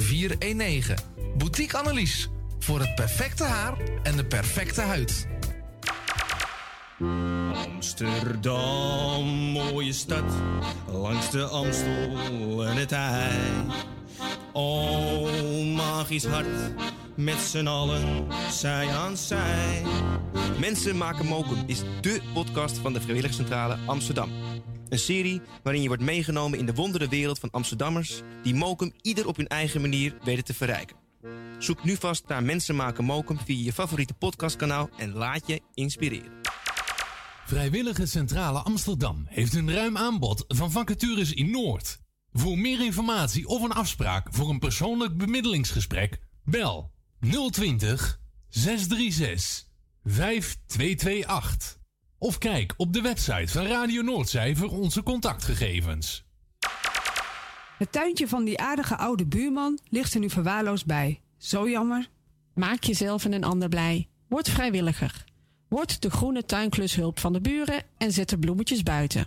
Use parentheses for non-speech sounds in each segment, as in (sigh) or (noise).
419. Boutique Annelies. Voor het perfecte haar en de perfecte huid. Amsterdam, mooie stad, langs de Amstel en het IJ. Oh, magisch hart, met z'n allen, zij aan zij. Mensen maken mokum is dé podcast van de Vrijwilligcentrale Amsterdam. Een serie waarin je wordt meegenomen in de wondere wereld van Amsterdammers... die mokum ieder op hun eigen manier weten te verrijken. Zoek nu vast naar Mensen maken mokum via je favoriete podcastkanaal... en laat je inspireren. Vrijwillige Centrale Amsterdam heeft een ruim aanbod van vacatures in Noord. Voor meer informatie of een afspraak voor een persoonlijk bemiddelingsgesprek, bel 020 636 5228. Of kijk op de website van Radio Noordzij voor onze contactgegevens. Het tuintje van die aardige oude buurman ligt er nu verwaarloosd bij. Zo jammer. Maak jezelf en een ander blij. Word vrijwilliger. Word de groene tuinklushulp van de buren en zet de bloemetjes buiten.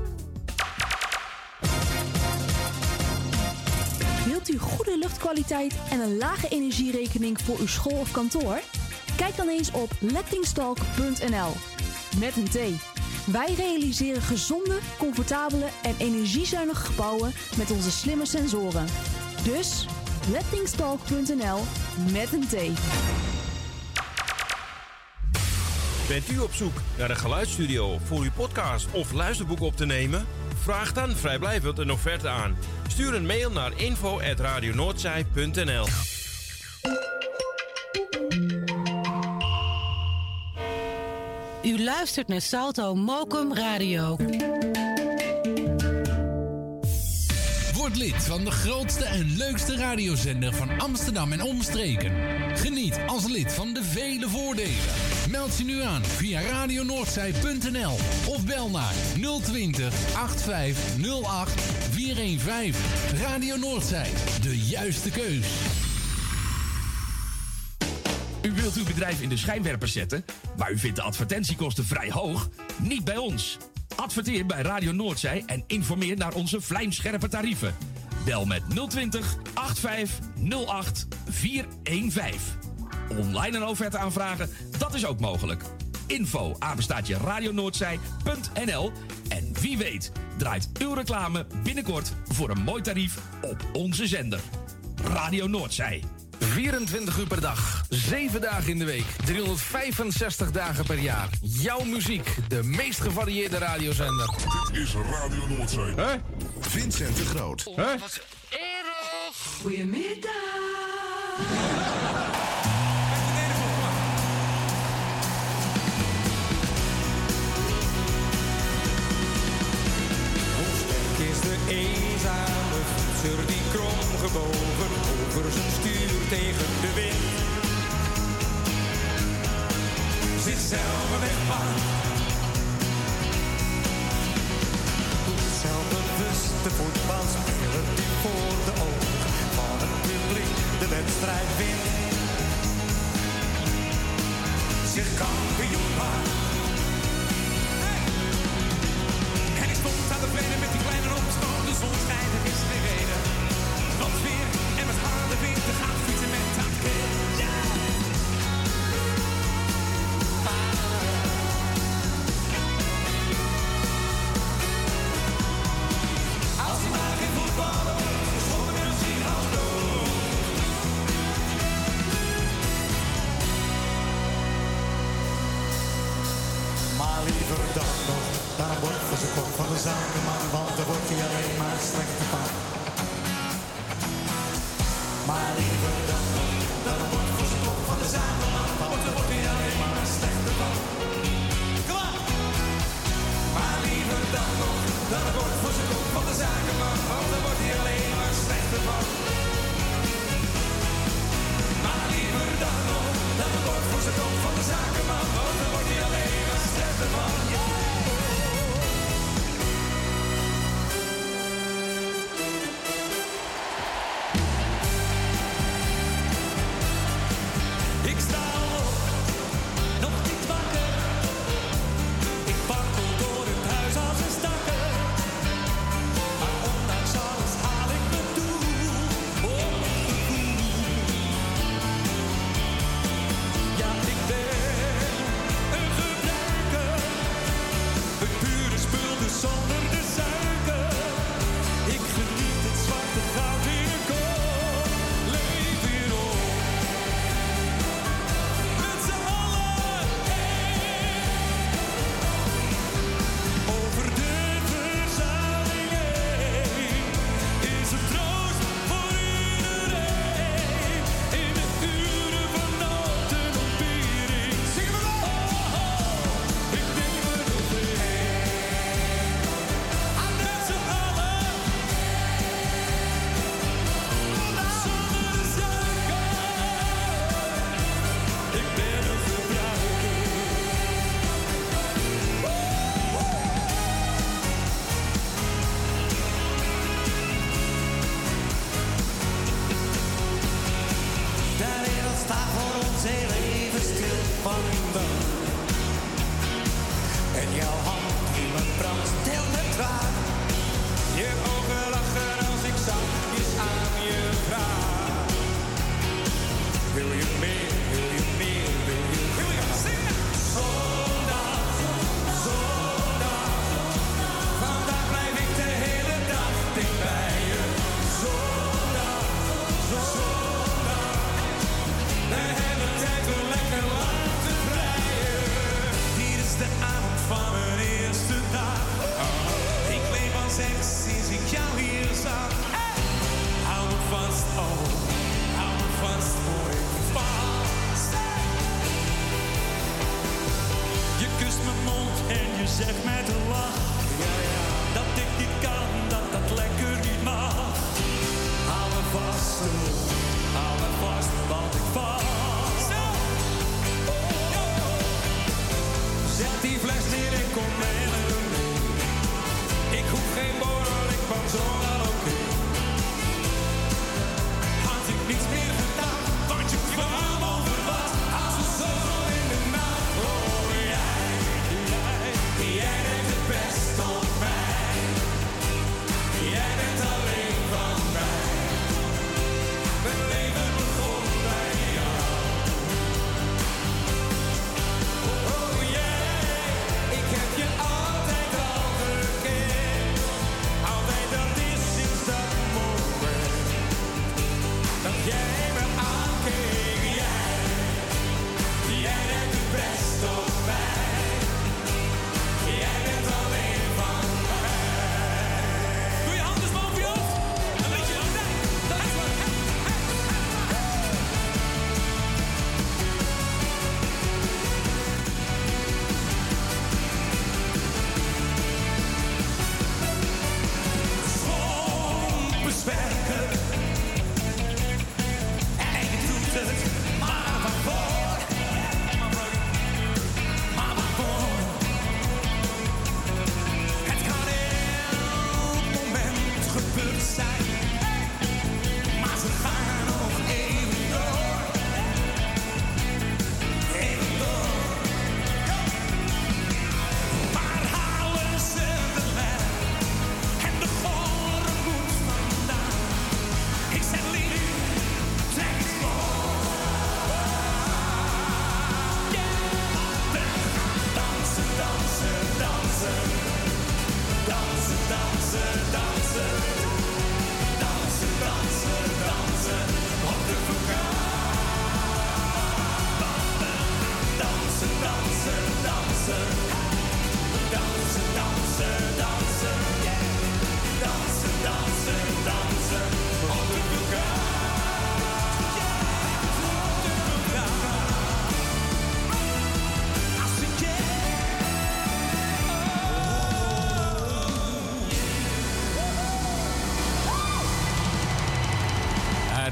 U goede luchtkwaliteit en een lage energierekening voor uw school of kantoor? Kijk dan eens op lettingstalk.nl. Met een T. Wij realiseren gezonde, comfortabele en energiezuinige gebouwen met onze slimme sensoren. Dus lettingstalk.nl met een T. Bent u op zoek naar een geluidsstudio voor uw podcast of luisterboek op te nemen? Vraag dan vrijblijvend een offerte aan. Stuur een mail naar info.radionoordzij.nl U luistert naar Salto Mokum Radio. Word lid van de grootste en leukste radiozender van Amsterdam en omstreken. Geniet als lid van de vele voordelen. Meld je nu aan via radionoordzij.nl of bel naar 020 8508 415. Radio Noordzij, de juiste keus. U wilt uw bedrijf in de schijnwerpers zetten, maar u vindt de advertentiekosten vrij hoog? Niet bij ons. Adverteer bij Radio Noordzij en informeer naar onze vlijmscherpe tarieven. Bel met 020 8508 415. Online een offerte aanvragen, dat is ook mogelijk. Info apenstaatje radionoordzij.nl En wie weet draait uw reclame binnenkort voor een mooi tarief op onze zender. Radio Noordzij. 24 uur per dag, 7 dagen in de week, 365 dagen per jaar. Jouw muziek, de meest gevarieerde radiozender. Dit is Radio Noordzee. Hè? Vincent de Groot. Hè? Goedemiddag. is de eenzame fietser die kromgebogen over zijn stuur tegen de wind. Zichzelf wegpakt. Zelfbewuste voetbalspeler die voor de ogen van het publiek de wedstrijd wint. Zich kampioen maakt. En ik stond aan de plenen met die kleine opstoot. De zon is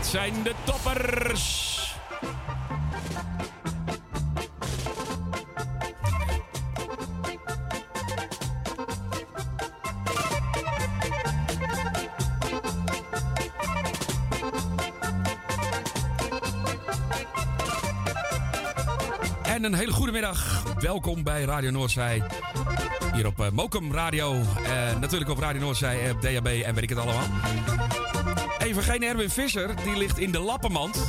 zijn de toppers. En een hele goede middag. Welkom bij Radio Noordzij. Hier op uh, Mokum Radio. Uh, natuurlijk op Radio Noordzij, op DHB en weet ik het allemaal. Even geen Erwin Visser, die ligt in de lappenmand.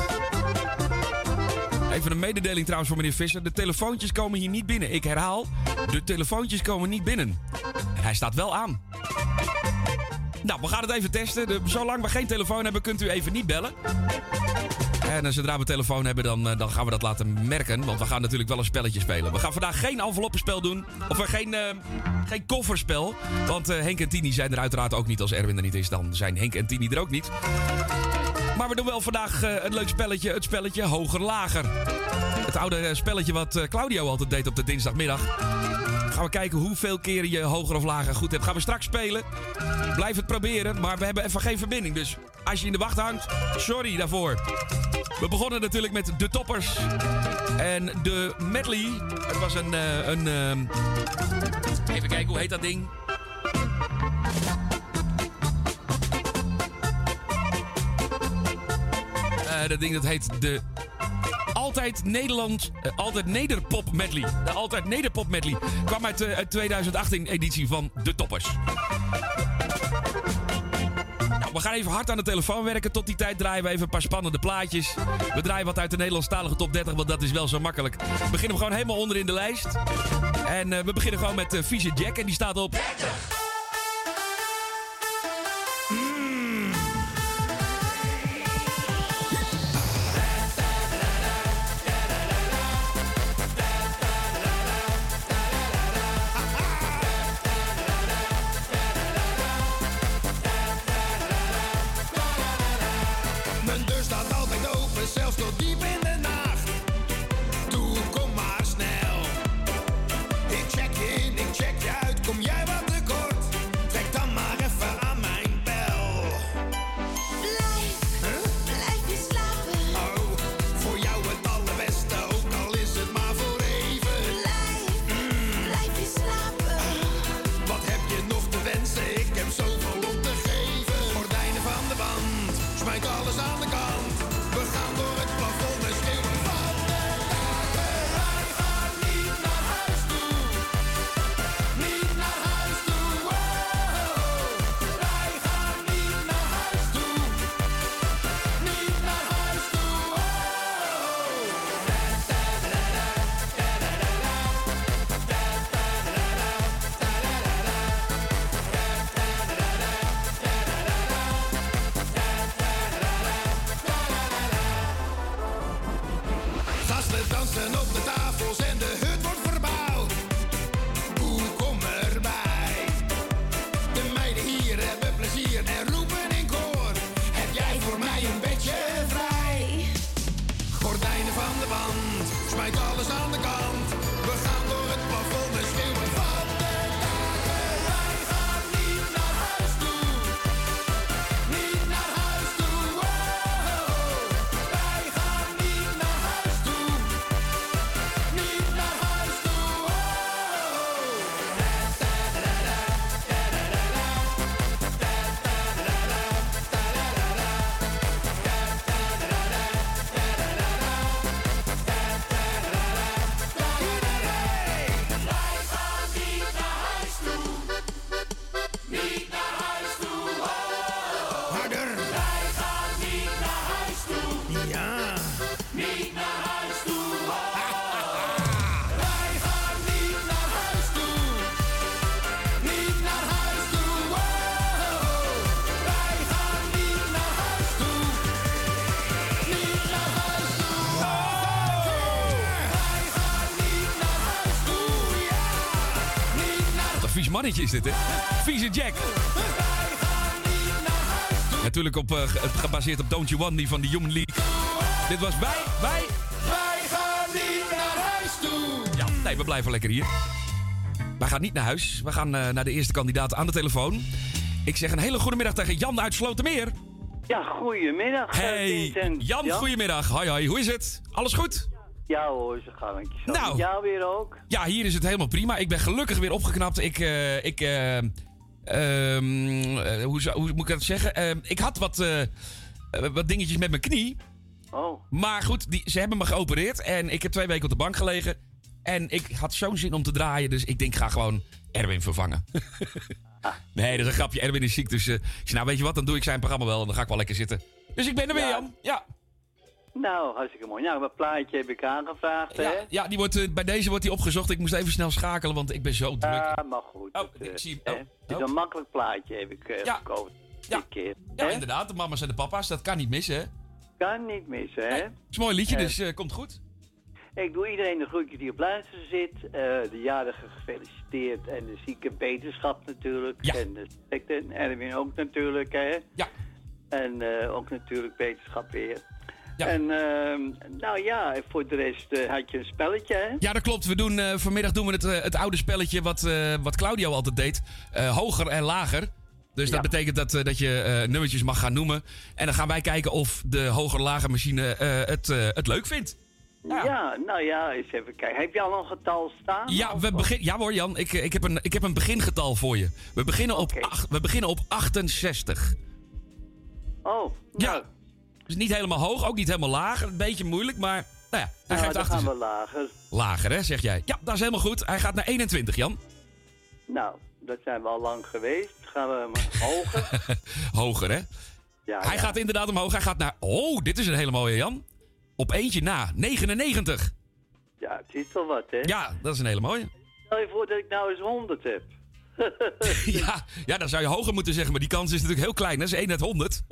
Even een mededeling trouwens voor meneer Visser. De telefoontjes komen hier niet binnen. Ik herhaal, de telefoontjes komen niet binnen. En hij staat wel aan. Nou, we gaan het even testen. De, zolang we geen telefoon hebben, kunt u even niet bellen. En zodra we telefoon hebben, dan, uh, dan gaan we dat laten merken. Want we gaan natuurlijk wel een spelletje spelen. We gaan vandaag geen enveloppenspel doen. Of uh, geen, geen kofferspel. Want Henk en Tini zijn er uiteraard ook niet. Als Erwin er niet is, dan zijn Henk en Tini er ook niet. Maar we doen wel vandaag een leuk spelletje. Het spelletje Hoger-Lager. Het oude spelletje wat Claudio altijd deed op de dinsdagmiddag. Gaan we kijken hoeveel keren je hoger of lager goed hebt. Gaan we straks spelen. Blijf het proberen. Maar we hebben even geen verbinding. Dus als je in de wacht hangt, sorry daarvoor. We begonnen natuurlijk met de toppers. En de medley. Het was een. Uh, een uh, even kijken, hoe heet dat ding? Uh, dat ding dat heet de. Altijd Nederland, uh, altijd Nederpop medley. De Altijd Nederpop medley kwam uit de 2018 editie van De Toppers. Nou, we gaan even hard aan de telefoon werken. Tot die tijd draaien we even een paar spannende plaatjes. We draaien wat uit de Nederlandstalige top 30, want dat is wel zo makkelijk. We beginnen gewoon helemaal onder in de lijst. En uh, we beginnen gewoon met Vieze Jack en die staat op... 30. Mannetje is dit, hè? Vieze Jack. Natuurlijk op, uh, gebaseerd op Don't You Want Me van de Human League. Dit was wij, wij... Wij gaan niet naar huis toe. Ja, nee, we blijven lekker hier. Wij gaan niet naar huis. We gaan uh, naar de eerste kandidaat aan de telefoon. Ik zeg een hele goede middag tegen Jan uit Slotermeer. Ja, goedemiddag. eh, Hey. Jan, Ja? goedemiddag. Hoi, hoi. Hoe is het? Alles goed? Ja hoor, ze gaan een zo. Nou. Jou weer ook? Ja, hier is het helemaal prima. Ik ben gelukkig weer opgeknapt. Ik, eh, ik, eh, ehm, eh, hoe, zou- hoe moet ik dat zeggen? Ik had wat, wat dingetjes met mijn knie. Oh. Maar goed, die, ze hebben me geopereerd. En ik heb twee weken op de bank gelegen. En ik had zo'n zin om te draaien. Dus ik denk, ga gewoon Erwin vervangen. (laughs) nee, dat is een grapje. Erwin is ziek. Dus ik zei, nou weet je wat, dan doe ik zijn programma wel. En dan ga ik wel lekker zitten. Dus ik ben er weer, Ja. Jan. Ja. Nou, hartstikke mooi. Nou, mijn plaatje heb ik aangevraagd, hè? Ja, ja die wordt, eh, bij deze wordt die opgezocht. Ik moest even snel schakelen, want ik ben zo druk. Ja, maar goed. Oh, het, ik eh, zie- hè, oh, Het is oh. een makkelijk plaatje, heb ik eh Ja. gekozen. Ja. Keer. Ja, hè? inderdaad. De mama's en de papa's. Dat kan niet missen, hè? Kan niet missen, hè? Het is een mooi liedje, dus komt goed. Ik doe iedereen de groetjes die op luisteren zit. eh, de jarige gefeliciteerd en de zieke beterschap natuurlijk. Ja. En de sterkte. En Erwin ook natuurlijk, hè? Ja. En eh, ook natuurlijk beterschap weer. Ja. En ehm, nou ja, voor de rest eh, had je een spelletje, hè? Ja, dat klopt. We doen, eh, vanmiddag doen we het, eh, het oude spelletje wat, wat Claudio altijd deed. Hoger en lager. Dus dat Ja. betekent dat, dat je nummertjes mag gaan noemen. En dan gaan wij kijken of de hoger-lager machine het, het leuk vindt. Ja. nou ja, eens even kijken. Heb je al een getal staan? Ja, we begin, ja hoor Jan, ik, ik, heb een, ik heb een begingetal voor je. We beginnen op, ach- we beginnen op 68. Oh, Ja. Dus niet helemaal hoog, ook niet helemaal laag. Een beetje moeilijk, maar nou ja, hij nou, geeft achter gaan we lager. Lager, hè, zeg jij. Ja, dat is helemaal goed. Hij gaat naar 21, Jan. Nou, dat zijn we al lang geweest. Gaan we hem (laughs) hoger? Hoger, hè? Ja, Hij ja. gaat inderdaad omhoog. Hij gaat naar... Oh, dit is een hele mooie, Jan. Op eentje na. 99. Ja, het is toch wat, hè? Ja, dat is een hele mooie. Stel je voor dat ik nou eens 100 heb. (laughs) Ja, ja, dan zou je hoger moeten zeggen. Maar die kans is natuurlijk heel klein. Dat is 1 uit 100.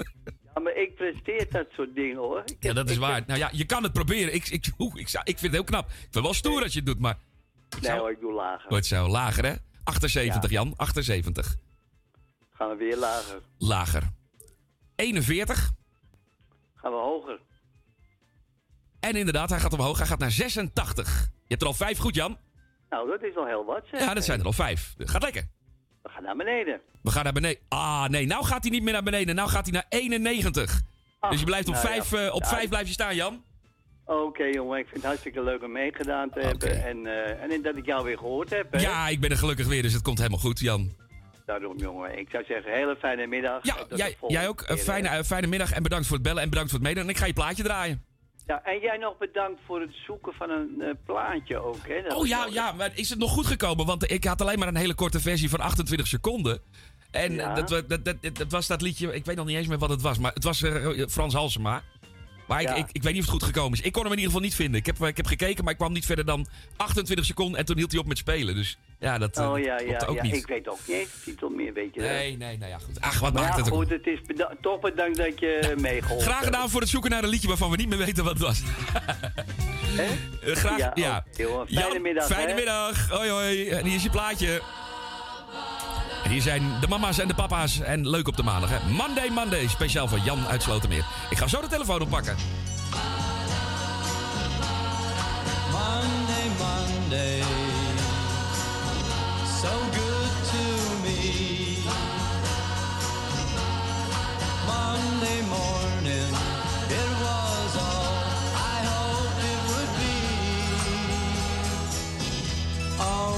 Maar ik presteer dat soort dingen, hoor. Ik Ja, dat is waar. Nou ja, je kan het proberen. Ik, ik, ik, ik vind het heel knap. Ik vind het wel stoer als je het doet, maar... Nee hoor, ik doe lager. Wordt zo. Lager, hè? 78, Jan. 78. Gaan we weer lager. Lager. 41. Gaan we hoger. En inderdaad, hij gaat omhoog. Hij gaat naar 86. Je hebt er al vijf goed, Jan. Nou, dat is al heel wat, zeg. Ja, dat zijn er al vijf. Gaat lekker. We gaan naar beneden. We gaan naar beneden. Ah, nee. Nou gaat hij niet meer naar beneden. Nou gaat hij naar 91. dus je blijft op, nou ja. vijf, eh, op Ja, vijf ik- blijf je staan, Jan. Oké, jongen, ik vind het hartstikke leuk om meegedaan te hebben. En, eh, en dat ik jou weer gehoord heb, hè? Ja, ik ben er gelukkig weer, dus het komt helemaal goed, Jan. Daarom, jongen. Ik zou zeggen, hele fijne middag. Ja, jij, ook. Een fijne, eh, fijne middag en bedankt voor het bellen en bedankt voor het meedoen. En ik ga je plaatje draaien. Ja, en jij nog bedankt voor het zoeken van een eh, plaatje ook, hè? Dat Oh ja, wel- ja, maar is het nog goed gekomen? Want ik had alleen maar een hele korte versie van 28 seconden. En Ja. dat, dat, dat, dat was dat liedje, ik weet nog niet eens meer wat het was, maar het was eh, Frans Halsema. Maar ik, Ja. ik, ik weet niet of het goed gekomen is. Ik kon hem in ieder geval niet vinden. Ik heb, ik heb gekeken, maar ik kwam niet verder dan 28 seconden en toen hield hij op met spelen. Dus ja, dat, eh, Oh dat ja, ook ja. niet. Ik weet ook niet eens de titel meer, weet je dat? Nee, nee, nou ja, goed. Ach, wat Maar maakt ja, het ook. goed, het is beda- toch bedankt dat je meegeholpen Graag hebt. gedaan voor het zoeken naar een liedje waarvan we niet meer weten wat het was. (laughs) Eh, graag, ja. Hoor. Fijne Jan, middag, Fijne hè? middag. Hoi, hoi. En hier is je plaatje. En hier zijn de mama's en de papa's. En leuk op de maandag, hè. Monday, Monday. Speciaal voor Jan uit Slotermeer. Ik ga zo de telefoon oppakken. Monday, Monday, Monday morning, it was all I hoped it would be. Oh,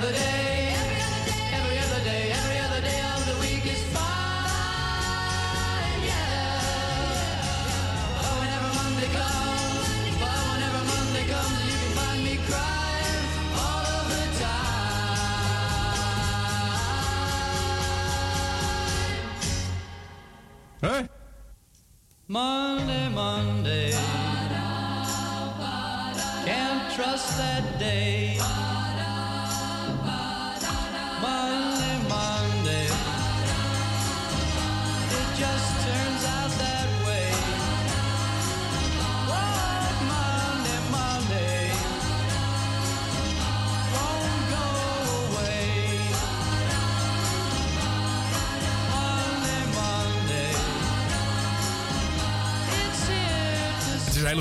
The day.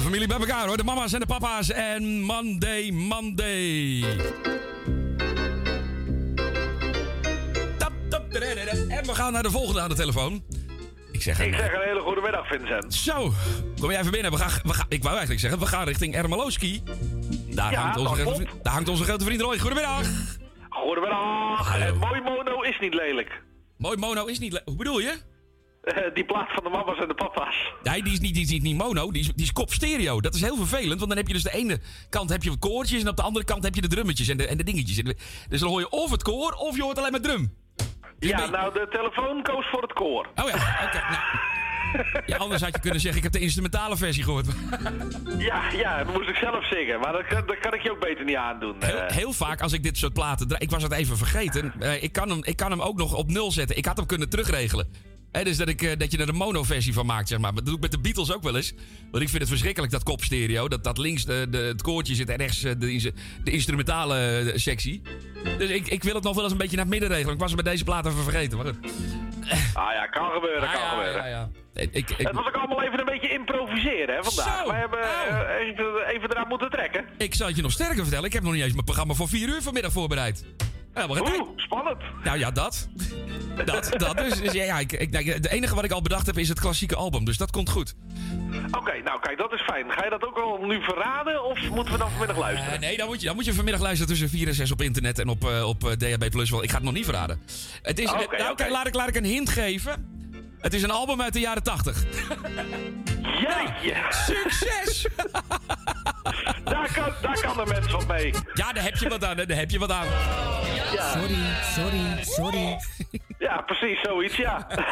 Familie bij elkaar hoor. De mama's en de papa's. En Monday, Monday. Tap, tap, tadadada. En we gaan naar de volgende aan de telefoon. Ik zeg, Ik een, zeg een hele goede middag, Vincent. Zo, kom jij even binnen. We gaan, we gaan, ik wou eigenlijk zeggen, we gaan richting Ermeloski. Daar, Ja, hangt onze grote, daar hangt onze grote vriend Roy. Goedemiddag. Goedemiddag. Hallo. Eh, mooi mono is niet lelijk. Mooi mono is niet... le- Hoe bedoel je? Eh, die plaat van de mama's en de papa's. Nee, die is niet, die is niet, mono, die is, die is kop stereo. Dat is heel vervelend, want dan heb je dus de ene kant heb je koortjes... en op de andere kant heb je de drummetjes en de, en de dingetjes. En de- Dus dan hoor je of het koor of je hoort alleen maar drum. Ja, nou, de telefoon koos voor het koor. Oh ja, oké. nou. Ja, anders had je kunnen zeggen, ik heb de instrumentale versie gehoord. (laughs) Ja, ja, dat moest ik zelf zingen. Maar dat, kan- dat kan ik je ook beter niet aandoen. Heel, Eh, heel vaak als ik dit soort platen draai... Ik was het even vergeten. Eh, ik, kan hem, ik kan hem ook nog op nul zetten. Ik had hem kunnen terugregelen. Dus dat, ik, eh, dat je er een mono-versie van maakt, zeg maar. Maar dat doe ik met de Beatles ook wel eens. Want ik vind het verschrikkelijk, dat kopstereo. Dat, dat links de, de, het koortje zit en rechts eh, de, de instrumentale eh, sectie. Dus ik, ik wil het nog wel eens een beetje naar het midden regelen. Ik was het met deze plaat even vergeten. Maar. Ah ja, kan gebeuren, kan ja, gebeuren. ja, ja. Ik, ik, Het was ook allemaal even een beetje improviseren hè, vandaag. Zo. We hebben Oh. even, even eraan moeten trekken. ik zal het je nog sterker vertellen. Ik heb nog niet eens mijn programma voor 4 uur vanmiddag voorbereid. Ja, maar Oeh, spannend. Nou ja, dat. Dat, dat. Dus, dus ja, ja ik, ik, nou, het enige wat ik al bedacht heb is het klassieke album. Dus dat komt goed. Oké, nou kijk, dat is fijn. Ga je dat ook al nu verraden of moeten we dan vanmiddag luisteren? Eh, nee, dan moet, je, dan moet je vanmiddag luisteren tussen 4 en 6 op internet en op, eh, op eh, DHB+. Wel, ik ga het nog niet verraden. Het is, Oké, nou, laat, ik, laat ik een hint geven. Het is een album uit de jaren 80. (laughs) Jeetje! Succes! (laughs) Daar kan, daar kan de mens wat mee. Ja, daar heb je wat aan. hè, Daar heb je wat aan. Ja. Sorry, sorry, sorry. Ja, precies, zoiets, ja. (laughs)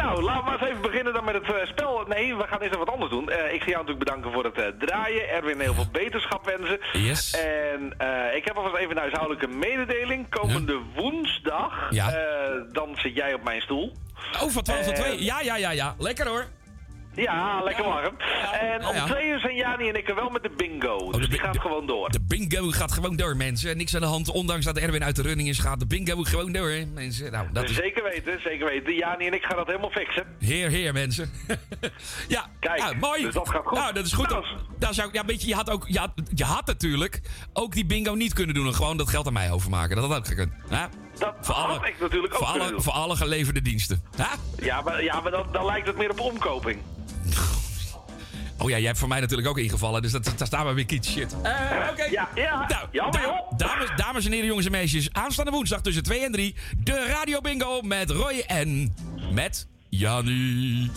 nou, laten we maar eens even beginnen dan met het eh, spel. Nee, we gaan eerst even wat anders doen. Eh, ik ga jou natuurlijk bedanken voor het eh, draaien. Erwin heel veel beterschap wensen. Yes. En ik heb alvast even een huishoudelijke mededeling. Komende woensdag, Ja. dan zit jij op mijn stoel. Oh, van 12 tot Eh, 2. Ja, ja, ja, ja. Lekker hoor. Ja, lekker warm. En om twee uur zijn Jani en ik er wel met de bingo. dus die gaat gewoon door. De bingo gaat gewoon door, mensen. Niks aan de hand. Ondanks dat Erwin uit de running is, gaat de bingo gewoon door, hè, mensen. Nou, dat is Zeker weten, zeker weten. Jani en ik gaan dat helemaal fixen. Heer, heer, mensen. (laughs) ja, Kijk, nou, mooi. dus dat gaat goed. Nou, dat is goed. Nou, Daar zou ja, weet je, je had ook, je had, je had natuurlijk ook die bingo niet kunnen doen en gewoon dat geld aan mij overmaken. Dat had ook gekund. Ja? Dat voor had alle, ik natuurlijk ook voor alle, doen. voor alle geleverde diensten. Ja? Ja, maar, ja, maar dan, dan lijkt het meer op omkoping. (laughs) Oh ja, jij hebt voor mij natuurlijk ook ingevallen, dus dat, daar staan we weer kiet shit. Eh, Oké. Ja, ja. Nou, Jammer, da- joh. dames, dames en heren, jongens en meisjes. Aanstaande woensdag tussen 2 en 3. De Radio Bingo met Roy en met Jannie.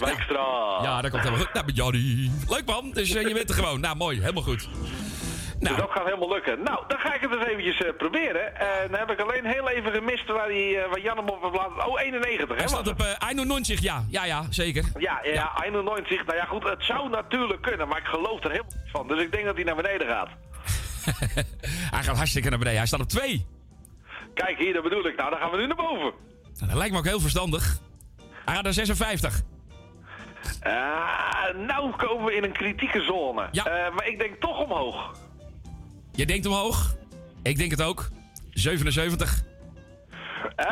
Wijkstra. Ja, dat komt helemaal goed. Nou, met Jannie. Leuk man, dus eh, je bent er gewoon. Nou, mooi. Helemaal goed. Dus dat gaat helemaal lukken. Nou, dan ga ik het eens eventjes eh, proberen. En dan heb ik alleen heel even gemist waar, die, eh, waar Jan hem op laten... Oh, 91, hè? Hij staat op uh, Eino 90, ja. Ja, ja, zeker. Ja, ja, ja, 91. Nou ja, goed, het zou natuurlijk kunnen, maar ik geloof er helemaal niet van. Dus ik denk dat hij naar beneden gaat. (laughs) Hij gaat hartstikke naar beneden. Hij staat op 2. Kijk, hier, dat bedoel ik. Nou, dan gaan we nu naar boven. Nou, dat lijkt me ook heel verstandig. Hij gaat naar 56. Ah, nou komen we in een kritieke zone. Ja. Eh, maar ik denk toch omhoog. Je denkt omhoog. Ik denk het ook. 77. Eh,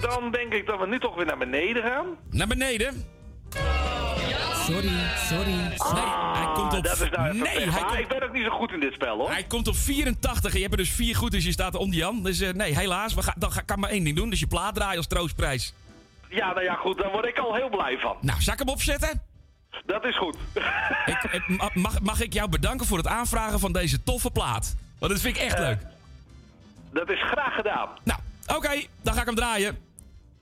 dan denk ik dat we nu toch weer naar beneden gaan. Naar beneden. Sorry, sorry. Nee, hij komt op... Ah, Dat is nou nee, hij komt, ik ben ook niet zo goed in dit spel, hoor. hij komt op 84 en je hebt er dus vier goed, dus je staat om die Jan. Dus eh, nee, helaas. We gaan, dan ga, kan maar één ding doen. Dus je plaat draaien als troostprijs. Ja, nou ja, goed, daar word ik al heel blij van. Nou, zal ik hem opzetten? Dat is goed. (laughs) Ik, mag, mag ik jou bedanken voor het aanvragen van deze toffe plaat? Want dat vind ik echt leuk. Dat is graag gedaan. Nou, oké, dan ga ik hem draaien.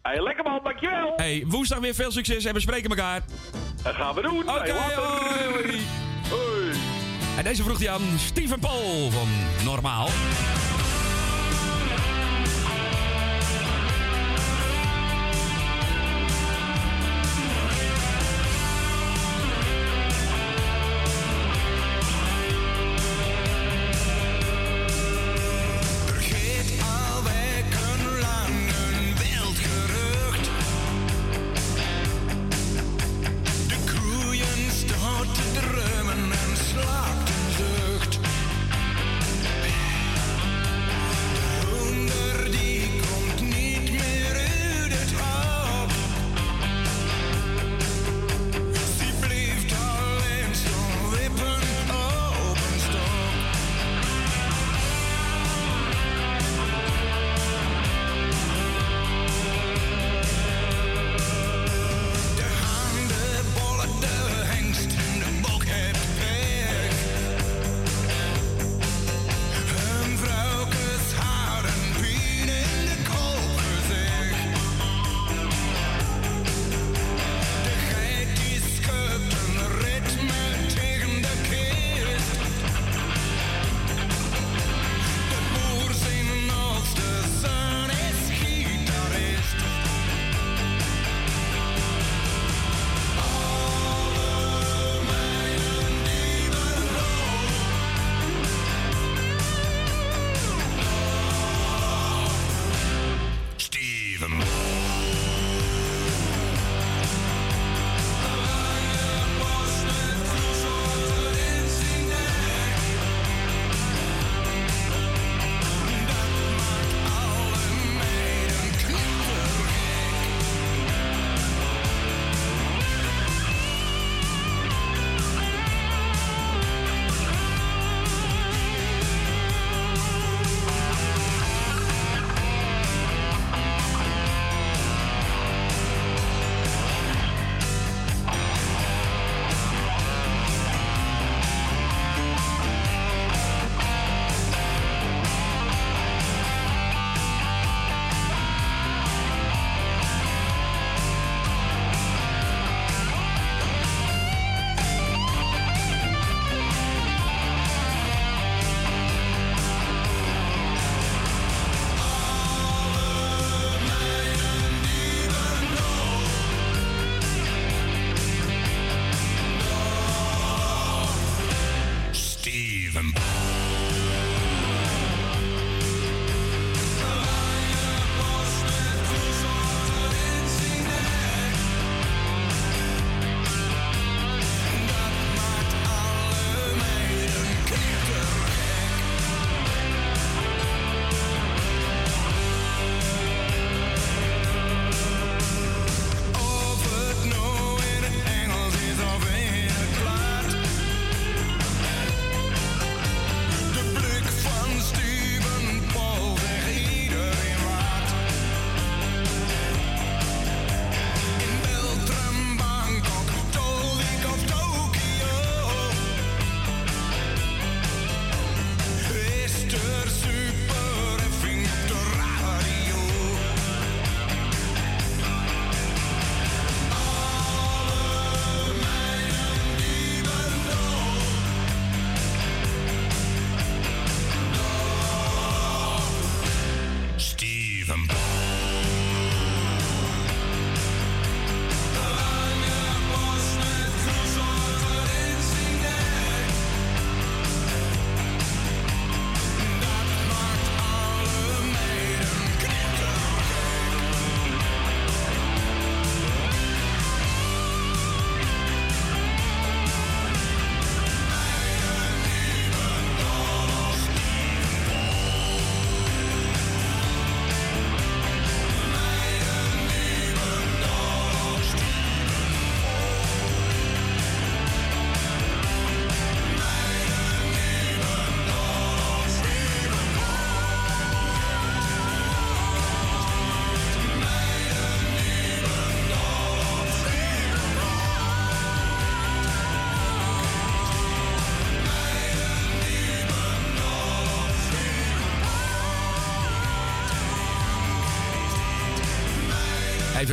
Hey, lekker man, dankjewel. Hey, woensdag weer veel succes en we spreken elkaar. Dat gaan we doen. Oké, Hey, hoi, hoi. En deze vroeg hij aan Steven Paul van Normaal.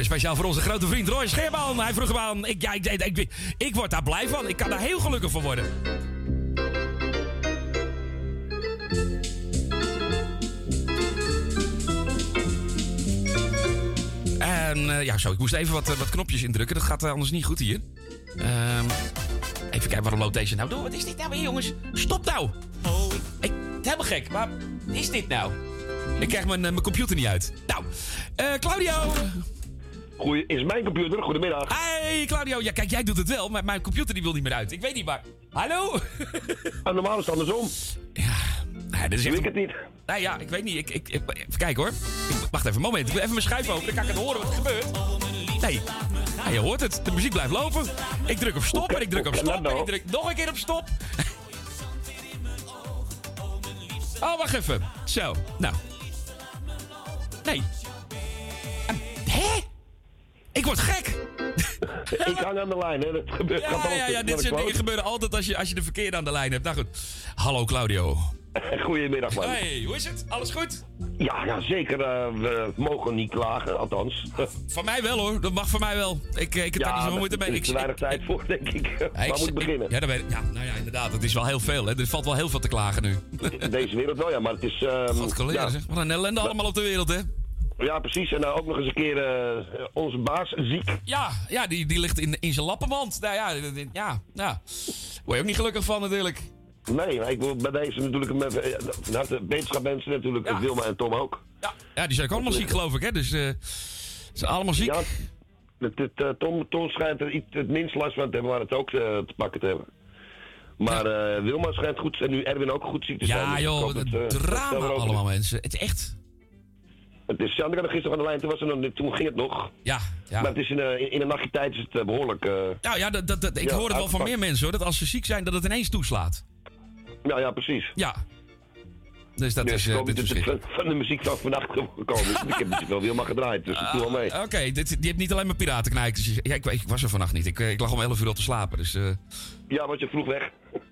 Speciaal voor onze grote vriend Roy Scheerman. Hij vroeg hem aan. Ik, ik, ik, ik, word daar blij van. Ik kan daar heel gelukkig van worden. En eh, ja, zo. Ik moest even wat, eh, wat knopjes indrukken. Dat gaat eh, anders niet goed hier. Ehm, even kijken, waarom loopt deze nou door? Wat is dit nou weer, jongens? Stop nou! Oh, ik, helemaal gek. Maar wat is dit nou? Ik krijg mijn, mijn computer niet uit. Nou, Claudio! Goeie, is mijn computer. Goedemiddag. Hey, Claudio. Ja, kijk, jij doet het wel, maar mijn computer die wil niet meer uit. Ik weet niet waar. Hallo? Ah, normaal is het andersom. Nee, dit is Doe echt... ik het niet? Nee, ja, ik weet niet. Ik, ik, ik- even kijken hoor. Ik- wacht even, een moment. Ik wil even mijn schuif open. Dan kan ik het horen wat er gebeurt. Nee. Ja, je hoort het. De muziek blijft lopen. Ik druk op stop en ik druk op stop en ik druk nog een keer op stop. Oh, wacht even. Zo, nou. Nee. Eh, Hè? Ik word gek. (laughs) ik hang aan de lijn, hè. Dat gebeurt gaat Ja, altijd ja, ja, dit soort dingen gebeuren altijd als je, als je de verkeerde aan de lijn hebt. Nou goed. Hallo Claudio. (laughs) Goedemiddag, man. Hey, hoe is het? Alles goed? Ja, ja, zeker. eh, we mogen niet klagen, althans. (laughs) Van mij wel hoor, dat mag van mij wel. Ik, eh, ik heb daar niet zoveel moeite mee. Er is te weinig tijd voor, denk ik. Ja, Waar ik- moet ik beginnen? Ja, dat weet ik. ja, nou ja, inderdaad. Het is wel heel veel. Hè. Er valt wel heel veel te klagen nu. Deze wereld wel, ja, maar het is... ehm, God, ja. Wat een ellende allemaal op de wereld, hè? Ja, precies. En nou ook nog eens een keer eh, onze baas ziek. Ja, ja die, die ligt in, in zijn lappenmand. Nou ja, ja, ja. Word je ook niet gelukkig van natuurlijk. Nee, maar ik wil bij deze natuurlijk met eh, nou, de wetenschapmensen natuurlijk, Wilma en Tom ook. Ja, die zijn ook allemaal ziek, geloof ik, hè? Dus eh, ze zijn allemaal ziek. Ja, het, het, eh, Tom, Tom schijnt er iets, het minst last van te hebben, maar het ook te pakken te hebben. Maar Wilma schijnt goed en nu Erwin ook goed ziek te zijn. Ja, Dus joh, het drama allemaal, mensen. Het is echt... Het is, ik had er gisteren aan de lijn, toen, was er nog, toen ging het nog. Ja, ja. Maar het is in, eh, in, een nachtje tijd is het eh, behoorlijk... eh, Nou ja, dat, dat, dat- ik Ja, hoor het wel van meer mensen, hoor. Dat als ze ziek zijn, dat het ineens toeslaat. ja, ja, precies. Ja. Dus dat is... dit van, van de muziek van vannacht (laughs) gekomen ik heb natuurlijk wel Wilma gedraaid, dus ik doe wel mee. Ah, Oké, dit- die hebt niet alleen maar piratenknijkers. Ja, ik, ik was er vannacht niet. Ik, ik lag om 11 uur al te slapen. Dus, Ja, was je vroeg weg?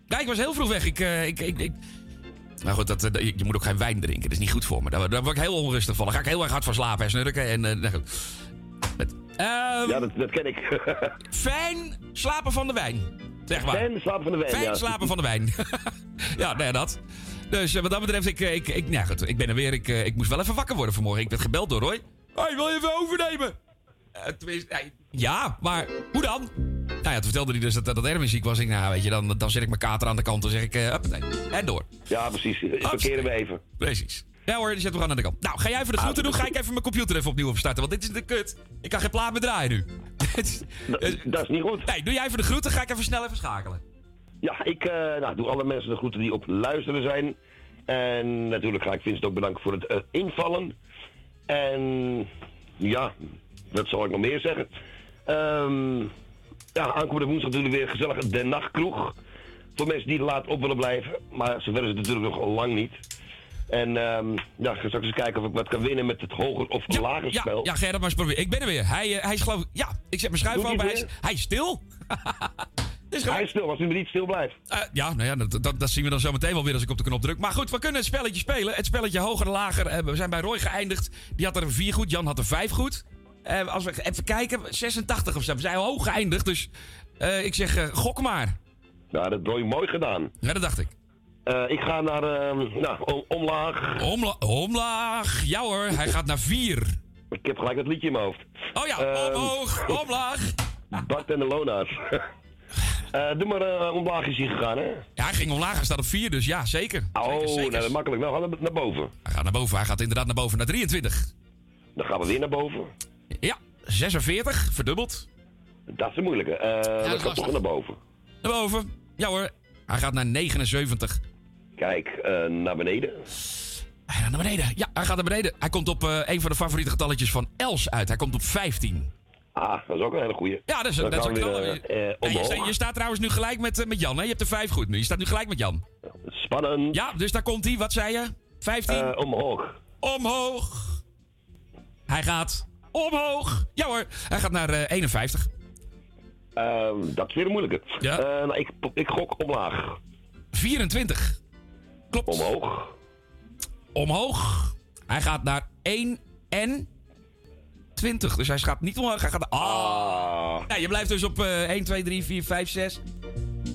Ja, ik was heel vroeg weg. Ik, ik, ik, ik... Nou goed, dat, eh, je moet ook geen wijn drinken. Dat is niet goed voor me. Daar, daar word ik heel onrustig van. Dan ga ik heel erg hard van slapen en snurken. En, eh, nou Ehm, Ja, dat, dat ken ik. (laughs) Fijn slapen van de wijn. Zeg maar. Fijn slapen van de wijn, Fijn ja. slapen van de wijn. (laughs) ja, nou ja, dat. Dus eh, wat dat betreft, ik, ik, ik, nou goed, ik ben er weer. Ik, ik moest wel even wakker worden vanmorgen. Ik werd gebeld door Roy. Hoi, wil je even overnemen? Eh, tenminste, nee, ja, maar hoe dan? Nou ja, toen vertelde hij dus dat, dat Erwin ziek was. Ik, nou, weet je, dan, dan zet ik mijn kater aan de kant. Dan zeg ik, eh huppatee, en door. Ja, precies. Verkeren we even. Precies. Ja hoor, die zetten we gewoon aan de kant. Nou, ga jij even de groeten doen? Ga ik even mijn computer even opnieuw opstarten. Want dit is de kut. Ik kan geen plaat meer draaien nu. (laughs) dat is niet goed. Nee, doe jij even de groeten. Ga ik even snel even schakelen. Ja, ik eh, nou, doe alle mensen de groeten die op luisteren zijn. En natuurlijk ga ik Vincent ook bedanken voor het eh, invallen. En ja, wat zal ik nog meer zeggen? Ehm, ja, aankomende woensdag natuurlijk weer gezellig de nachtkroeg. Voor mensen die laat op willen blijven. Maar zover is het natuurlijk nog lang niet. En ehm, ja, ik ga straks eens kijken of ik wat kan winnen met het hoger of lager Ja, spel. ja dat maar eens proberen. Ik ben er weer. Hij, eh, hij is geloof ik... Ja, ik zet mijn schuif open. Hij is, hij is stil. (laughs) Hij is stil, als hij niet stil blijft. Eh, ja, nou ja, dat, dat, dat zien we dan zo meteen wel weer als ik op de knop druk. Maar goed, we kunnen het spelletje spelen. Het spelletje hoger en lager. eh, we zijn bij Roy geëindigd. Die had er vier goed. Jan had er vijf goed. Eh, als we even kijken, 86 of zo. We zijn hoog geëindigd. Dus eh, ik zeg, eh, gok maar. Nou, dat heb je mooi gedaan. Ja, dat dacht ik. Ik ga naar, nou, om- omlaag. Omla omlaag. Ja hoor, hij gaat naar vier. Ik heb gelijk dat liedje in mijn hoofd. Oh ja, Ehm, omhoog, omlaag. Bart en de Lona's. (laughs) Doe maar omlaag is hij gegaan, hè? Ja, hij ging omlaag. Hij staat op vier, dus ja, zeker. Oh, zeker, zeker. nou, dat makkelijk. Nou, naar boven. Hij gaat naar boven. Hij gaat inderdaad naar boven, naar 23. Dan gaan we weer naar boven. Ja, 46, verdubbeld. Dat is een moeilijke. Dat is gaan we lastig. toch naar boven. Naar boven. Ja hoor, hij gaat naar 79. Kijk, eh, naar beneden. Hij gaat naar beneden. Ja, hij gaat naar beneden. Hij komt op eh, een van de favoriete getalletjes van Els uit. Hij komt op 15. Ah, dat is ook een hele goeie. Ja, dat is, dat is gaan een Ja, je, staat trouwens nu gelijk met, met Jan. Hè? Je hebt er vijf goed nu. Je staat nu gelijk met Jan. Spannend. Ja, dus daar komt hij. Wat zei je? 15? Eh, omhoog. Omhoog. Hij gaat omhoog. Ja hoor, hij gaat naar eh, 51. Ehm, dat is weer een moeilijke. Ja. Eh, nou, ik, ik gok omlaag. 24. Klopt. Omhoog. Omhoog. Hij gaat naar 1 en 20. Dus hij gaat niet omhoog. Hij gaat... Ah. Ja, je blijft dus op eh 1, 2, 3, 4, 5, 6.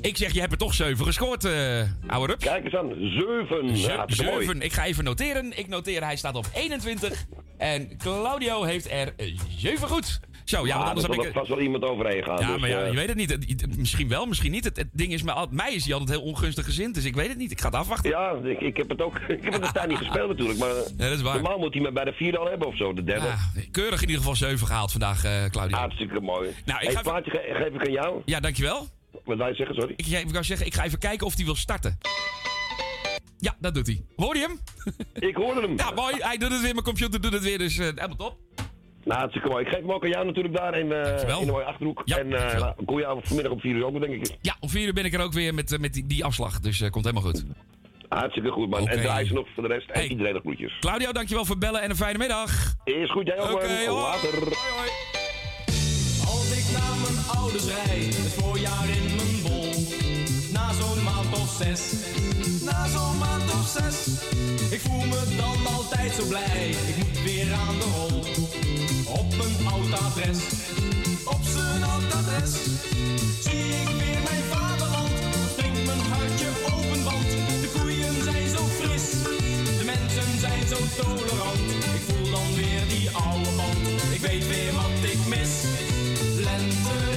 Ik zeg, je hebt er toch 7 gescoord, eh ouwe Rups. Kijk eens aan, 7. Ze- Ja, hartstikke mooi. zeven. Ik ga even noteren. Ik noteer, hij staat op 21. En Claudio heeft er 7 goed. Zo, ja, Ah, want anders er heb ik... er vast wel iemand overheen gaan. Ja, dus, maar ja, eh, je weet het niet. Misschien wel, misschien niet. Het, het ding is, mij al- mij is hij altijd heel ongunstig gezind. Dus ik weet het niet. Ik ga het afwachten. Ja, ik, ik heb het ook. (laughs) Ik heb het tijd niet gespeeld natuurlijk. Maar (laughs) dat is waar. normaal moet hij me bij de vierde al hebben of zo, de derde. Keurig in ieder geval 7 gehaald vandaag, eh Claudio. Hartstikke mooi. Nou, ik hey, ga plaatje ge- geef ik aan jou. Ja, dankjewel. Wat wij zeggen, sorry. Ik, ik wou zeggen, ik ga even kijken of hij wil starten. Ja, dat doet hij. Hoor je hem? (laughs) Ik hoorde hem. Ja, mooi. Hij doet het weer. Mijn computer doet het weer. Dus eh, helemaal top. Nou, hartstikke mooi. Ik geef hem ook aan jou natuurlijk daar in, eh in de mooie Achterhoek. en eh nou, kom je vanmiddag om vier uur ook, denk ik. Ja, om 4 uur ben ik er ook weer met, met die, die afslag. Dus komt helemaal goed. Hartstikke goed, man. En draai ze nog voor de rest. En iedereen nog groetjes. Claudio, dankjewel voor het bellen en een fijne middag. Is goed, jij ook, Oké, man. hoi. Later. Het voorjaar in mijn bol. Na zo'n maand of zes, na zo'n maand of zes. Ik voel me dan altijd zo blij, ik moet weer aan de rol. Op mijn oud adres, op zijn oud adres. Zie ik weer mijn vaderland, springt mijn hartje open, want de koeien zijn zo fris. De mensen zijn zo tolerant, ik voel dan weer die oude band. Ik weet weer wat ik mis. Lente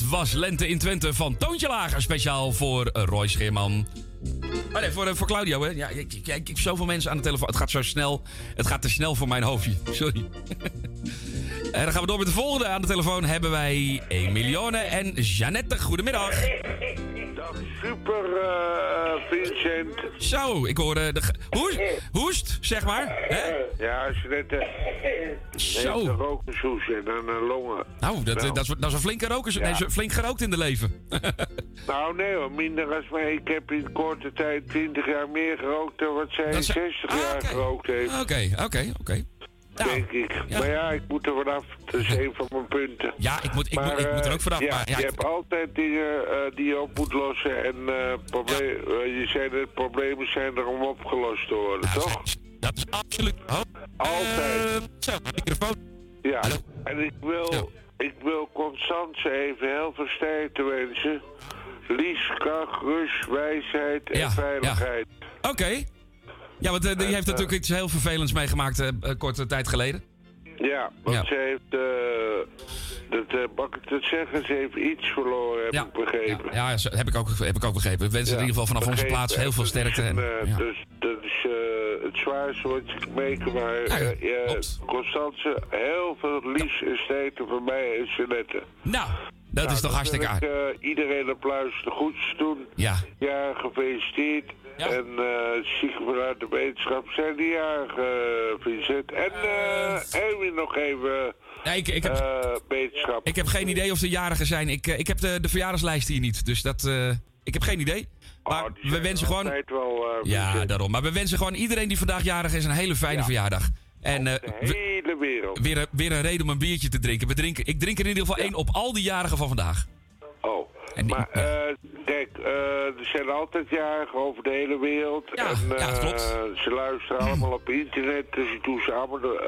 dat was Lente in Twente van Toontje Lager. Speciaal voor eh, Roy Scheerman. Oh nee, voor, eh, voor Claudio. Hè. Ja, ik, ik, ik heb zoveel mensen aan de telefoon. Het gaat zo snel. Het gaat te snel voor mijn hoofdje. (laughs) Sorry. En dan gaan we door met de volgende. Aan de telefoon hebben wij Emilione en Jeannette. Goedemiddag. (laughs) Super, eh, Vincent. Zo, ik hoor eh, de... Hoest, hoest, zeg maar. Hè? Ja, als je net eh, Zo. een rokershoes en een eh, longen. Nou, dat, Nou. dat, is, dat is een flinke roker. Ja. Nee, flink gerookt in de leven. (laughs) Nou, nee hoor, minder als mij. Ik heb in korte tijd 20 jaar meer gerookt dan wat zij in 60 jaar gerookt heeft. Oké, oké, oké. Denk ik. Maar ja, ik moet er vanaf. Dat is een van mijn punten. Ja, ik moet, ik moet, ik moet er ook vanaf. Ja, maar, ja, je hebt altijd dingen eh, die je op moet lossen. En eh, probleem, eh, je zei dat problemen zijn er om opgelost te worden, toch? Dat is absoluut. Oh, Altijd. zo, microfoon. Ja, en ik wil, ik wil Constance even heel veel sterkte wensen. Lies, kracht, rust, wijsheid en Ja, veiligheid. Oké. Ja, want eh, die heeft natuurlijk iets heel vervelends meegemaakt eh, eh, korte tijd geleden. Ja, want Ja. ze heeft, eh, dat, eh, mag ik dat zeggen, ze heeft iets verloren, heb ik begrepen. Ja, zo- heb ik ook, heb ik ook begrepen. We wensen in ieder geval vanaf onze plaats heel veel sterkte. En, eh, ja. Dus dat is eh, het zwaarste wat je kan meeken, maar eh, ja, Constance, heel veel liefs en sterkte van mij en Jeanette. Nou, dat is toch hartstikke aardig. iedereen applaus de goeds doen. Ja. Ja, gefeliciteerd. En eh zieken vanuit de wetenschap zijn die jarig, eh, Vincent. En eh Erwin nog even Nee, ik, ik, heb, eh, wetenschap. ik heb geen idee of ze jarigen zijn. Ik, eh, ik heb de, de verjaardagslijst hier niet. Dus dat. eh, ik heb geen idee. Maar we wensen gewoon. wel, eh, Ja, daarom. Maar we wensen gewoon iedereen die vandaag jarig is een hele fijne verjaardag. En eh, we- hele wereld. weer, een- weer een reden om een biertje te drinken. We drinken. Ik drink er in ieder geval één op al die jarigen van vandaag. Oh. En die- Maar eh, kijk, eh, er zijn altijd jarigen over de hele wereld. Ja, en, ja, klopt. eh, ze luisteren (clears throat) allemaal op internet, dus ik doe ze allemaal de,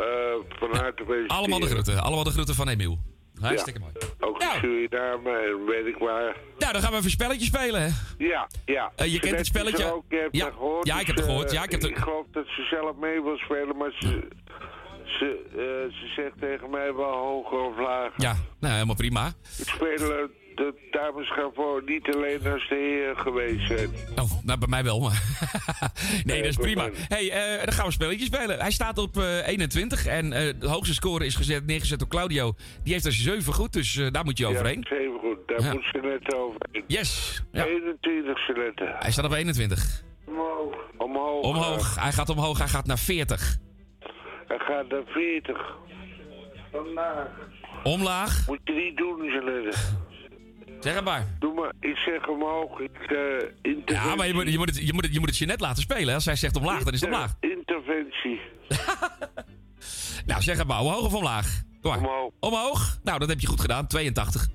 eh, van harte feliciteren. allemaal de groeten. Allemaal de groeten van Emiel. Hartstikke mooi. Ook in Suriname en weet ik waar. Nou, dan gaan we even een spelletje spelen, hè? Ja, ja. Je kent het spelletje? Ook, je hebt Ja. gehoord, Ja, ik heb dus, het gehoord. eh, Ja, ik heb het- ik geloof dat ze zelf mee wil spelen, maar ze, ze, ze zegt tegen mij wel hoger of lager. Ja, nou, helemaal prima. Ik speel de dames gaan voor niet alleen als de heren geweest zijn. Oh, nou, bij mij wel, maar... (laughs) nee, dat is prima. hey, eh, dan gaan we een spelletje spelen. Hij staat op eh, 21 en eh, de hoogste score is gezet, neergezet door Claudio. Die heeft er 7 goed, dus eh, daar moet je overheen. Ja, even goed. Daar Ja. moet ze net overheen. Yes. Ja. 21 Jeanette. Hij staat op 21. Omhoog. Omhoog. Omhoog. Hij gaat omhoog, hij gaat naar 40. Hij gaat naar 40. Vandaag. Omlaag. Moet je niet doen, Jeanette. Zeg het maar. Doe maar, ik zeg omhoog. Ik, eh Ja, maar je moet, je, moet het, je, moet het, je moet het Jeanette laten spelen. Als hij zegt omlaag, dan is het omlaag. Interventie. (laughs) Nou, zeg het maar. Omhoog of omlaag? Kom maar. Omhoog. Omhoog? Nou, dat heb je goed gedaan. 82.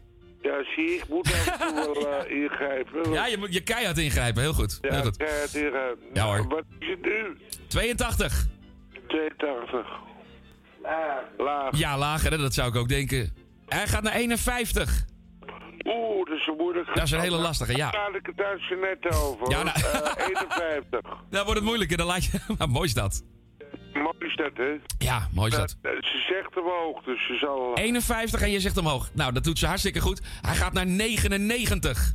Ja, zie je, ik moet af en toe wel eh, ingrijpen. Ja, je moet je keihard ingrijpen. Heel goed. Ja, Heel goed. keihard ingrijpen. Ja, hoor. Wat is het nu? 82. 82. Laag. Ja, lager, hè? dat zou ik ook denken. Hij gaat naar 51. Oeh, dat is een moeilijk. Dat is een hele lastige, ja. Daar laat ik het aan Jeanette over. Ja, nou- 51. (laughs) Dan wordt het moeilijker. Dan laat je... (laughs) Maar mooi is dat. Mooi is dat, hè? Ja, mooi is dat. Eh, Ze zegt omhoog, dus ze zal... 51 en je zegt omhoog. Nou, dat doet ze hartstikke goed. Hij gaat naar 99.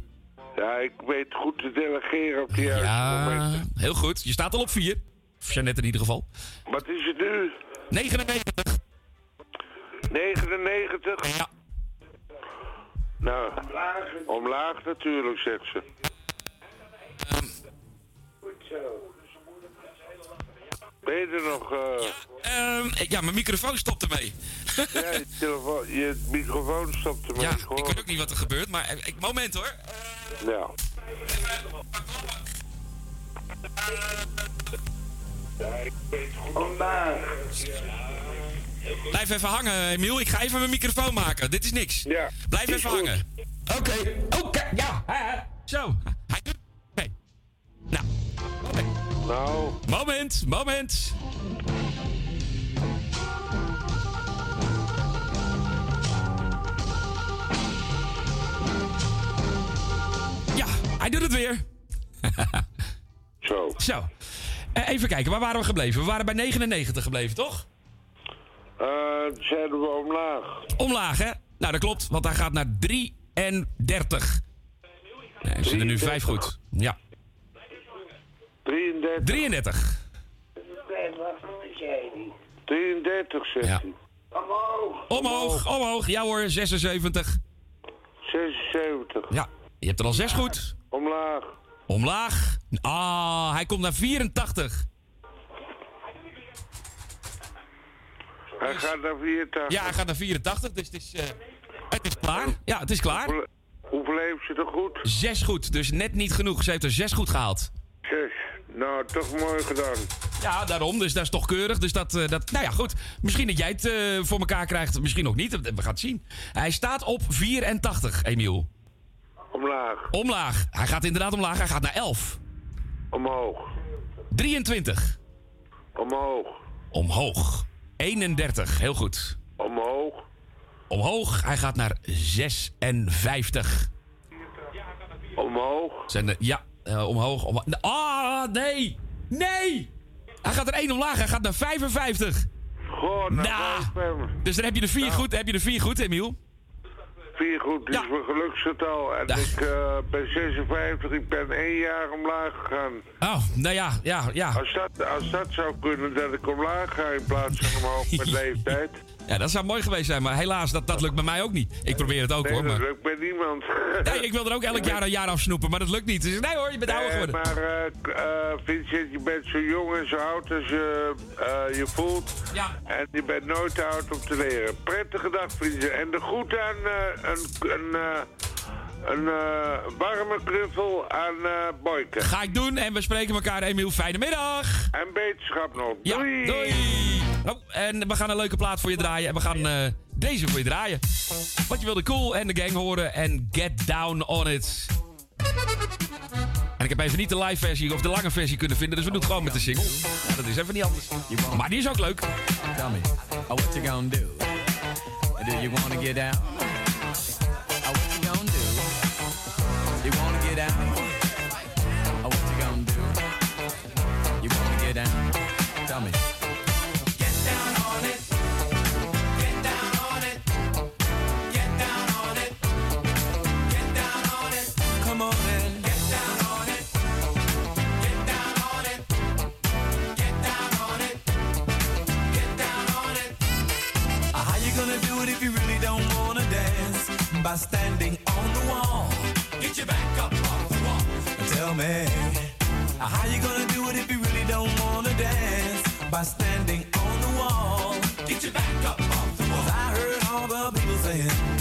Ja, ik weet goed te delegeren op die juiste Ja, momenten. heel goed. Je staat al op 4. Of Jeannette in ieder geval. Wat is het nu? 99. 99? Ja. Nou, omlaag natuurlijk, zegt ze. Ben je er nog? eh Ehm, ja, mijn microfoon stopt ermee. ja, je, (laughs) telefoon, je microfoon stopt ermee. Ja, ik weet ook niet wat er gebeurt, maar eh, ik, moment hoor. Ja. Omlaag. Blijf even hangen, Emiel. Ik ga even mijn microfoon maken. Dit is niks. Ja. Blijf even goed. hangen. Oké, oké, ja. Zo. Hij doet Oké. Nou. Nou. Moment, moment. Ja, hij doet het weer. Zo. Zo. Eh, even kijken, waar waren we gebleven? We waren bij 99 gebleven, toch? Eh, zeiden we omlaag. Omlaag, hè? Nou, dat klopt, want hij gaat naar 33. Nee, er zitten er nu vijf goed. Ja. 33. 33. 33, zegt Ja. Omhoog. Omhoog, omhoog. Ja hoor, 76. 76. Ja, je hebt er al zes goed. Omlaag. Omlaag. Ah, hij komt naar 84. Hij gaat naar 84. Ja, hij gaat naar 84, dus het is, eh, het is klaar. Ja, het is klaar. Hoeveel, hoeveel heeft ze er goed? Zes goed, dus net niet genoeg. Ze heeft er zes goed gehaald. Zes. Nou, toch mooi gedaan. Ja, daarom. Dus dat is toch keurig. Dus dat, eh, dat nou ja, goed. Misschien dat jij het eh, voor elkaar krijgt. Misschien nog niet. We gaan het zien. Hij staat op 84, Emiel. Omlaag. Omlaag. Hij gaat inderdaad omlaag. Hij gaat naar 11. Omhoog. 23. Omhoog. Omhoog. 31. Heel goed. Omhoog. Omhoog. Hij gaat naar 56. Omhoog. Zijn, ja, eh, omhoog. Ah, nee! Nee! Hij gaat er één omlaag. Hij gaat naar 55. Goh, nou, Nou. Dus dan heb je de vier goed. Heb je de vier goed, Emiel? Vier goed, is mijn geluksgetal. En ik eh, ben 56, ik ben één jaar omlaag gegaan. Oh, nou ja, ja, ja. Als dat, als dat zou kunnen, dat ik omlaag ga in plaats van omhoog met (laughs) leeftijd. Ja, dat zou mooi geweest zijn. Maar helaas, dat, dat lukt bij mij ook niet. Ik probeer het ook Nee, hoor. dat Maar... lukt bij niemand. (laughs) Nee, ik wil er ook elk jaar een jaar afsnoepen, maar dat lukt niet. Dus nee hoor, je bent ouder geworden. maar eh, Vincent, je bent zo jong en zo oud als je eh, je voelt. Ja. En je bent nooit te oud om te leren. Prettige dag, Vincent. En de groet aan een, een, een eh, warme knuffel aan eh Boyke. Ga ik doen en we spreken elkaar, Emiel. Fijne middag. En beterschap nog. Ja, Doei. doei. Oh, en we gaan een leuke plaat voor je draaien. En we gaan eh, deze voor je draaien. Want je wilde Cool en de gang horen. En Get Down On It. En ik heb even niet de live versie of de lange versie kunnen vinden. Dus we doen het gewoon met de single. Ja, dat is even niet anders. Maar die is ook leuk. Tell me, oh, what you gonna do? Do you wanna get down? Down? Tell me. Get down on it. Get down on it. Get down on it. Get down on it. Come on in. Get down on it. Get down on it. Get down on it. Get down on it. How you gonna do it if you really don't wanna dance? By standing on the wall. Get your back up off the wall. Tell me. How you gonna do standing on the wall. Get your back up off the wall. I heard all the people saying,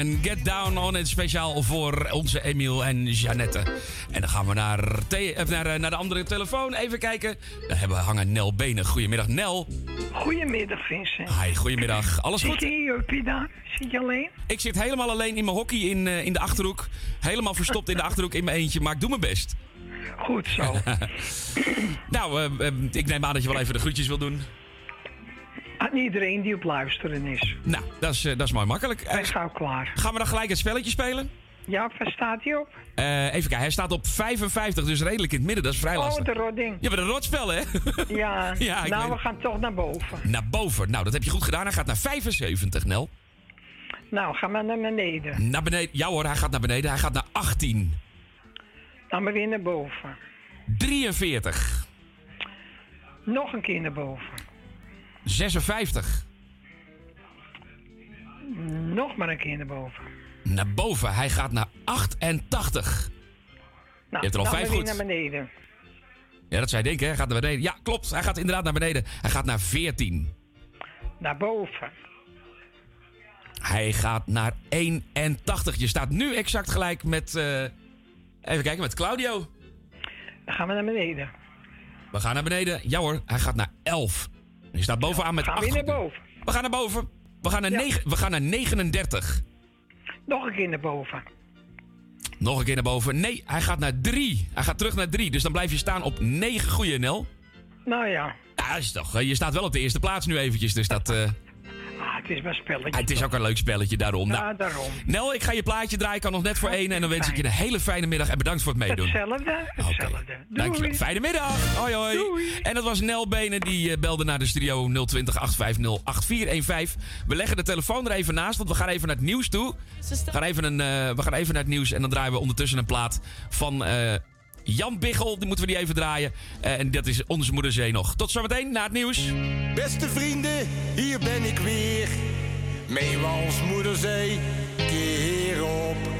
en Get Down On It speciaal voor onze Emiel en Jeannette. En dan gaan we naar, of naar, eh, naar de andere telefoon. Even kijken. Daar hebben we hangen Nel Benen. Goedemiddag Nel. Goedemiddag, Vincent. Hi, goedemiddag. Alles goed? Zit je uppie daar? Zit je alleen? Ik zit helemaal alleen in mijn hockey in, eh, in de Achterhoek. Helemaal verstopt in de Achterhoek in mijn eentje. Maar ik doe mijn best. Goed zo. (laughs) nou, eh, eh, ik neem aan dat je wel even de groetjes wil doen. Iedereen die op luisteren is. Nou, dat is, eh, dat is mooi makkelijk. Hij is gauw klaar. Gaan we dan gelijk het spelletje spelen? Ja, waar staat hij op? Eh, even kijken, hij staat op 55, dus redelijk in het midden. Dat is vrij Oh, lastig. de rodding. Je bent een rotspel, hè? (laughs) Ja, Ja, nou, weet- we gaan toch naar boven. Naar boven. Nou, dat heb je goed gedaan. Hij gaat naar 75, Nel. Nou, ga maar naar beneden. Naar beneden. Ja hoor, hij gaat naar beneden. Hij gaat naar 18. Dan maar weer naar boven. 43. Nog een keer naar boven. 56. Nog maar een keer naar boven. Naar boven. Hij gaat naar 88. je hebt er al vijf goed. naar beneden. Ja, dat je denken. hè? Hij gaat naar beneden. Ja, klopt. Hij gaat inderdaad naar beneden. Hij gaat naar 14. Naar boven. Hij gaat naar 81. Je staat nu exact gelijk met... eh, even kijken, met Claudio. Dan gaan we naar beneden. We gaan naar beneden. Ja hoor, hij gaat naar 11. Je staat bovenaan met Gaan we 8. weer naar boven. We gaan naar boven. We gaan naar, negen- we gaan naar 39. Nog een keer naar boven. Nog een keer naar boven. Nee, hij gaat naar 3. Hij gaat terug naar 3. Dus dan blijf je staan op 9. Goeie, Nel. Nou ja. Ja, is toch, je staat wel op de eerste plaats nu eventjes. Dus dat... eh, het is maar een spelletje. ah, het is ook een leuk spelletje daarom. Ja, Nou, daarom. Nel, ik ga je plaatje draaien. Ik kan nog net voor één. En dan wens ik je een hele fijne middag. En bedankt voor het meedoen. Hetzelfde, hetzelfde. Dankjewel. Fijne middag. Hoi, hoi. En dat was Nel Benen. Die eh, belde naar de studio 020 850 8415. We leggen de telefoon er even naast. Want we gaan even naar het nieuws toe. We gaan even, een, eh, we gaan even naar het nieuws. En dan draaien we ondertussen een plaat van eh, Jan Biggel. Die moeten we die even draaien. En dat is Onze Moeder Zee nog. Tot zometeen na het nieuws. Beste vrienden, hier ben ik weer. Meewals moederzee, keer op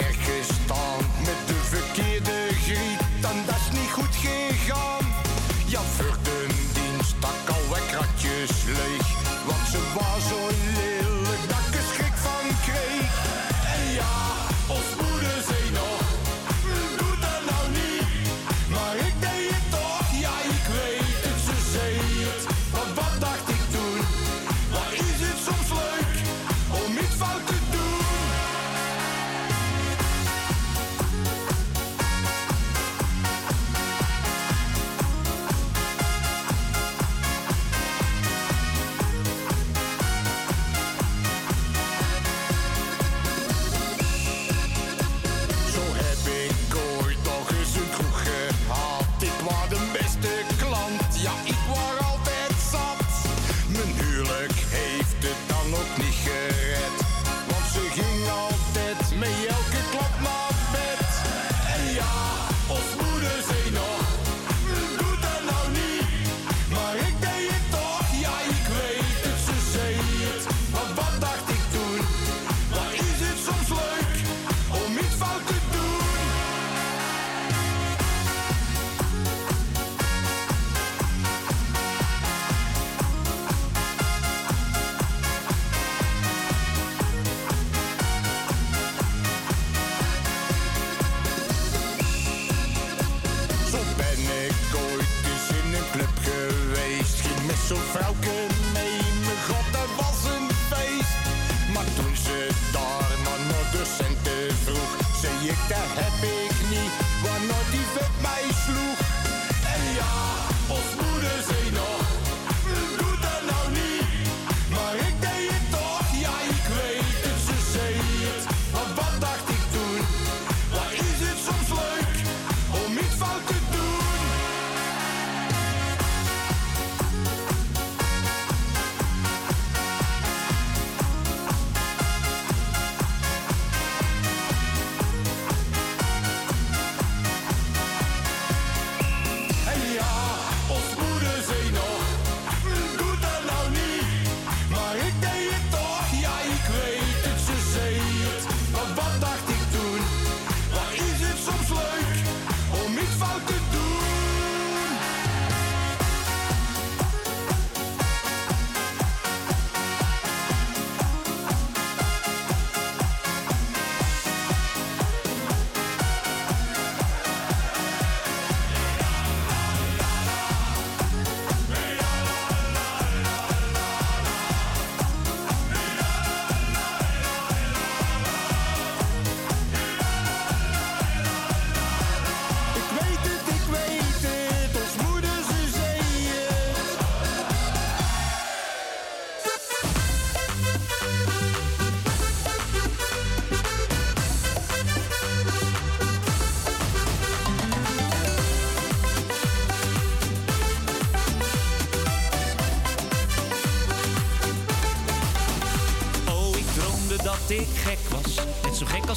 in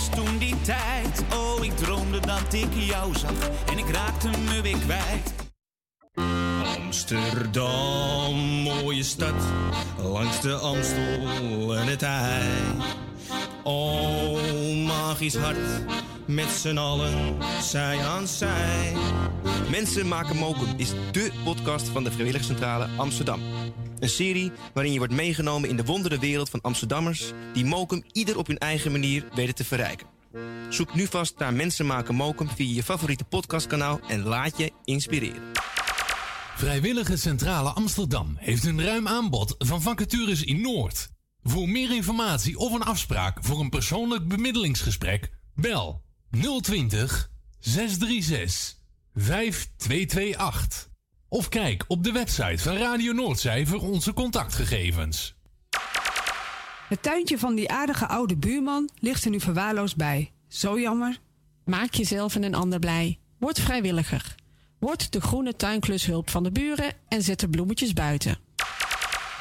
toen die tijd. Oh, ik droomde dat ik jou zag en ik raakte me weer kwijt. Amsterdam, mooie stad, langs de Amstel en het IJ. Oh, magisch hart, met z'n allen, zij aan zij. Mensen maken mokum is dé podcast van de Vrijwilligcentrale Amsterdam. Een serie waarin je wordt meegenomen in de wondere wereld van Amsterdammers... die mokum ieder op hun eigen manier weten te verrijken. Zoek nu vast naar Mensen maken mokum via je favoriete podcastkanaal... en laat je inspireren. Vrijwillige Centrale Amsterdam heeft een ruim aanbod van vacatures in Noord. Voor meer informatie of een afspraak voor een persoonlijk bemiddelingsgesprek, bel 020 636 5228. Of kijk op de website van Radio Noordzij voor onze contactgegevens. Het tuintje van die aardige oude buurman ligt er nu verwaarloosd bij. Zo jammer. Maak jezelf en een ander blij. Word vrijwilliger. Word de groene tuinklushulp van de buren en zet de bloemetjes buiten.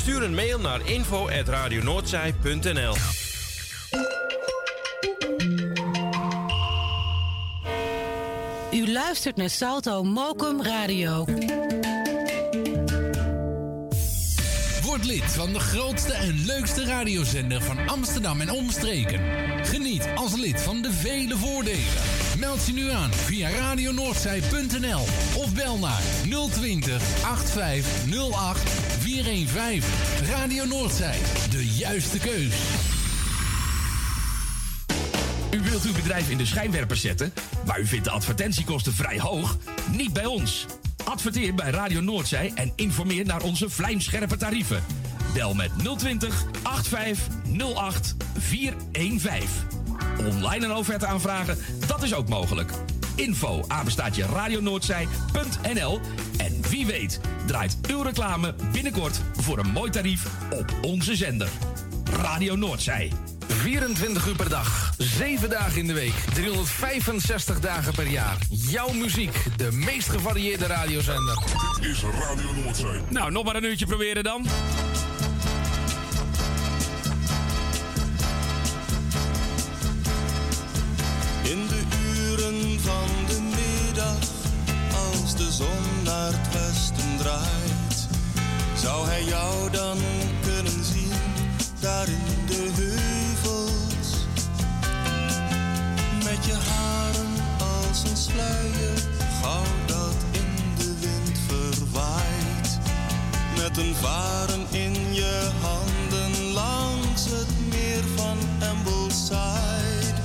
Stuur een mail naar info.radionoordzij.nl U luistert naar Salto Mokum Radio. Word lid van de grootste en leukste radiozender van Amsterdam en omstreken. Geniet als lid van de vele voordelen. Meld je nu aan via radionoordzij.nl of bel naar 020 8508 415. Radio Noordzij, de juiste keus. U wilt uw bedrijf in de schijnwerpers zetten, maar u vindt de advertentiekosten vrij hoog? Niet bij ons. Adverteer bij Radio Noordzij en informeer naar onze vlijmscherpe tarieven. Bel met 020 8508 415. Online een offerte aanvragen, dat is ook mogelijk. Info apenstaatje radionoordzij.nl En wie weet draait uw reclame binnenkort voor een mooi tarief op onze zender. Radio Noordzij. 24 uur per dag, 7 dagen in de week, 365 dagen per jaar. Jouw muziek, de meest gevarieerde radiozender. Is Radio Noordzee. Nou, nog maar een uurtje proberen dan. Jou dan kunnen zien, daar in de heuvels. Met je haren als een sluier, gauw dat in de wind verwaait. Met een varen in je handen langs het meer van Ambleside.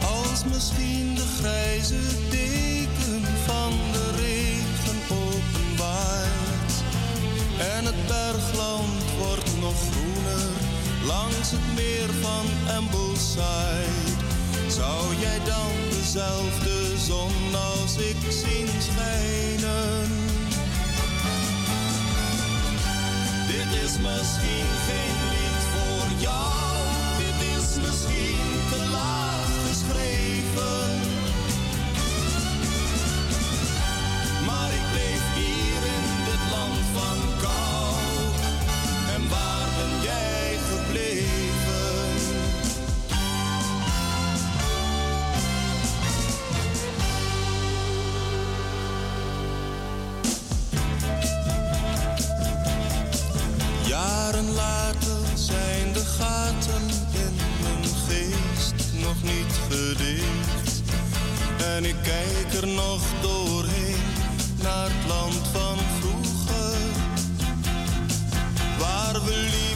Als misschien de grijze langs het meer van Ambleside. Zou jij dan dezelfde zon als ik zien schijnen? Dit is misschien geen lied voor jou. En ik kijk er nog doorheen naar het land van vroeger. Waar we liepen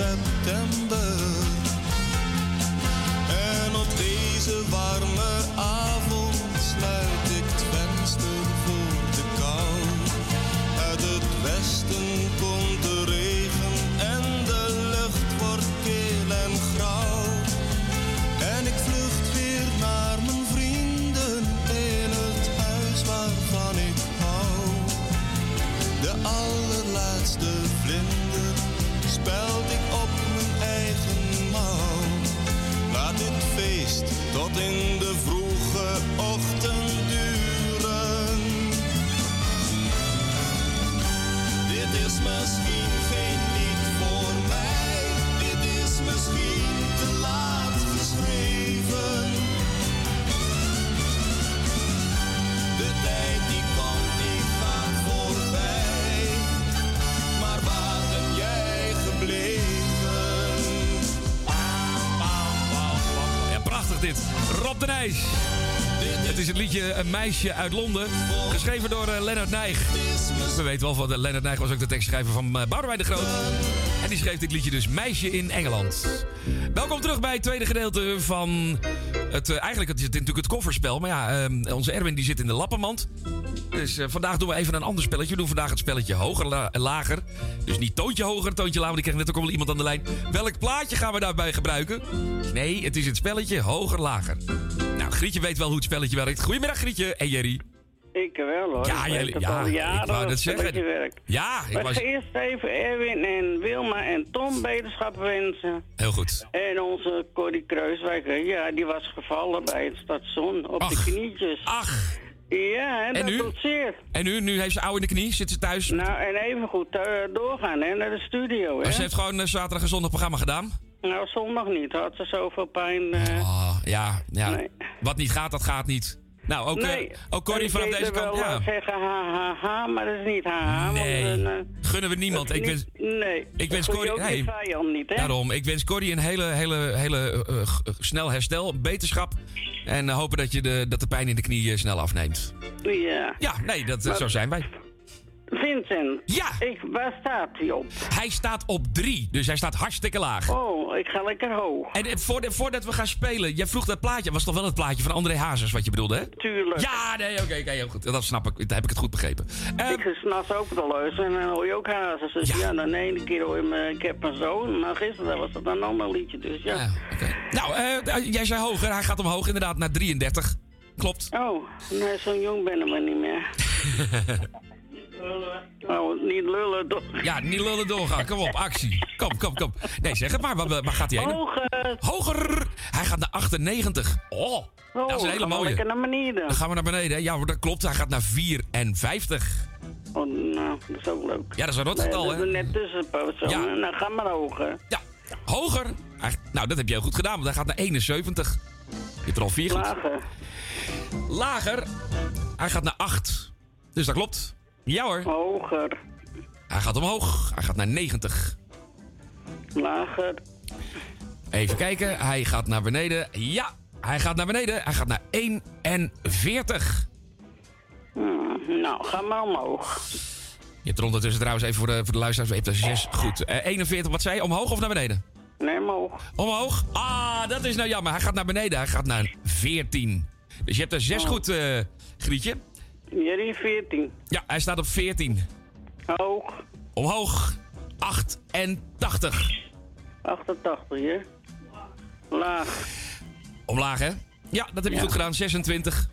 september. Tot Het is het liedje Een meisje uit Londen. Geschreven door eh, Leonard Nijg. We weten wel van Leonard Nijg was ook de tekstschrijver van uh, Boudewijn de Groot. En die schreef dit liedje dus Meisje in Engeland. Welkom terug bij het tweede gedeelte van het... eh, eigenlijk het is natuurlijk het kofferspel. Maar ja, onze Erwin die zit in de lappenmand. Dus vandaag doen we even een ander spelletje. We doen vandaag het spelletje hoger en lager. Dus niet toontje hoger, toontje lager. Want ik kreeg net ook al iemand aan de lijn. Welk plaatje gaan we daarbij gebruiken? Nee, het is het spelletje hoger lager. Nou, Grietje weet wel hoe het spelletje werkt. Goedemiddag Grietje en Jerry. Ik wel hoor. Ja, jij- ja, al ik wou dat zeggen. Ja, ik was... eerst even Erwin en Wilma en Tom beterschap wensen. Heel goed. En onze Corrie Kruiswijk, ja, die was gevallen bij het station op de knietjes. Ach. Ja, en, En dat doet zeer. En nu, nu heeft ze oude in de knie, zit ze thuis. Nou, en even goed eh, doorgaan hè, naar de studio. Hè? Ze heeft gewoon eh, zaterdag en zondag programma gedaan. Nou, zondag niet. Had ze zoveel pijn. eh, Oh, ja, ja. Nee. Wat niet gaat, dat gaat niet. Nou, ook, eh, nee. ook Corrie vanaf deze kant. wel Ja. zeggen ha, ha, ha, maar dat is niet ha, ha. Nee, want, eh, gunnen we niemand. Ik wens, niet- nee. ik wens Corrie- niet, hè? daarom, ik wens Corrie een hele, hele, hele eh, snel herstel, beterschap. En hopen dat, je de, dat de pijn in de knie snel afneemt. Ja. Ja, nee, dat, Maar- zo zijn wij. Vincent. Ja. Ik, waar staat hij op? Hij staat op drie, dus hij staat hartstikke laag. Oh, ik ga lekker hoog. En eh, voordat, voordat we gaan spelen, jij vroeg dat plaatje. Was toch wel het plaatje van André Hazes wat je bedoelde, hè? Tuurlijk. Ja, nee, oké, heel goed. Dat snap ik. Dat heb ik het goed begrepen. Eh, ik s'nachts ook te luisteren en dan hoor je ook hazes. Dus ja, dan de ene keer hoor je me, ik heb een zoon. Maar gisteren was dat een ander liedje, dus ja. Nou, eh, jij zei hoger. Hij gaat omhoog inderdaad naar 33. Klopt. Oh, nee, zo jong ben ik maar niet meer. (laughs) Oh, niet lullen toch? ja, niet lullen doorgaan. Kom op, actie. Kom, kom, kom. Nee, zeg het maar. Waar, waar gaat hij heen? Hoger. Hoger. Hij gaat naar 98. Oh, Oh, dat is een hele gaan we mooie. lekker naar beneden. Dan gaan we naar beneden. Ja, dat klopt. Hij gaat naar 54. Oh, nou, dat is ook leuk. Ja, dat is een Nee, rotgetal, dat hè? is net tussenpoot zo. Ja. Nou, ga maar hoger. Ja, hoger. Nou, dat heb je heel goed gedaan, want hij gaat naar 71. Je hebt er al vier goed. Lager. Lager. Hij gaat naar 8. Dus dat klopt. Ja hoor. Hoger. Hij gaat omhoog. Hij gaat naar 90. Lager. Even kijken. Hij gaat naar beneden. Ja, hij gaat naar beneden. Hij gaat naar 41. Hmm, nou, ga maar omhoog. Je hebt er ondertussen trouwens even voor de, voor de luisteraars. Je hebt er 6. Goed. Eh, 41, wat zei je? Omhoog of naar beneden? Nee, omhoog. Omhoog? Ah, dat is nou jammer. Hij gaat naar beneden. Hij gaat naar 14. Dus je hebt er 6 goed, eh Grietje. Jerry 14. Ja, hij staat op 14. Hoog. Omhoog. 88. 88, hè? Laag. Omlaag, hè? Ja, dat heb je Ja. goed gedaan. 26.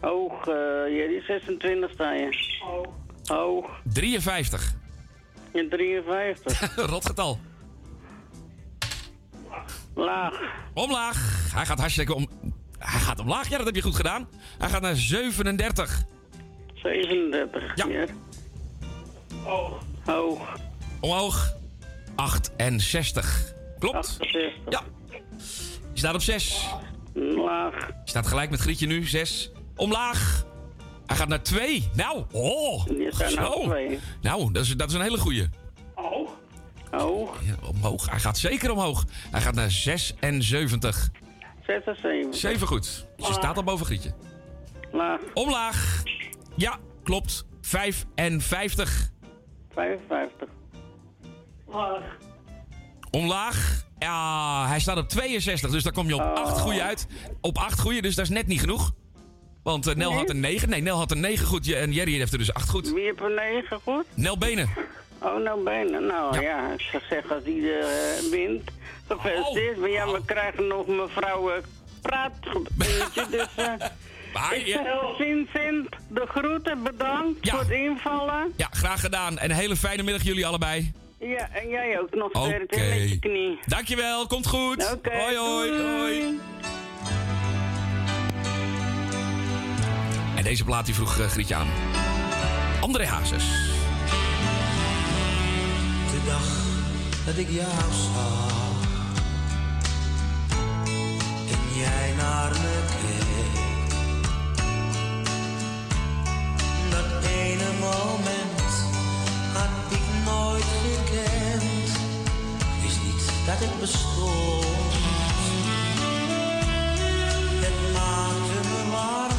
Hoog, eh Jerry 26 sta je. Hoog. Hoog. 53. In 53. Rotgetal. Laag. Omlaag. Hij gaat hartstikke om. Hij gaat omlaag. Ja, dat heb je goed gedaan. Hij gaat naar 37. 37. Ja. Hoog. Hoog. Omhoog. 68. Klopt? 68. Ja. Je staat op 6. Laag. Je staat gelijk met Grietje nu. 6. Omlaag. Hij gaat naar 2. Nou, oh. Je staat nou Zo. twee. Nou, dat is, dat is een hele goeie. Hoog. Hoog. Ja, omhoog. Hij gaat zeker omhoog. Hij gaat naar 76. 76. 7 goed. Dus je staat al boven Grietje. Laag. Omlaag. Ja, klopt. 55. 55. Laag. Omlaag. Ja, hij staat op 62, dus daar kom je op 8 goede uit. Op 8 goede, dus dat is net niet genoeg. Want eh, Nel Nee? had een 9. Nee, Nel had een 9 goed en Jerry heeft er dus 8 goed. Wie heeft een 9 goed? Nel Benen. Oh, nou bijna. Nou ja, ik zou zeggen als ieder eh, wint. Gefeliciteerd. Maar ja, we krijgen nog mevrouw uh, praatgebeurtje. dus eh (laughs) Maar ik Vincent, de groeten, bedankt voor het invallen. Ja, graag gedaan. En een hele fijne middag jullie allebei. Ja, en jij ook nog Oké. sterkte met je knie. Dankjewel, komt goed. Oké, hoi, hoi, doei. hoi. En deze plaat die vroeg eh, Grietje aan. André Hazes. De dag dat ik jou zag jij naar me keek, dat ene moment had ik nooit gekend, wist niet dat het bestond. Het maakte me warm,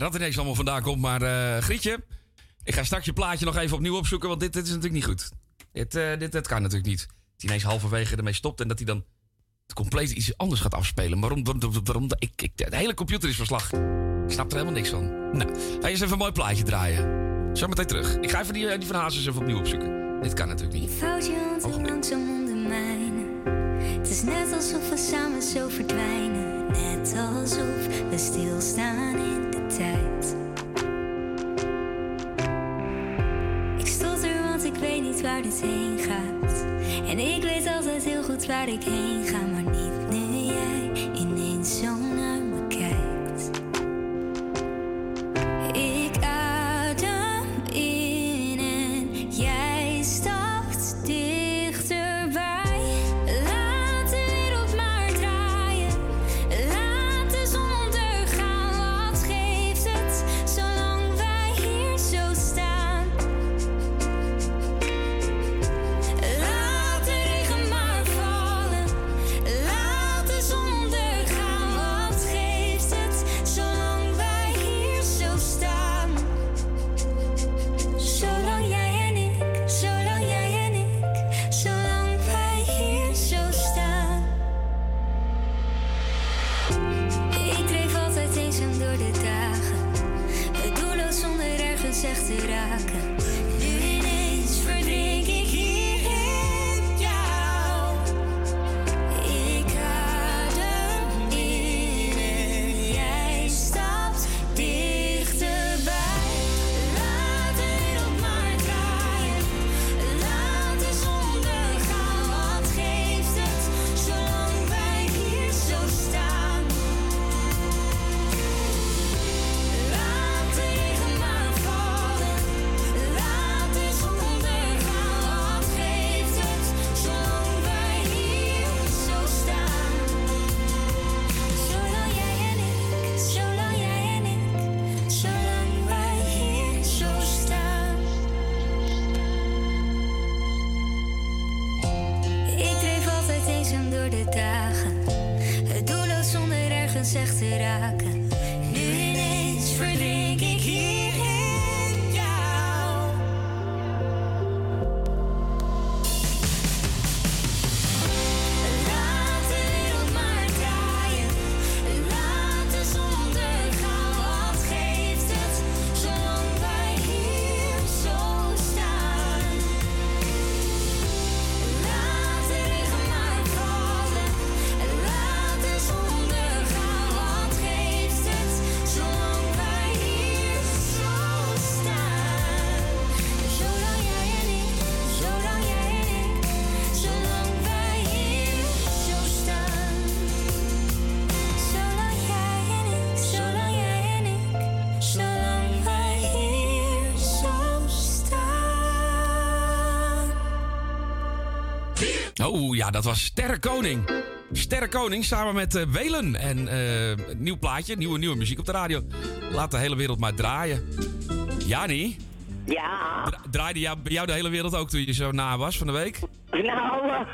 waar dat ineens allemaal vandaan komt, maar eh, Grietje, ik ga straks je plaatje nog even opnieuw opzoeken, want dit, dit is natuurlijk niet goed. Dit, eh, dit, dit kan natuurlijk niet. Dat hij ineens halverwege ermee stopt en dat hij dan het compleet iets anders gaat afspelen. Waarom? waarom, waarom ik, ik, de hele computer is verslag. Ik snap er helemaal niks van. Nou, ga eens even een mooi plaatje draaien. Zometeen terug. Ik ga even die, eh, die van Hazes even opnieuw opzoeken. Dit kan natuurlijk niet. Handen langzaam onder mijne. Het is net alsof we samen zo verdwijnen. Net alsof we stilstaan in de tijd. Ik stotter, want ik weet niet waar dit heen gaat. En ik weet altijd heel goed waar ik heen ga, maar niet nu jij ineens zo ja, dat was Sterrenkoning. Sterrenkoning samen met eh, Welen. En een nieuw plaatje, nieuwe, nieuwe muziek op de radio. Laat de hele wereld maar draaien. Jani, Ja, dra- draaide jou, bij jou de hele wereld ook toen je zo na was van de week? nou,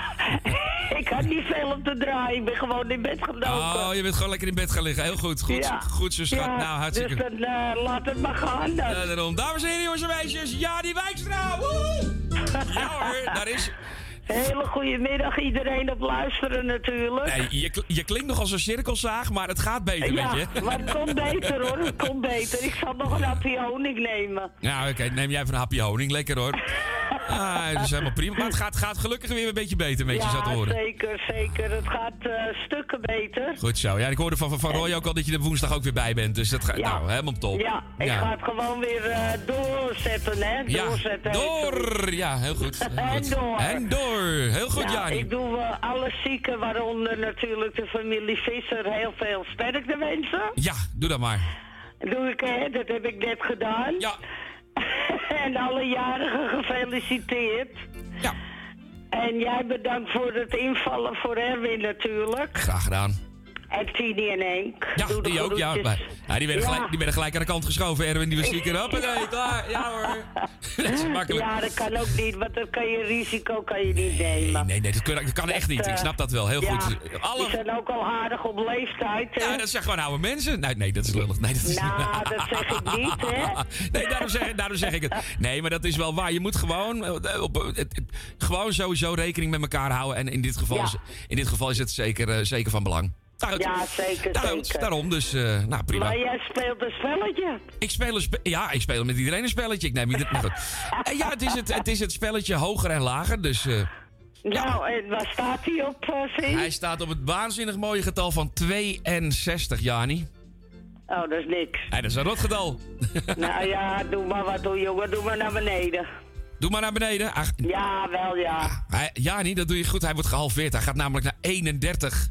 (laughs) ik had niet veel op te draaien. Ik ben gewoon in bed gedoken. Oh, je bent gewoon lekker in bed gaan liggen. Heel goed, goed, Ja. goed zo schat. Ja, nou, hartstikke Dus dan eh, laat het maar gaan dan. Daarom. Dames en heren, jongens en meisjes, Jani Wijkstra! Woe! Ja hoor, daar is... Hele goede middag iedereen op luisteren natuurlijk. Nee, je, je klinkt nog als een cirkelzaag, maar het gaat beter ja, met je. (laughs) maar het komt beter hoor, het komt beter. Ik zal nog een (laughs) hapje honing nemen. Ja, oké, neem jij even een hapje honing. Lekker hoor. (laughs) Ah, dat is helemaal prima. Maar het gaat, gaat gelukkig weer een beetje beter met je, zo te ja, horen. zeker, zeker. Het gaat eh, stukken beter. Goed zo. Ja, ik hoorde van, van, Roy ook al dat je er woensdag ook weer bij bent. Dus dat gaat, Ja. nou, helemaal top. Ja, ik ga het gewoon weer eh, doorzetten, hè? Ja, Doorzetten. door. Ja, heel goed. (laughs) Heel En door. En door. Heel goed, Ja, Jani. Ik doe eh, alle zieken, waaronder natuurlijk de familie Visser, heel veel sterkte wensen. Ja, doe dat maar. Doe ik, hè? Dat heb ik net gedaan. Ja. (laughs) en alle jarigen gefeliciteerd. Ja. En jij bedankt voor het invallen voor Erwin natuurlijk. Graag gedaan. En en Henk. Ja, Doe die ook. Ja, maar, ja, die, werden Ja. Gelijk, die werden gelijk aan de kant geschoven. Erwin, die was (laughs) zieker. Hoppatee, klaar. Ja hoor. (laughs) dat is makkelijk. Ja, dat kan ook niet, want dat kan je risico kan je niet nemen. Nee, nee, dat kan, dat kan echt niet. Ik snap dat wel. Heel Ja, goed. Die zijn ook al aardig op leeftijd, hè? Ja, dat zijn gewoon oude mensen. Nee, nee dat is lullig. Nee, dat is Nou, dat zeg ik niet, hè? (laughs) Nee, daarom zeg, daarom zeg ik het. Nee, maar dat is wel waar. Je moet gewoon, eh, op, eh, gewoon sowieso rekening met elkaar houden. En in dit geval, is, in dit geval is het zeker, eh, zeker van belang. Ja, zeker, zeker. Daarom, dus, eh, nou prima. Maar jij speelt een spelletje. Ik speel een spe- ja, ik speel met iedereen een spelletje. Ik neem ieder, nou goed. (laughs) Eh, ja, het is het, het is het spelletje hoger en lager. Dus eh, Nou, en waar staat hij op, uh, hij staat op het waanzinnig mooie getal van 62, Jani. Oh, dat is niks. Hey, dat is een rotgetal. (laughs) nou ja, doe maar wat, doe jongen, doe maar naar beneden. Doe maar naar beneden. Ach, Ja, wel ja. hij, ja, niet, dat doe je goed. Hij wordt gehalveerd. Hij gaat namelijk naar 31.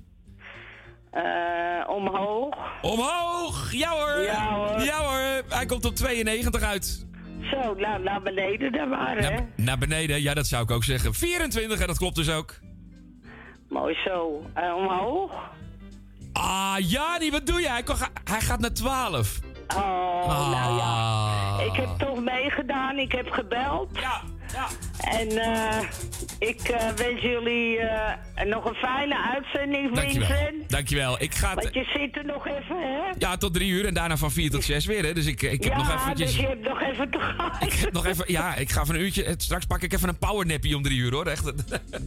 Eh, omhoog. Omhoog! Ja hoor! Ja hoor. Ja hoor! Hij komt op 92 uit. Zo, nou, naar beneden dan maar, hè. Naar, naar beneden, ja, dat zou ik ook zeggen. 24, en dat klopt dus ook. Mooi zo. Eh, omhoog. Ah, Jani, wat doe je? Hij, kon hij gaat naar 12. Oh, nou ja. Ah. Ik heb toch meegedaan. Ik heb gebeld. Ja, ja. En eh, ik eh, wens jullie eh, nog een fijne uitzending, Dankjewel. Vincent. Dankjewel. Ik ga... Want je zit er nog even, hè? Ja, tot drie uur en daarna van vier tot zes weer, hè. Dus ik, ik heb ja, nog eventjes... dus je hebt nog even te gaan. Ik heb nog even... Ja, ik ga van een uurtje... Straks pak ik even een powernappie om drie uur, hoor. Echt. (laughs)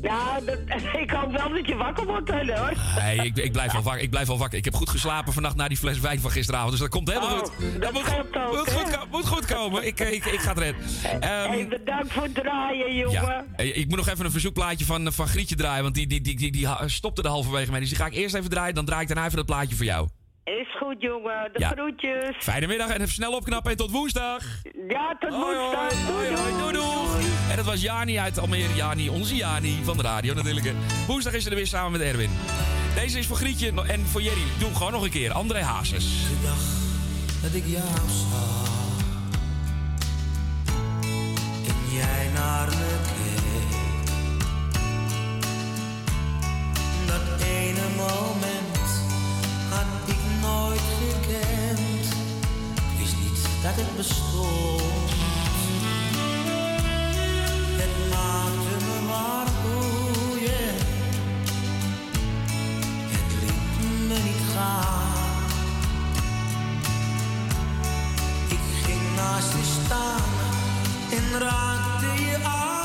Ja, dat, (laughs) ik hoop wel dat je wakker wordt, hè, hoor. Nee, ik, ik, blijf wel wakker. ik blijf wel wakker. Ik heb goed geslapen vannacht na die fles wijn van gisteravond. Dus dat komt helemaal Oh, goed. dat moet, ook, moet, hè? goed, moet goed komen. Ik, ik, ik ga het redden. Ehm, Hey, bedankt voor het draaien, jongen. ja. Eh, Ik moet nog even een verzoekplaatje van, van Grietje draaien. Want die, die, die, die, die stopte er halverwege mee. Dus die ga ik eerst even draaien. Dan draai ik daarna even dat plaatje voor jou. Is goed, jongen. De Ja. groetjes. Fijne middag en even snel opknappen. En tot woensdag. Ja, tot Hoi, woensdag. hoi, Doei, hoi, doei. doei. En dat was Jani uit Almere. Jani, onze Jani van de radio natuurlijk. Woensdag is ze er weer samen met Erwin. Deze is voor Grietje en voor Jerry. Doe hem gewoon nog een keer. André Hazes. De dag dat ik jou zag jij naar me keek. Dat ene moment had ik nooit gekend. Ik wist niet dat het bestond. Het maakte me maar boeien. Het liet me niet gaan. Ik ging naast je staan en raakte je aan.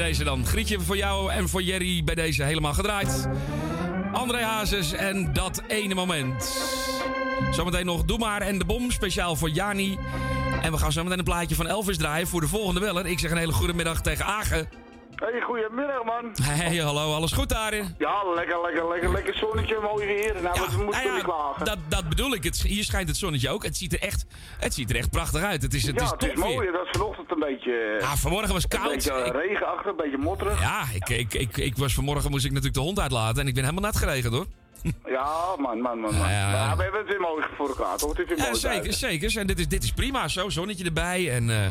Deze dan. Grietje voor jou en voor Jerry bij deze helemaal gedraaid. André Hazes en dat ene moment. Zometeen nog Doe maar en de bom, speciaal voor Jani. En we gaan zometeen een plaatje van Elvis draaien voor de volgende beller. Ik zeg een hele goede middag tegen Agen. Hey, goedemiddag. Hey, hallo, alles goed daarin? Ja, lekker, lekker, lekker, lekker zonnetje, mooi weer. Nou, we moeten nou ja, klagen. Dat, dat bedoel ik. Het, hier schijnt het zonnetje ook. Het ziet er echt, het ziet er echt prachtig uit. Het is, het ja, is het is topweer. mooi. Dat is vanochtend een beetje... Ja, vanmorgen was Een koud. beetje Ik- regenachtig, een beetje motterig. Ja, ik, ik, ik, ik was vanmorgen moest ik natuurlijk de hond uitlaten en ik ben helemaal nat geregend hoor. Ja, man, man, man. man. Ja, ja. Maar we hebben het weer mooi voor elkaar, toch? Het is weer Ja, mooi zeker, buiten. zeker. En dit is, dit is prima. Zo, zonnetje erbij. En, eh,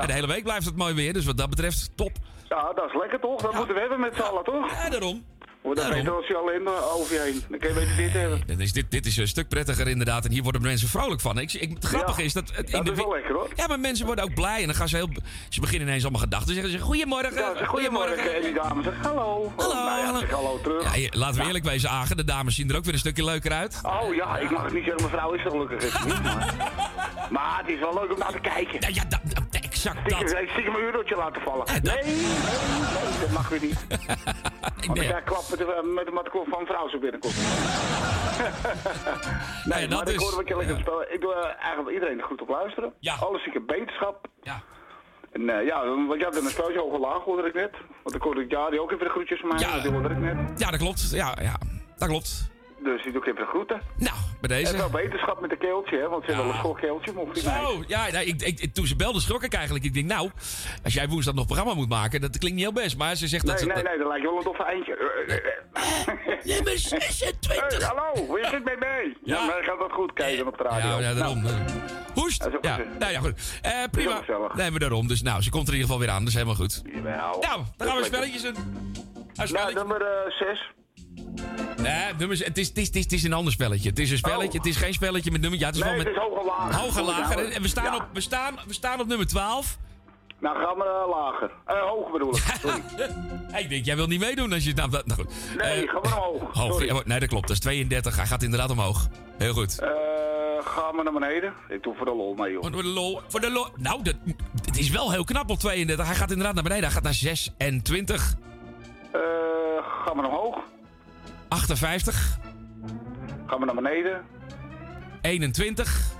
en de hele week blijft het mooi weer. Dus wat dat betreft, top. Ja, dat is lekker toch? Dat moeten we hebben met z'n allen, toch? Ja, daarom. Wordt dat Daarom. je alleen eh, over je heen. Dan kun je beter dit hebben. Dan is dit, dit is een stuk prettiger inderdaad. En hier worden mensen vrolijk van. Ik, ik, het grappige is dat... Het, in dat de is wel lekker, hoor. Ja, maar mensen worden ook blij. En dan gaan ze heel... Ze beginnen ineens allemaal gedachten. Zeggen ze, goedemorgen. Ja, zeg goedemorgen. En die dame zegt hallo. Hallo, Nou ja, hallo. zeg hallo terug. Ja, laten we eerlijk wezen, Agen. De dames zien er ook weer een stukje leuker uit. Oh ja, ik mag het niet zeggen, mijn vrouw is er gelukkig. Maar, (laughs) maar het is wel leuk om naar te kijken. Ja, ja dat, exact stiekem, dat. Stiekem een uurtje laten vallen. Nee, nee, nee, dat mag weer niet. (laughs) Want ik krijg klap met de, met de matklop van vrouw zo binnenkomt. (laughs) nee, dat maar ik is- hoorde wat je lekker spelen. Ik doe eh, eigenlijk iedereen goed op luisteren. Ja. Alles zieke beterschap. Ja. En eh, ja, want je had een spelje hoog en laag, hoorde ik net. Want ik hoorde ja, die ook even de groetjes van mij. Ja. Die hoorde ik net. Ja, dat klopt. Ja, ja, dat klopt. Dus die doe ik even de groeten. Nou, bij deze. En wel beterschap met de keeltje, hè, want ze hebben wel een schoolkeeltje, mocht ik. Zo, ja, nou, ik, ik, toen ze belde schrok ik eigenlijk. Ik denk, nou, als jij woensdag nog programma moet maken, dat klinkt niet heel best. Maar ze zegt dat Nee, ze... nee, nee, dat lijkt wel een doffe eindje. Nummer 26. (laughs) Hey, hallo, wie zit mee mee? Ja, maar gaat dat goed kijken op de radio. Ja, ja, daarom. Nou, Hoest. Ja, nou ja, goed. Eh, prima. Nee, maar daarom. Dus nou, ze komt er in ieder geval weer aan. Dat is helemaal goed. Jawel. Nou, dan gaan we spelletjes doen. Nou, nummer 6. Nee, nummers, het, is, het, is, het, is, het is een ander spelletje. Het is een spelletje. Het is geen spelletje met nummers. Ja, het is Oh. Nee, wel met het is hoog en lager. Lager. nou, En we staan, ja. op, we, staan, we staan op nummer 12. Nou, gaan we eh, lager. Eh, hoog bedoel ik. Sorry. (laughs) ik denk, jij wil niet meedoen als je het nou... Nou goed. Nee, Eh, gaan we omhoog. (laughs) hoog. Sorry. Ja, Nee, dat klopt. Dat is 32. Hij gaat inderdaad omhoog. Heel goed. Eh, gaan we naar beneden. Ik doe voor de lol mee, joh. Voor de lol. Voor de lol. Nou, dat, het is wel heel knap op 32. Hij gaat inderdaad naar beneden. Hij gaat naar 26. Eh, gaan we omhoog. 58. Gaan we naar beneden. 21.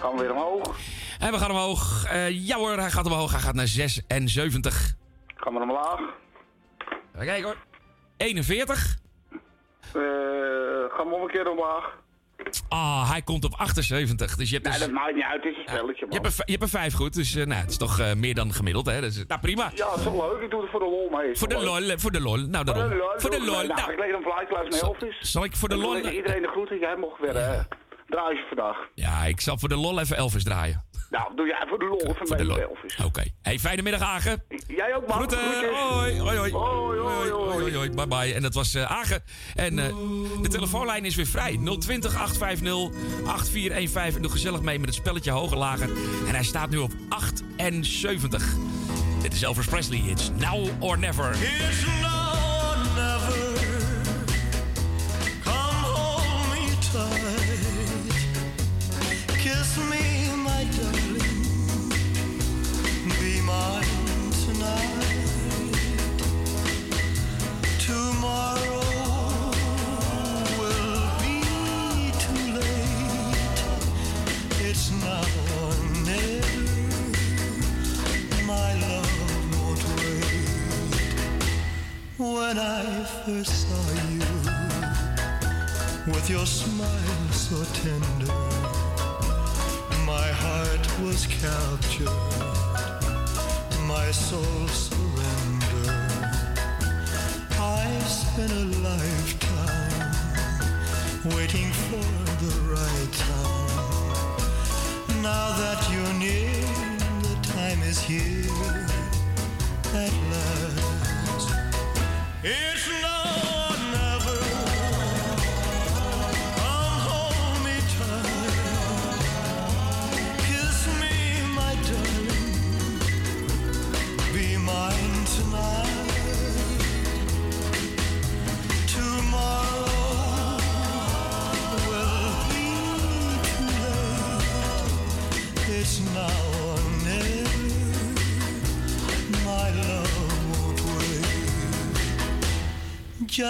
Gaan we weer omhoog. En we gaan omhoog. Eh, ja hoor, hij gaat omhoog. Hij gaat naar 76. Gaan we naar omlaag. Even kijken hoor. 41. Eh, gaan we om een keer omlaag. Ah, hij komt op 78. Dus je hebt, Nee, dus, dat maakt niet uit. Het is een spelletje, je man. hebt, een, je hebt een 5 goed. Dus eh, nou, het is toch eh, meer dan gemiddeld. Hè? Dus, nou, prima. Ja, dat is wel leuk. Ik doe het voor de lol mee. Voor de lol. eh, Voor de lol. Nou, daarom. Voor de lol. Voor de lol. mee. Nou, Nou, ik leed een flyclass met Elvis. zal ik voor de lol... Iedereen de groeten. Jij mocht weer eh draaien vandaag. Ja, ik zal voor de lol even Elvis draaien. Nou, doe jij voor de lol even Voor de Elvis. Oké. Hey, fijne middag, Agen. Jij ook, man. Groeten. Groetjes. Hoi, hoi, hoi. Hoi, hoi, hoi. hoi, hoi. Bye, bye. En dat was eh Agen. En eh, de telefoonlijn is weer vrij. 020 850 8415. En doe gezellig mee met het spelletje hoger lager. En hij staat nu op 78. Dit is Elvis Presley. It's now or never.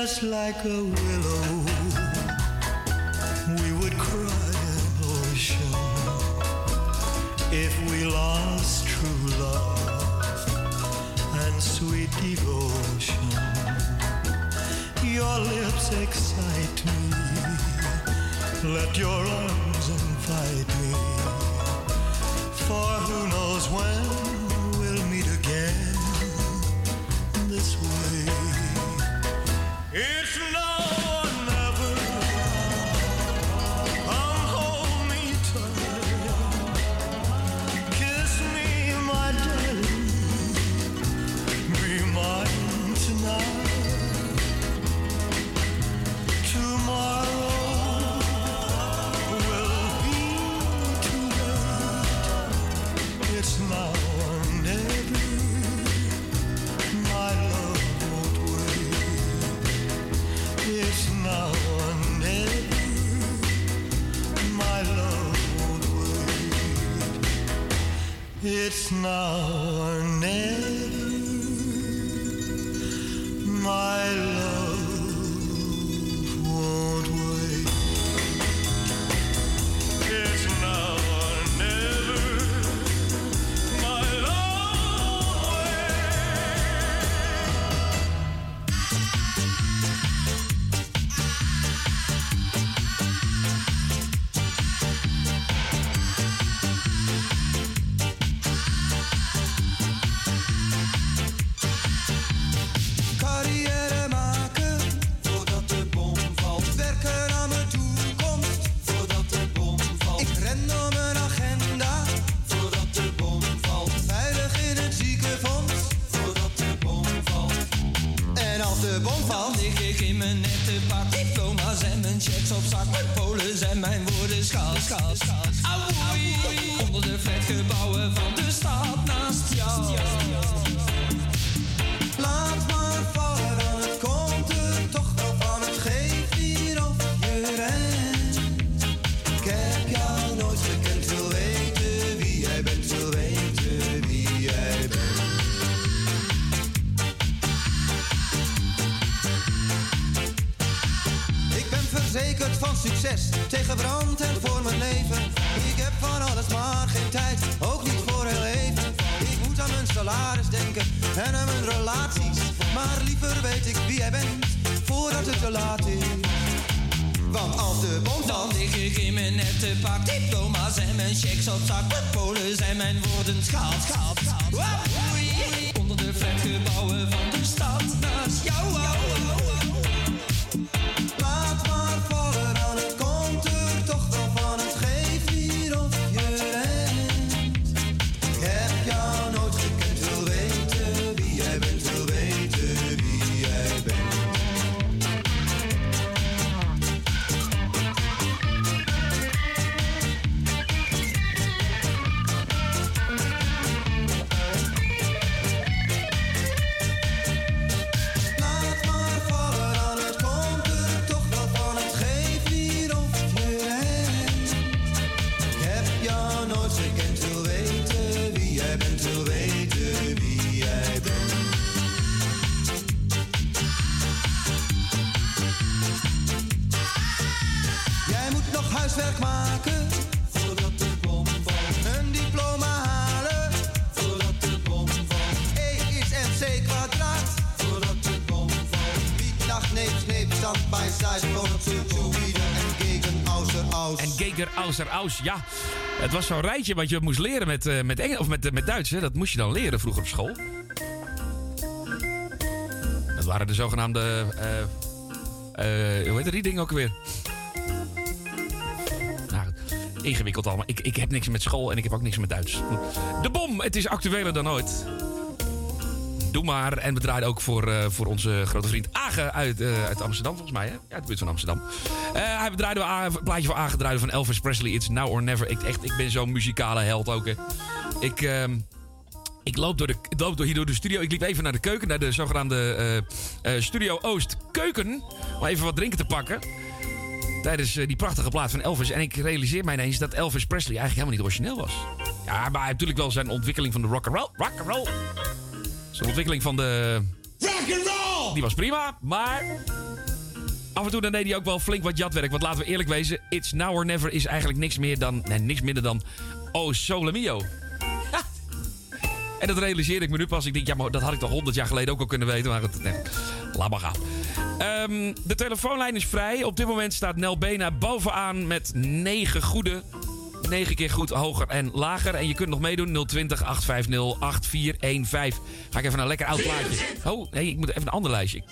Just like a willow. Huiswerk maken voordat de bom valt. Een diploma halen voordat de bom valt. E is MC kwadraat voordat de bom valt. Wie nacht neemt, sneep, stand bij side, voordat ze en gegen außer aus. En Geger Auser Aus, ja. Het was zo'n rijtje wat je moest leren met, eh, met, Engels, of met, met Duits. Hè. Dat moest je dan leren vroeger op school. Dat waren de zogenaamde... eh, hoe heet die dingen ook weer? Ingewikkeld allemaal. Ik, ik heb niks met school en ik heb ook niks met Duits. De bom, het is actueler dan ooit. Doe maar. En we draaien ook voor, eh, voor onze grote vriend Age uit, eh, uit Amsterdam, volgens mij. Hè? Ja, de buurt van Amsterdam. Eh hij A- een plaatje voor Age draaien van Elvis Presley. It's now or never. Ik, echt, ik ben zo'n muzikale held ook. Ik, ehm, ik, loop door de, loop door hier door de studio. Ik liep even naar de keuken, naar de zogenaamde eh, Studio Oost keuken. Om even wat drinken te pakken. Tijdens eh, die prachtige plaat van Elvis. En ik realiseer mij ineens dat Elvis Presley eigenlijk helemaal niet origineel was. Ja, maar hij heeft natuurlijk wel zijn ontwikkeling van de rock and roll. Rock and roll. Zijn ontwikkeling van de. Rock and roll! Die was prima, maar... Af en toe dan deed hij ook wel flink wat jatwerk. Want laten we eerlijk wezen, It's Now or Never is eigenlijk niks meer dan... Nee, niks minder dan Oh Sole Mio. En dat realiseerde ik me nu pas. Ik denk, ja, maar dat had ik toch honderd jaar geleden ook al kunnen weten. Maar het, nee, laat maar gaan. Ehm, de telefoonlijn is vrij. Op dit moment staat Nel Bena bovenaan met negen goede. Negen keer goed, hoger en lager. En je kunt nog meedoen. 020 850 8415. Ga ik even naar een lekker oud plaatje. Oh, nee, ik moet even een ander lijstje. Ik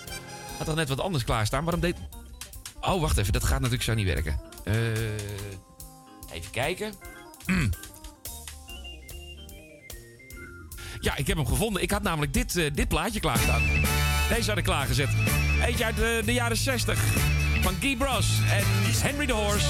had toch net wat anders klaarstaan. Waarom deed... Oh, wacht even. Dat gaat natuurlijk zo niet werken. Eh, even kijken. (clears throat) Ja, ik heb hem gevonden. Ik had namelijk dit, eh, dit plaatje klaarstaan. Deze had ik klaargezet. Eentje uit de, de jaren 60. Van Guy Bros en Henry the Horse.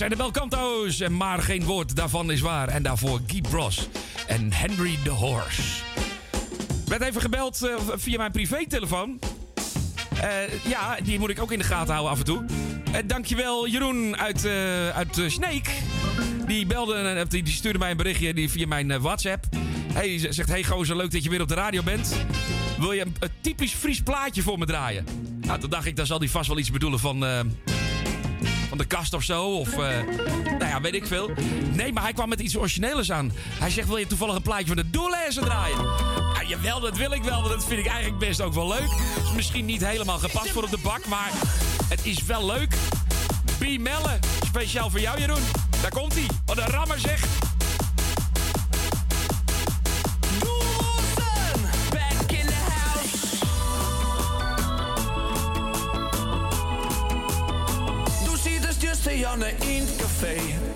Zijn de Belcanto's, maar geen woord daarvan is waar. En daarvoor Guy Bros en Henry the Horse. Werd even gebeld eh, via mijn privételefoon. Eh, ja, die moet ik ook in de gaten houden af en toe. Eh, dankjewel Jeroen uit, uit Sneek. Die belde, en die, stuurde mij een berichtje via mijn WhatsApp. Hij z- zegt, hey gozer, leuk dat je weer op de radio bent. Wil je een, typisch Fries plaatje voor me draaien? Nou, toen dacht ik, dan zal hij vast wel iets bedoelen van... de kast of zo. Of, eh, nou ja, weet ik veel. Nee, maar hij kwam met iets origineels aan. Hij zegt, wil je toevallig een plaatje van de doorlezer draaien? Ja, jawel, dat wil ik wel. Want dat vind ik eigenlijk best ook wel leuk. Is misschien niet helemaal gepast voor op de bak, maar het is wel leuk. B. Speciaal voor jou Jeroen. Daar komt hij. Wat een rammer zeg. In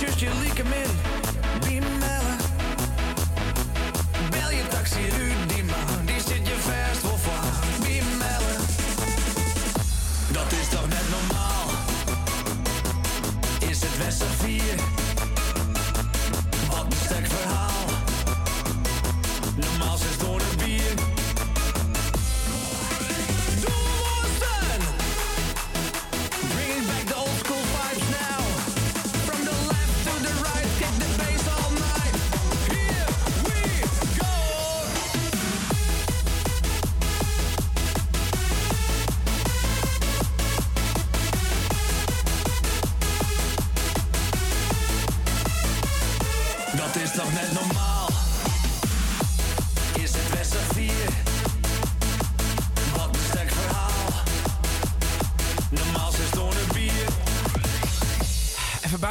Dus zusje liek hem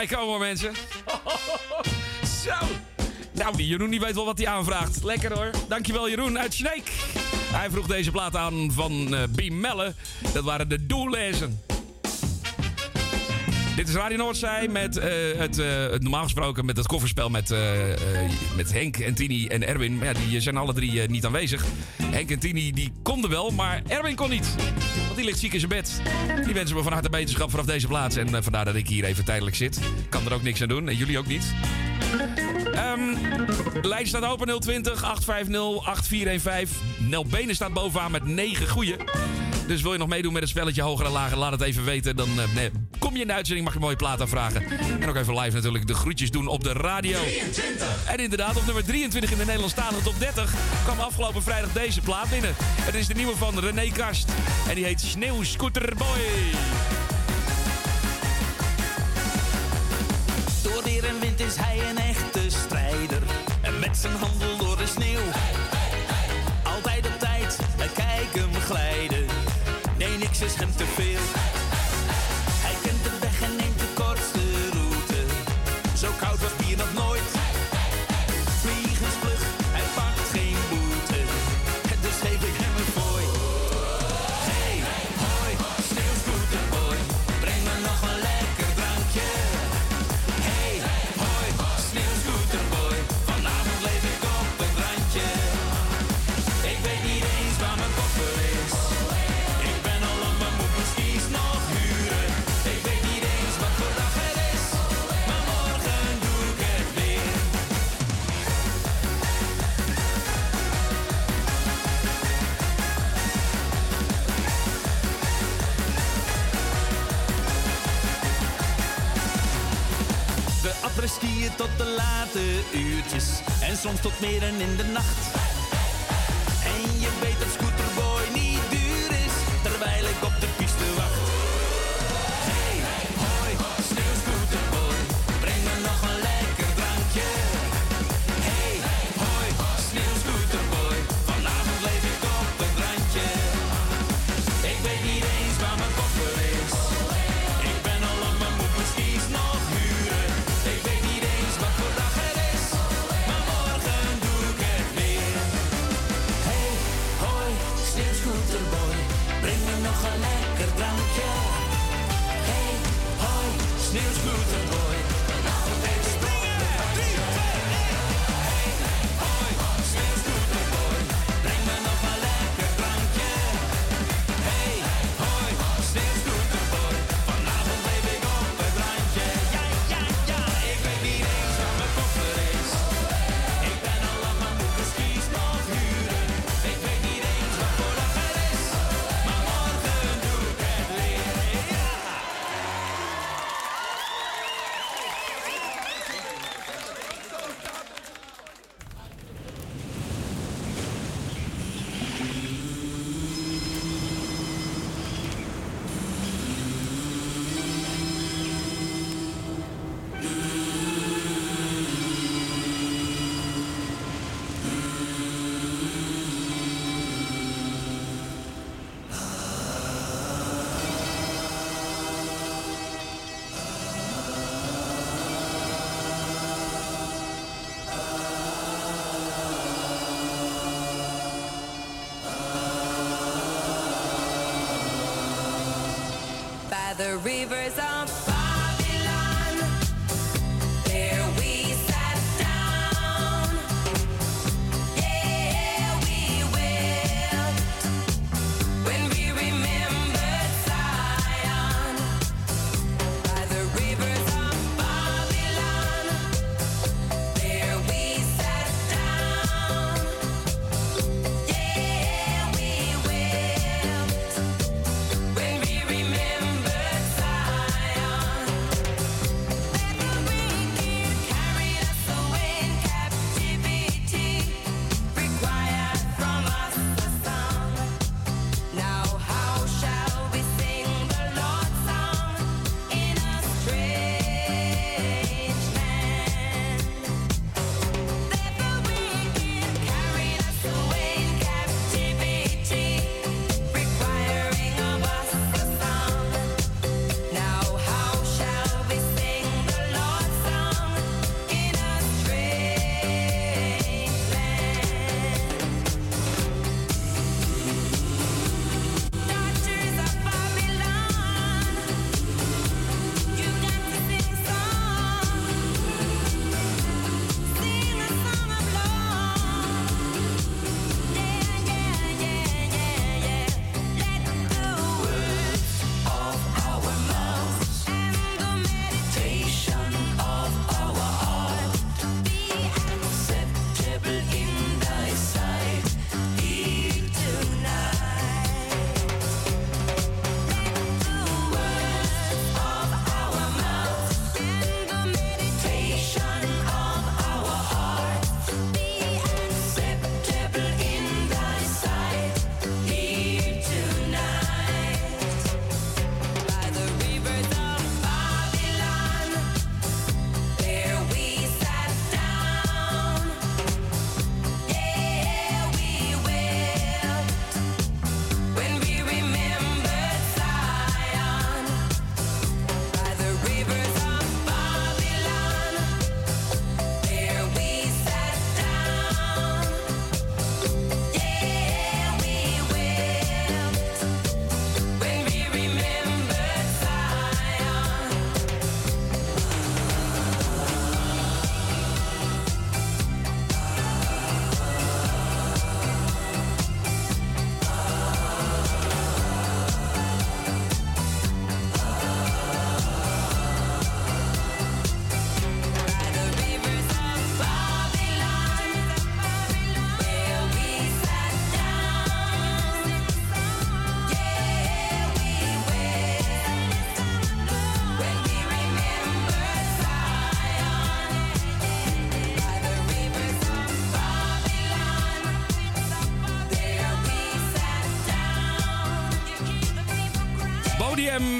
Bijkomen hoor, mensen. (laughs) Zo. Nou, Jeroen die weet wel wat hij aanvraagt. Lekker hoor. Dankjewel Jeroen uit Sneek. Hij vroeg deze plaat aan van eh B. Melle. Dat waren de doellezen. Dit is Radio Noordzij met eh, het, eh, het normaal gesproken met het kofferspel met, met Henk en Tini en Erwin. Ja, die zijn alle drie niet aanwezig. Henk en Tini die konden wel, maar Erwin kon niet. Want die ligt ziek in zijn bed. Die wensen me van harte beterschap vanaf deze plaats. En eh, vandaar dat ik hier even tijdelijk zit. Kan er ook niks aan doen. En jullie ook niet. Ehm, de lijn staat open 020 850 8415. Nel Benen staat bovenaan met 9 goeie. Dus wil je nog meedoen met het spelletje hoger en lager, laat het even weten. Dan eh, kom je in de uitzending, mag je een mooie plaat aanvragen. En ook even live natuurlijk de groetjes doen op de radio. En inderdaad, op nummer 23 in de Nederlandstalige top 30 kwam afgelopen vrijdag deze plaat binnen. Het is de nieuwe van René Karst. En die heet Sneeuwscooterboy. Door weer en wind is hij een echte strijder. En met zijn handel door de sneeuw. Altijd op tijd, kijk hem glijden. Nee, niks is hem te veel. En soms tot midden in de nacht.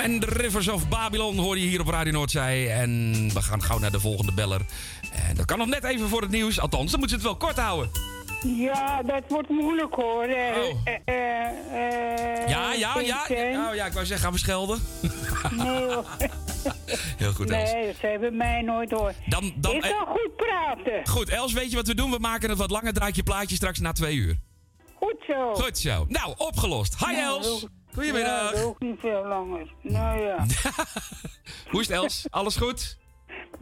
En The Rivers of Babylon hoor je hier op Radio Noordzee. En we gaan gauw naar de volgende beller. En dat kan nog net even voor het nieuws. Althans, dan moeten ze het wel kort houden. Ja, dat wordt moeilijk hoor. Eh, eh, eh, eh, Ja, ja, ja. Oh ja, ik wou zeggen, gaan we schelden? Nee hoor. (laughs) Heel goed, Els. Nee, ze hebben mij nooit hoor. Dan, dan, Ik kan goed praten. Goed, Els, weet je wat we doen? We maken het wat langer. Draai je plaatje straks na twee uur. Goed zo. Goed zo. Nou, opgelost. Hi Nou, Els. Goedemiddag. Ja, dat ook niet veel langer. Nou ja. (laughs) Hoe is het Els? Alles goed?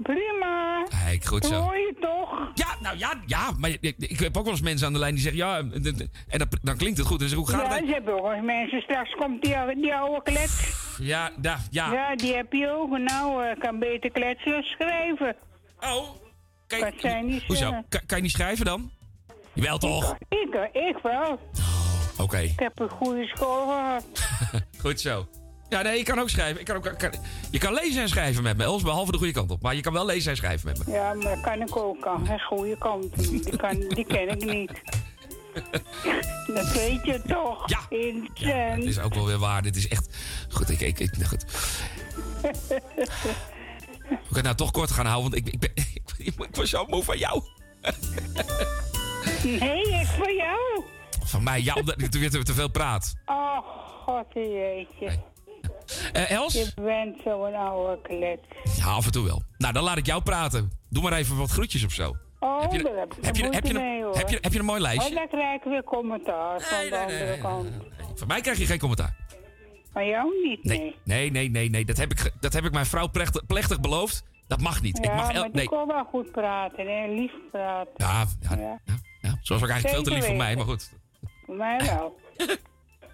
Prima. Kijk, goed Dat zo. hoor je toch? Ja, nou ja, ja, maar ik, ik heb ook wel eens mensen aan de lijn die zeggen ja, en dan, dan klinkt het goed. Dus hoe gaat ja, het? ze hebben ook eens mensen. Straks komt die, oude- die oude klets. Ja, ja, ja. Ja, die heb je ook. Nou, eh, kan beter kletsen dan schrijven. Oh. Wat zijn die Hoezo? zeggen? Kan, kan je niet schrijven dan? Jawel toch? Ik, eh, ik wel. Oké, Ik heb een goede school gehad. (laughs) goed zo. Ja, nee, je kan ook schrijven. Ik kan ook, kan- je kan lezen en schrijven met me, Els, behalve de goede kant op. Maar je kan wel lezen en schrijven met me. Ja, maar dat kan ik ook. Dat is goede kant. Die, kan, die ken ik niet. (laughs) Dat weet je toch? Ja. Het is ook wel weer waar. Dit is echt... Goed, ik... ik, ik goed. (laughs) We kunnen nou toch kort gaan houden, want ik, ik, ben, ik, ik, ik was zo moe van jou. Nee, ik voor jou. Van mij, ja, omdat ik weer te veel praat. Oh, god jeetje. Eh, Els? Je bent zo'n oude klets. Ja, af en toe wel. Nou, dan laat ik jou praten. Doe maar even wat groetjes of zo. Oh, Heb je- heb je- moeite heb je een- mee, heb je- heb je een mooi lijstje? Oh, dan krijg ik weer commentaar van de andere kant. Van mij krijg je geen commentaar. Van jou niet, nee. Nee, nee, nee, nee. nee. Dat, heb ik, dat heb ik mijn vrouw plechtig, plechtig beloofd. Dat mag niet. Ja, ik mag maar die nee. kon wel goed praten en lief praten. Ja, ja, ja. ja. Zoals ook eigenlijk veel te lief voor mij, maar goed. Voor mij wel. (laughs)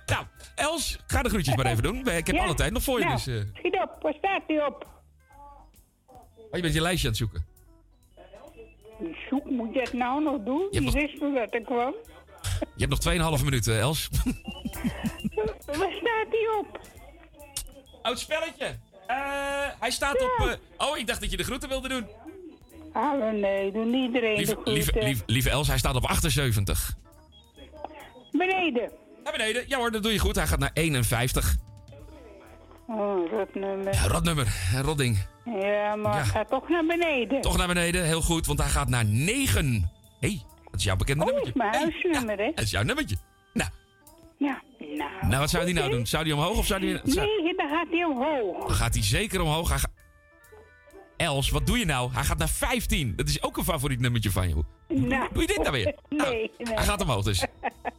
Nou, Els, ga de groetjes maar even doen. Ik heb Ja, alle tijd nog voor je, nou, dus... eh, Schiet op, waar staat die op? oh, je bent je lijstje aan het zoeken. Zoek moet je het nou nog doen? Die wist nog dat ik kwam. (laughs) Je hebt nog 2,5 minuten, Els. (laughs) Waar staat die op? Oud spelletje. Eh, hij staat op... eh, oh, ik dacht dat je de groeten wilde doen. Ah, nee, doe niet iedereen Lieve, de lieve, groeten. lieve, lieve Els, hij staat op 78. Beneden. Naar beneden. Ja hoor, dat doe je goed. Hij gaat naar 51. Oh, dat. Ja, rotnummer. eh, Rotding. Ja, maar Ja. ga toch naar beneden. Toch naar beneden. Heel goed, want hij gaat naar 9. Hé, hey, dat is jouw bekende Oh, nummertje. is mijn huisnummer, hè? Dat is jouw nummertje. Nou, Ja, nou. nou wat zou hij nou doen? Zou hij omhoog of zou hij... zou- Nee, dan gaat hij omhoog. Dan gaat hij zeker omhoog. Hij Els, wat doe je nou? Hij gaat naar 15. Dat is ook een favoriet nummertje van je. Hoe Nou. doe je dit nou weer? (laughs) Nou, Nee. Hij gaat omhoog dus.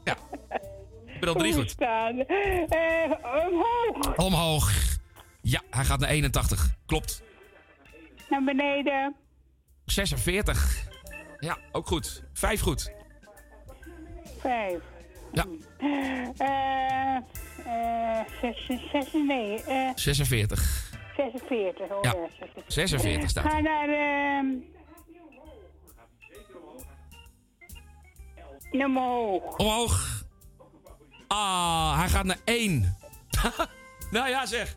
Ja. Ik ben al drie goed. staan? Eh, omhoog. Omhoog. Ja, hij gaat naar 81. Klopt. Naar beneden. 46. Ja, ook goed. Vijf goed. Vijf. Ja. Nee, eh, 46. 46. Oh, Ja, ja. 46. 46 staat. Ga naar, ehm naar omhoog. Omhoog. Ah, hij gaat naar 1. (laughs) nou ja, zeg.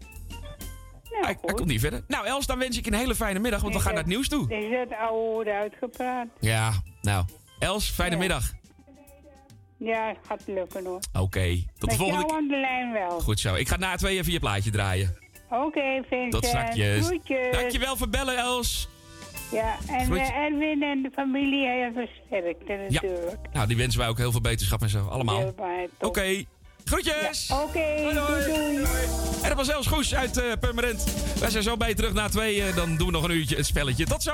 hij, hij komt niet verder. Nou, Els, dan wens ik je een hele fijne middag, want we gaan naar het nieuws toe. Is het oude uitgepraat? Ja, nou. Els, fijne Ja. middag. Ja, het gaat lukken hoor. Oké, tot de volgende keer. aan de lijn wel. Goed zo. Ik ga na twee even je plaatje draaien. Oké, Vincent. Tot straks. Groetjes. Dankjewel voor bellen, Els. Ja, en Groetjes. eh, Erwin en de familie heel versterkt Ja. natuurlijk. Nou, die wensen wij ook heel veel beterschap en zo. Allemaal. Oké. toch? Groetjes. Oké, Doei, doei. doei, doei. En dat was Els Goes uit eh, Permanent. Wij zijn zo bij terug na twee. eh, dan doen we nog een uurtje het spelletje. Tot zo.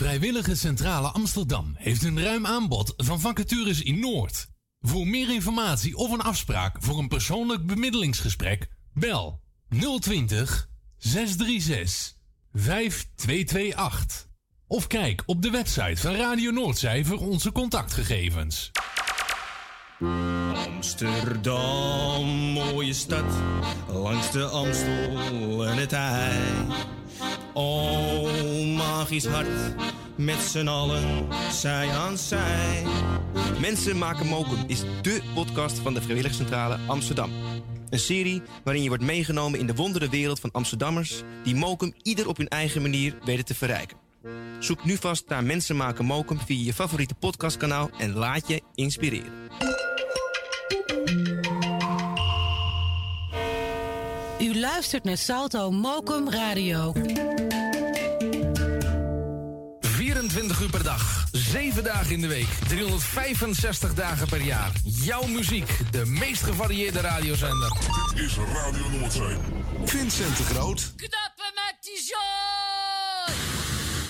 Vrijwillige Centrale Amsterdam heeft een ruim aanbod van vacatures in Noord. Voor meer informatie of een afspraak voor een persoonlijk bemiddelingsgesprek, bel 020 636 5228. Of kijk op de website van Radio Noordzij voor onze contactgegevens. Amsterdam, mooie stad, langs de Amstel en het IJ. Oh, magisch hart, met z'n allen, zij aan zij. Mensen maken mokum is dé podcast van de Vrijwilligcentrale Amsterdam. Een serie waarin je wordt meegenomen in de wondere wereld van Amsterdammers... die mokum ieder op hun eigen manier weten te verrijken. Zoek nu vast naar Mensen maken mokum via je favoriete podcastkanaal... en laat je inspireren. U luistert naar Salto Mokum Radio. 24 uur per dag, 7 dagen in de week, 365 dagen per jaar. Jouw muziek, de meest gevarieerde radiozender. Dit is Radio Noordzee. Vincent de Groot. Knappen met die zooi!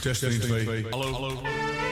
Testing 2. Hallo. Hallo.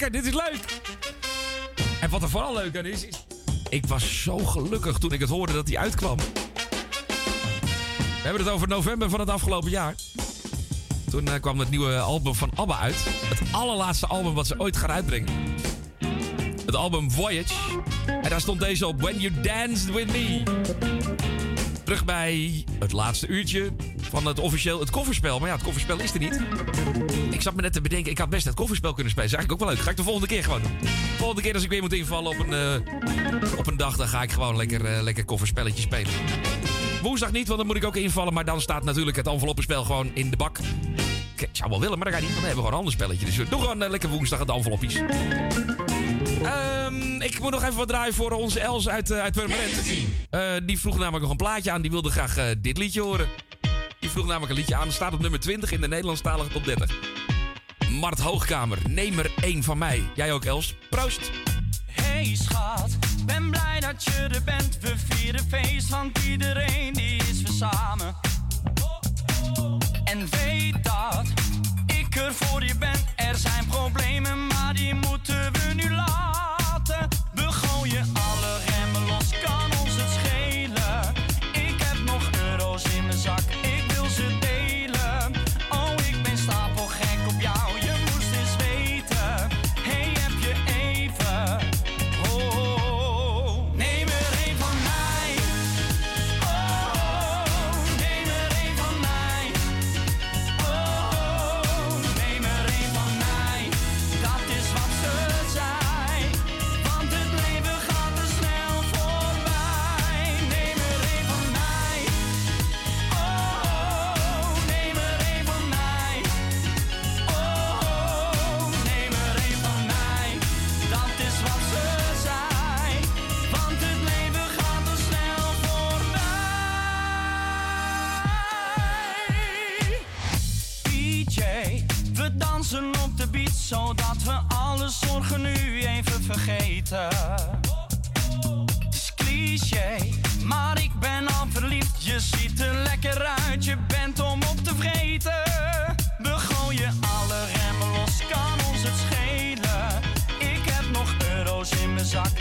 Lekker, dit is leuk. En wat er vooral leuk aan is, is... Ik was zo gelukkig toen ik het hoorde dat hij uitkwam. We hebben het over november van het afgelopen jaar. Toen eh, kwam het nieuwe album van ABBA uit. Het allerlaatste album wat ze ooit gaan uitbrengen. Het album Voyage. En daar stond deze op, When You Danced With Me. Terug bij het laatste uurtje van het officieel het kofferspel. Maar ja, het kofferspel is er niet. Ik zat me net te bedenken, ik had best het kofferspel kunnen spelen. Dat is eigenlijk ook wel leuk. Ga ik de volgende keer gewoon. De volgende keer als ik weer moet invallen op een, eh, op een dag... dan ga ik gewoon lekker, eh, lekker kofferspelletje spelen. Woensdag niet, want dan moet ik ook invallen. Maar dan staat natuurlijk het enveloppenspel gewoon in de bak. Ik zou wel willen, maar dat gaat niet. Want dan hebben we gewoon een ander spelletje. Dus doe gewoon eh, lekker woensdag het envelopjes. Ehm, ik moet nog even wat draaien voor onze Els uit, eh, uit. Eh, die vroeg namelijk nog een plaatje aan. Die wilde graag eh, dit liedje horen. Die vroeg namelijk een liedje aan. Staat op nummer 20 in de Nederlandstalige top 30. Mart Hoogkamer, neem er één van mij. Jij ook, Els. Proost. Hey schat, ben blij dat je er bent. We vieren feest, want iedereen die is weer samen. En weet dat ik er voor je ben. Er zijn problemen, maar die moeten we nu laten. We gooien alle vergeten. Is cliché, maar ik ben al verliefd. Je ziet er lekker uit, je bent om op te vreten. We gooien alle remmen los, kan ons het schelen. Ik heb nog euro's in mijn zak,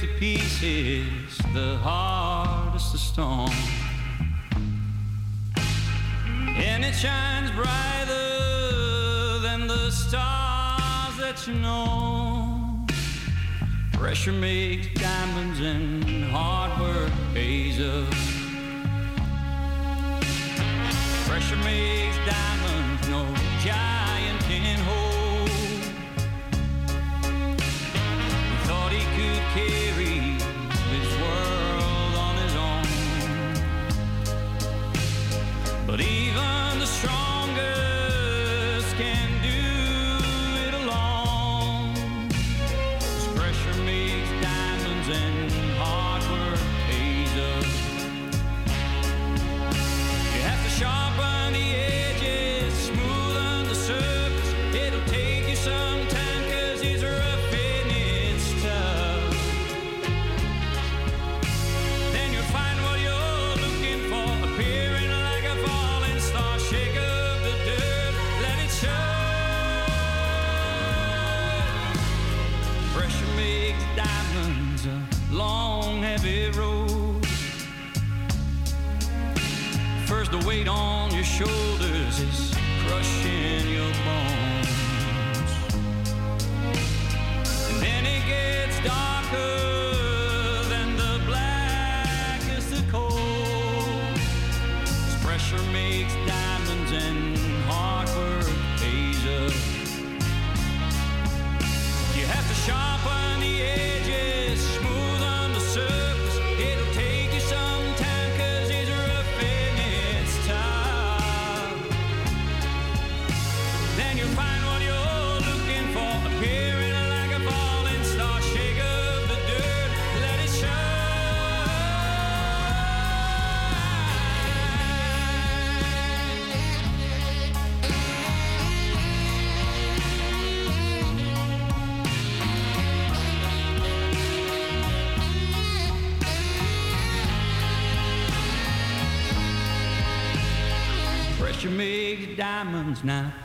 to pieces the hardest of stone. And it shines brighter than the stars that you know. Pressure makes diamonds and hard work pays us. Pressure makes diamonds, shoulders is diamonds,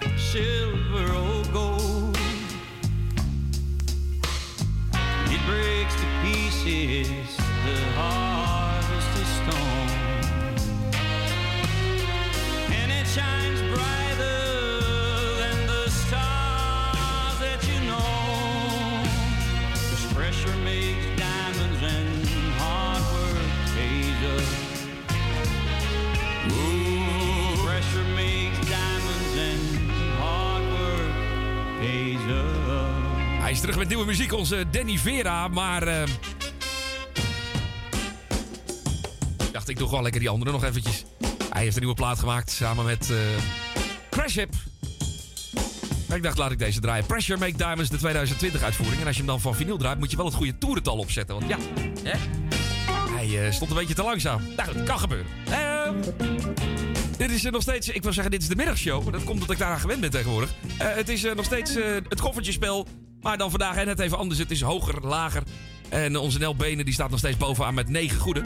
onze Danny Vera. Maar. ik dacht, ik doe gewoon lekker die andere nog eventjes. Hij heeft een nieuwe plaat gemaakt samen met eh Crash Hip. Ik dacht, laat ik deze draaien. Pressure Make Diamonds, de 2020 uitvoering. En als je hem dan van vinyl draait, moet je wel het goede toerental opzetten. Want ja, hè? hij eh, stond een beetje te langzaam. Nou goed, kan gebeuren. Ehm, dit is eh, nog steeds, ik wil zeggen, dit is de middagshow. Maar dat komt omdat ik daaraan gewend ben tegenwoordig. Het is nog steeds het koffertjespel. Maar dan vandaag net even anders. Het is hoger, lager. En onze Nel Benen die staat nog steeds bovenaan met 9 goede.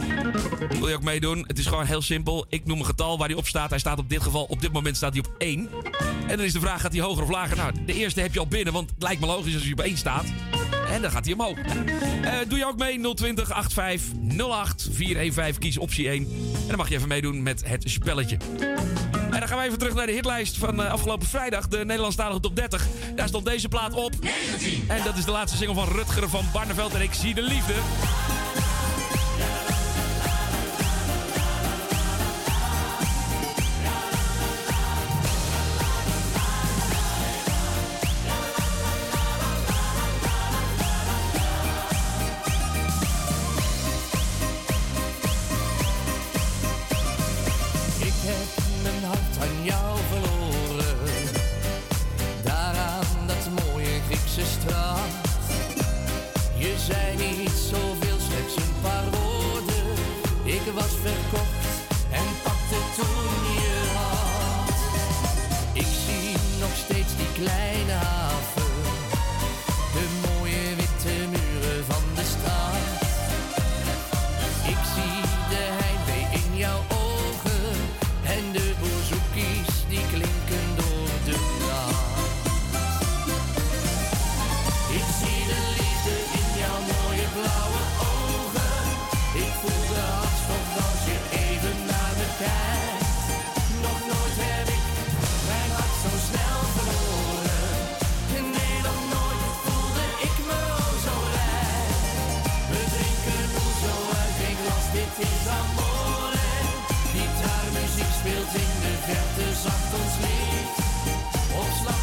Wil je ook meedoen? Het is gewoon heel simpel. Ik noem een getal waar hij op staat. Hij staat op dit geval, op dit moment staat hij op 1. En dan is de vraag, gaat hij hoger of lager? Nou, de eerste heb je al binnen, want het lijkt me logisch als hij op 1 staat. En dan gaat hij omhoog. Eh, doe je ook mee? 020 85 08 415. Kies optie 1. En dan mag je even meedoen met het spelletje. En dan gaan we even terug naar de hitlijst van eh, afgelopen vrijdag. De Nederlandstalige top 30. Daar stond deze plaat op. En dat is de laatste single van Rutger van Barneveld. En ik zie de liefde. Was verkocht en pakte toen je hand. Ik zie nog steeds die kleine. Is amore. Gitaarmuziek speelt in de verte zacht ons lied. Op slag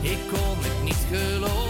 ik kon het niet geloven.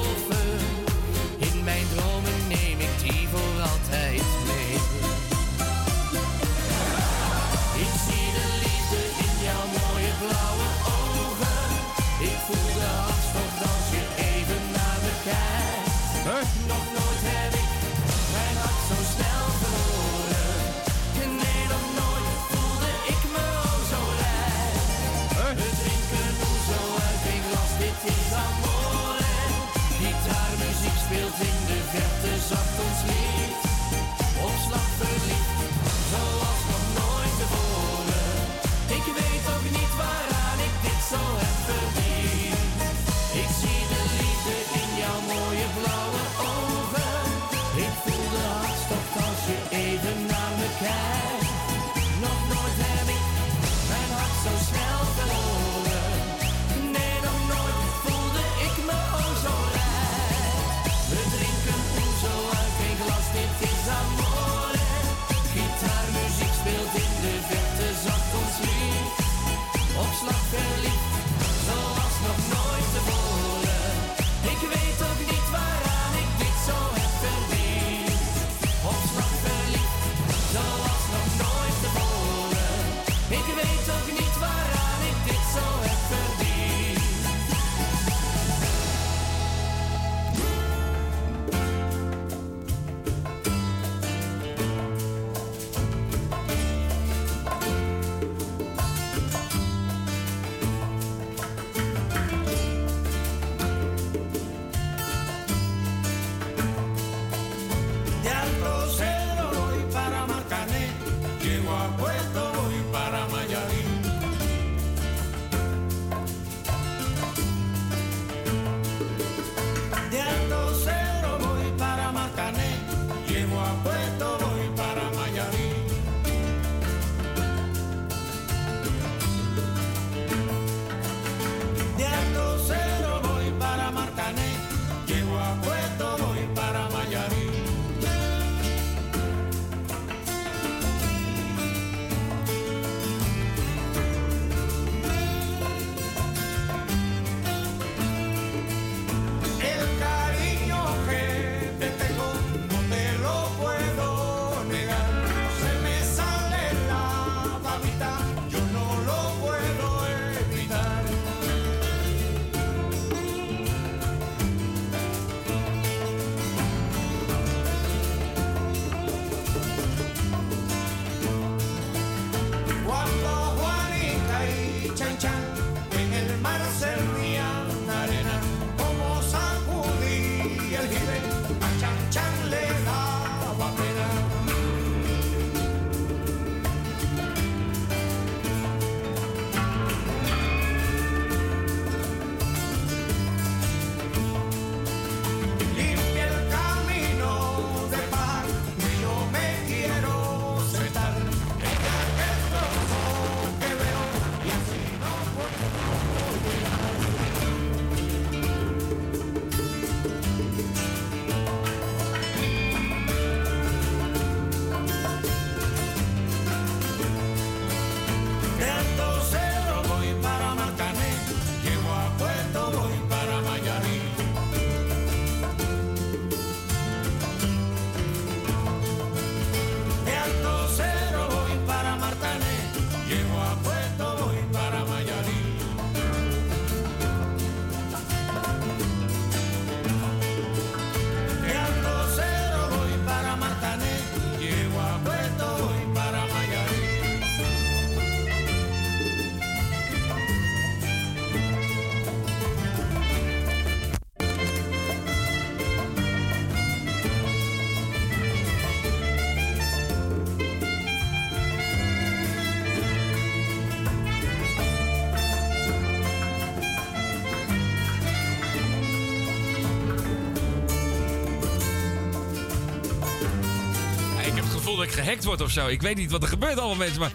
Gehackt word of zo. Ik weet niet wat er gebeurt allemaal mensen, maar...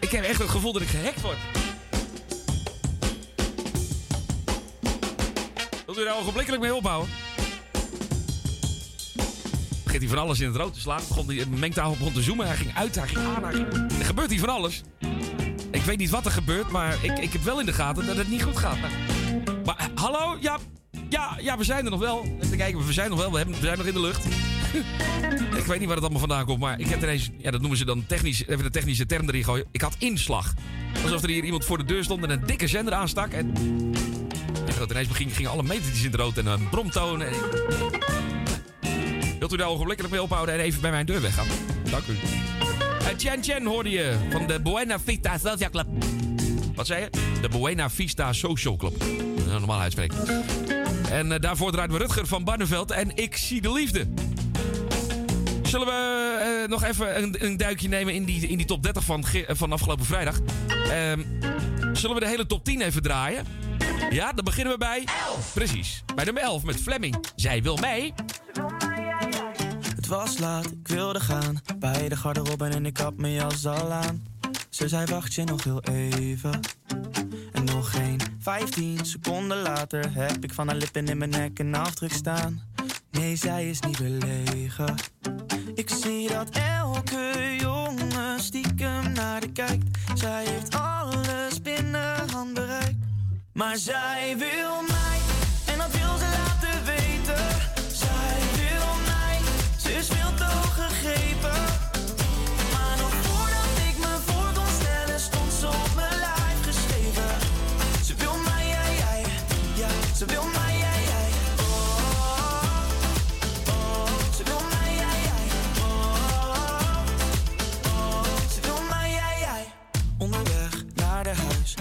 Ik heb echt het gevoel dat ik gehackt word. Wilt u daar ogenblikkelijk mee ophouden? Begint hij van alles in het rood te slaan. Begon die mengtafel begon te zoomen. Hij ging uit, hij ging aan. Hij ging... Er gebeurt hier van alles. Ik weet niet wat er gebeurt, maar ik, ik heb wel in de gaten dat het niet goed gaat. Maar hallo? Ja, ja, ja, we zijn er nog wel. Even kijken, we zijn nog wel. We, hebben, we zijn nog in de lucht. Ik weet niet waar het allemaal vandaan komt, maar ik heb er eens... Ja, dat noemen ze dan technisch... Even de technische term erin gooien. Ik had inslag. Alsof er hier iemand voor de deur stond en een dikke zender aanstak. En, en dat ineens gingen, alle metertjes in het rood en een bromtoon. En... Wilt u daar ogenblikkelijk mee ophouden en even bij mijn deur weggaan? Dank u. Chen Chen hoorde je van de Buena Vista Social Club. Wat zei je? De Buena Vista Social Club. Normaal uitspreken. En eh, daarvoor draaien we Rutger van Barneveld en Ik zie de liefde. Zullen we eh, nog even een, een duikje nemen in die, in die top 30 van, van afgelopen vrijdag? Ehm, zullen we de hele top 10 even draaien? Ja, dan beginnen we bij... 11. Precies. Bij nummer 11 met Fleming. Zij wil mee. Het was laat, ik wilde gaan. Bij de garderobe en ik had mijn jas al aan. Ze zei wacht je nog heel even. En nog geen 15 seconden later heb ik van haar lippen in mijn nek een afdruk staan. Nee, zij is niet belegen. Ik zie dat elke jongen stiekem naar de kijkt. Zij heeft alles binnen handbereik. Maar zij wil mij, en dat wil ze laten weten. Zij wil mij, ze is veel te hoog gegrepen. Maar nog voordat ik me voor kon stellen, stond ze op mijn lijf geschreven. Ze wil mij, jij, jij, ja, ze wil mij,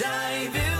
Zij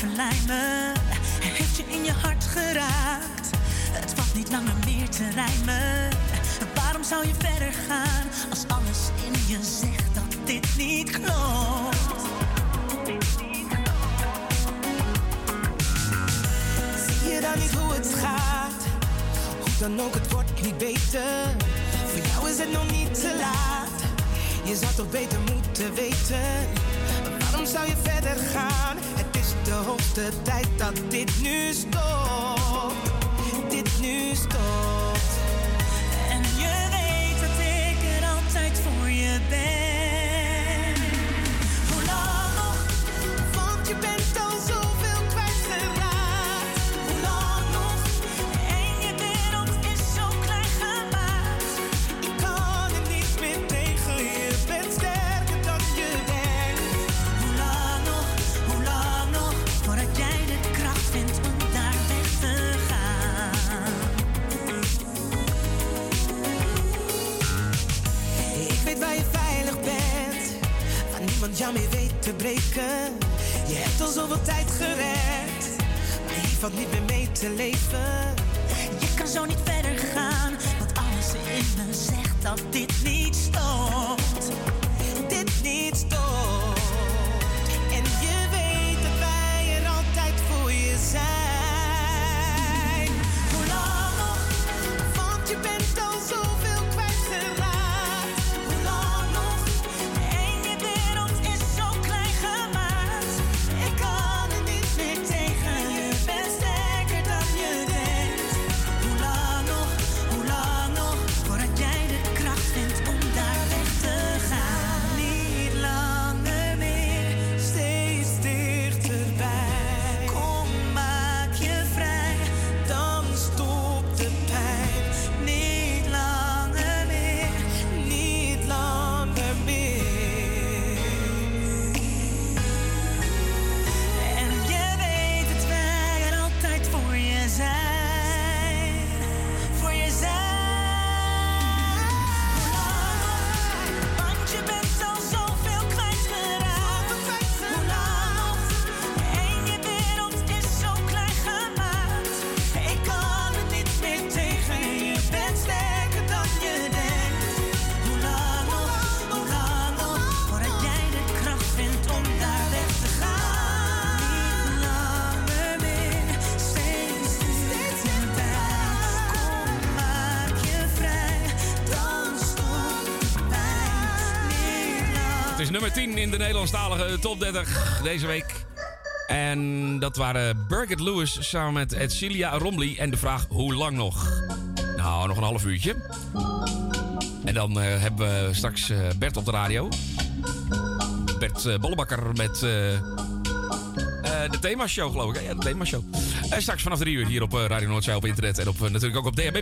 Hij heeft je in je hart geraakt. Het valt niet langer meer te rijmen. Waarom zou je verder gaan als alles in je zegt dat dit niet klopt? Zie je dan niet hoe het gaat? Hoe dan ook, het wordt niet beter. Voor jou is het nog niet te laat. Je zou toch beter moeten weten. Waarom zou je verder gaan? Het is de hoogste tijd dat dit nu stopt. Dit nu stopt. En je weet dat ik er altijd voor je ben. Hoe lang nog? Want je bent al zoveel te breken. Je hebt al zoveel tijd gered, maar hier valt niet meer mee te leven. Je kan zo niet verder gaan, want alles in me zegt dat dit niet Top 30 deze week. En dat waren Birgit Lewis samen met Edcilia Romley. En de vraag, hoe lang nog? Nou, nog een half uurtje. En dan eh, hebben we straks eh, Bert op de radio. Bert eh, Bollebakker met de themashow, geloof ik. Ja, de themashow. En straks vanaf drie uur hier op Radio Noordzee op internet. En op, natuurlijk ook op DHB+.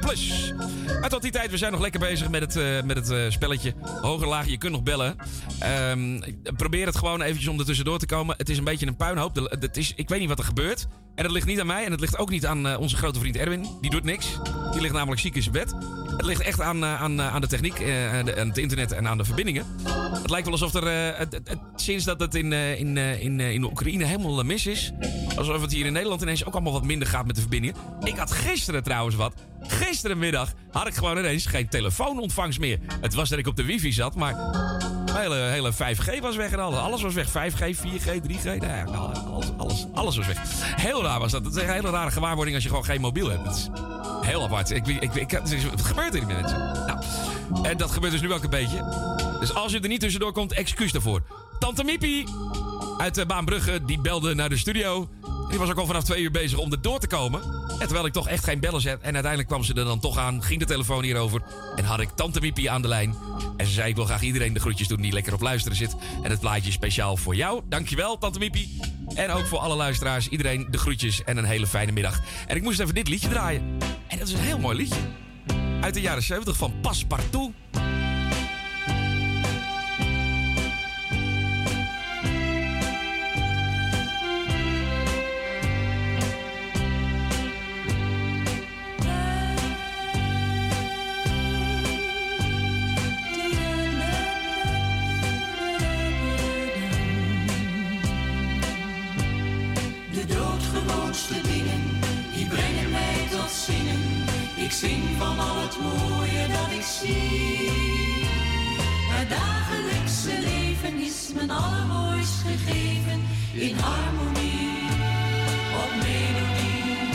En tot die tijd, we zijn nog lekker bezig met het, met het spelletje. Hoger, laag, je kunt nog bellen. Ehm, probeer het gewoon eventjes om er tussendoor te komen. Het is een beetje een puinhoop. Is, ik weet niet wat er gebeurt. En dat ligt niet aan mij. En het ligt ook niet aan eh, onze grote vriend Erwin. Die doet niks. Die ligt namelijk ziek in zijn bed. Het ligt echt aan, eh, aan, eh, aan de techniek, de- het internet en aan de verbindingen. Het lijkt wel alsof er eh, het- het- het- sinds dat het in, eh, in, eh, in, in Oekraïne helemaal mis is. Alsof het hier in Nederland ineens ook allemaal wat minder gaat met de verbindingen. Ik had gisteren trouwens wat. Gisterenmiddag had ik gewoon ineens geen telefoonontvangst meer. Het was dat ik op de wifi zat, maar hele, hele 5G was weg en alles. Alles was weg. 5G, 4G, 3G. Nou alles, alles, alles was weg. Heel raar was dat. Het is een hele rare gewaarwording als je gewoon geen mobiel hebt. Het heel apart. Ik, ik, ik, wat gebeurt er mensen? Nou, en dat gebeurt dus nu ook een beetje. Dus als je er niet tussendoor komt, excuus daarvoor. Tante Miepie uit uh, Baanbrugge, die belde naar de studio. Die was ook al vanaf twee uur bezig om er door te komen. En terwijl ik toch echt geen bellen zet. En uiteindelijk kwam ze er dan toch aan. Ging de telefoon hierover. En had ik Tante Miepie aan de lijn. En ze zei, ik wil graag iedereen de groetjes doen die lekker op luisteren zit. En het plaatje speciaal voor jou. Dankjewel, Tante Miepie. En ook voor alle luisteraars. Iedereen de groetjes en een hele fijne middag. En ik moest even dit liedje draaien. En dat is een heel mooi liedje. Uit de jaren 70 van Passepartout. Het dagelijkse leven is mijn allermooist gegeven in harmonie, op melodie.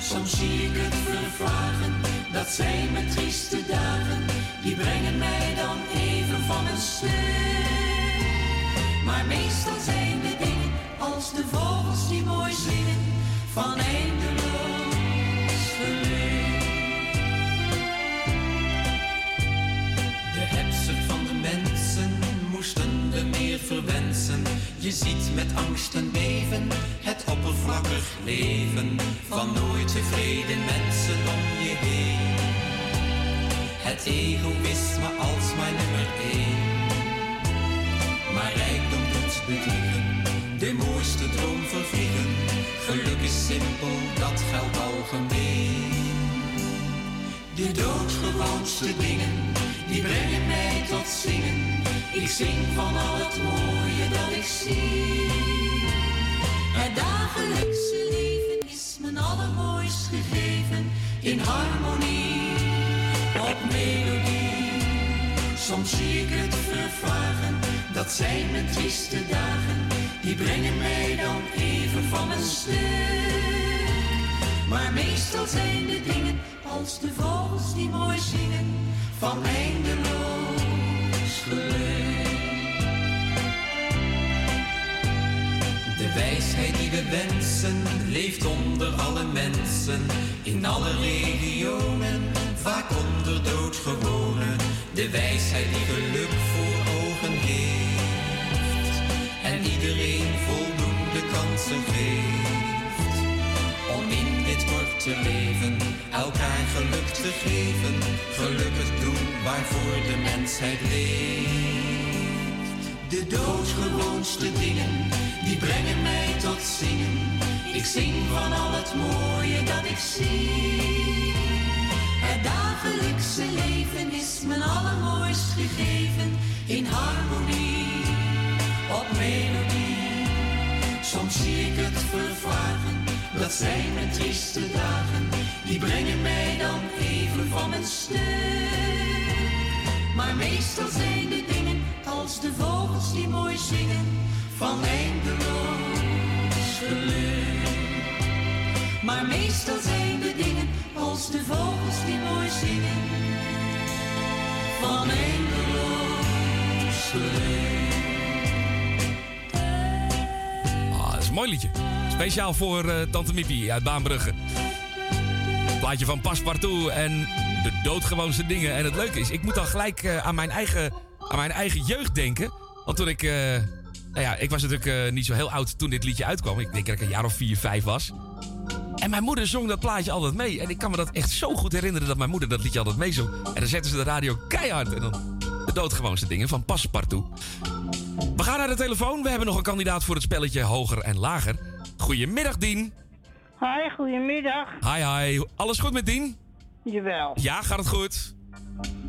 Soms zie ik het vervagen, dat zijn mijn trieste dagen, die brengen mij dan even van een stuk. Maar meestal zijn de dingen als de vogels die mooi zingen van eindeloos Je ziet met angst en beven het oppervlakkig leven van nooit tevreden mensen om je heen. Het egoïsme als mijn nummer één. Maar rijkdom doet bedriegen, de mooiste droom vervliegen. Geluk is simpel, dat geldt algemeen. De doodgewoonste dingen, die brengen mij tot zingen. Ik zing van al het mooie dat ik zie. Het dagelijkse leven is mijn allermooist gegeven in harmonie, op melodie. Soms zie ik het vervagen, dat zijn mijn trieste dagen. Die brengen mij dan even van mijn stuk. Maar meestal zijn de dingen als de vogels die mooi zingen van eindeloos geluk. Wijsheid die we wensen leeft onder alle mensen, in alle regionen, vaak onder doodgewonen. De wijsheid die geluk voor ogen heeft en iedereen voldoende kansen geeft. Om in dit korte leven elkaar geluk te geven, gelukkig doen waarvoor de mensheid leeft. De doodgewoonste dingen, die brengen mij tot zingen. Ik zing van al het mooie dat ik zie. Het dagelijkse leven is mijn allermooist gegeven in harmonie, op melodie. Soms zie ik het vervagen, dat zijn mijn trieste dagen. Die brengen mij dan even van mijn stuk. Maar meestal zijn de dingen als de vogels die mooi zingen van eindeloos geluk. Maar meestal zijn de dingen als de vogels die mooi zingen van eindeloos geluk. Ah, dat is een mooi liedje. Speciaal voor eh, Tante Miepie uit Baanbrugge. Plaatje van Paspartout en de doodgewoonste dingen. En het leuke is, ik moet dan gelijk eh, aan, mijn eigen, aan mijn eigen jeugd denken. Want toen ik... eh, nou ja, ik was natuurlijk eh, niet zo heel oud toen dit liedje uitkwam. Ik denk dat ik een jaar of vier, vijf was. En mijn moeder zong dat plaatje altijd mee. En ik kan me dat echt zo goed herinneren dat mijn moeder dat liedje altijd meezong. En dan zetten ze de radio keihard. En dan de doodgewoonste dingen van Paspartout. We gaan naar de telefoon. We hebben nog een kandidaat voor het spelletje Hoger en Lager. Goedemiddag, Dien. Hoi, goedemiddag. Hi, hi. Alles goed met Dien? Jawel. Ja, gaat het goed?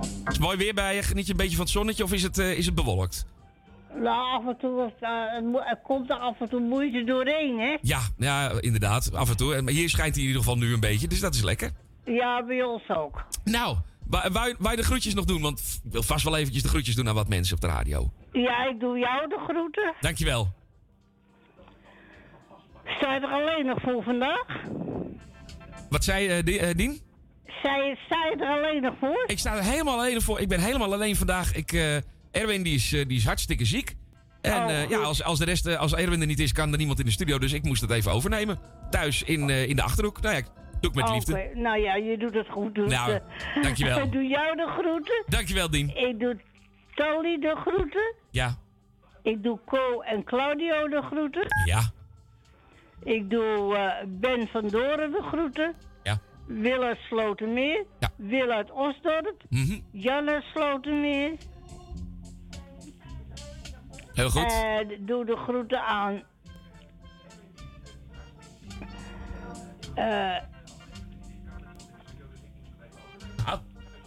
Is het mooi weer bij je? Geniet je een beetje van het zonnetje of is het, eh, is het bewolkt? Nou, af en toe eh, er komt er af en toe moeite doorheen, hè? Ja, ja, inderdaad. Af en toe. Maar hier schijnt hij in ieder geval nu een beetje, dus dat is lekker. Ja, bij ons ook. Nou, wou, wou, wou je de groetjes nog doen? Want ik wil vast wel eventjes de groetjes doen aan wat mensen op de radio. Ja, ik doe jou de groeten. Dankjewel. Sta je er alleen nog voor vandaag? Wat zei je, Di- eh, Dien? Sta je, sta je er alleen nog voor? Ik sta er helemaal alleen voor. Ik ben helemaal alleen vandaag. Ik, eh, Erwin die is, eh, die is hartstikke ziek. En Oh, eh, ja, als, als, de rest, eh, als Erwin er niet is, kan er niemand in de studio. Dus ik moest het even overnemen. Thuis in, in de Achterhoek. Nou ja, doe ik met liefde. nou ja, je doet het goed. Dus, Nou, dankjewel. ik (laughs) doe jou de groeten. Dankjewel, Dien. Ik doe Tolly de groeten. Ja, Ik doe Co en Claudio de groeten. ja, Ik doe Ben van Doren de groeten. Ja. Wil uit Slotermeer. Ja. Wil uit Osdorp. Mhm. Jan uit Slotermeer. Heel goed. Eh, doe de groeten aan. Eh,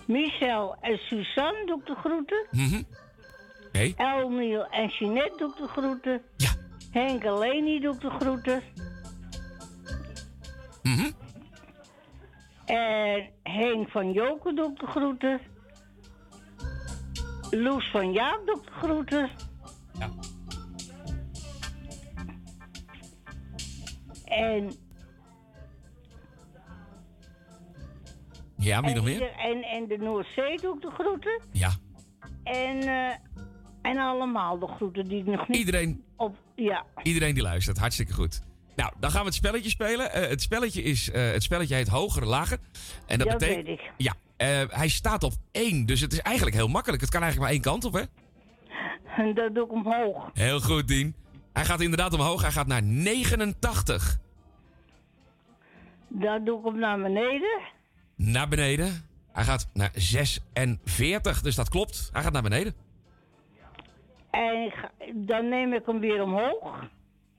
Michel en Suzanne doe ik de groeten. Mhm. Oké. Elmiel en Jeanette doe ik de groeten. Ja. Henk en Leni doe ik de groeten. Mhm. En Henk van Joken doe ik de groeten. Loes van Jaap doe ik de groeten. En, Ja, wie nog meer? en, en de Noordzee doe ik de groeten. Ja. En, eh, en allemaal de groeten die ik nog niet Iedereen, op... Ja. iedereen die luistert, hartstikke goed. Nou, dan gaan we het spelletje spelen. Eh, het, spelletje is, eh, het spelletje heet hoger, lager. En dat Dat betekent... weet ik. Ja, hij staat op één, dus het is eigenlijk heel makkelijk. Het kan eigenlijk maar één kant op, hè? En (laughs) dat doe ik omhoog. Heel goed, Dien. Hij gaat inderdaad omhoog. Hij gaat naar 89. Dat doe ik hem naar beneden. Naar beneden. Hij gaat naar 46, dus dat klopt. Hij gaat naar beneden. En dan neem ik hem weer omhoog.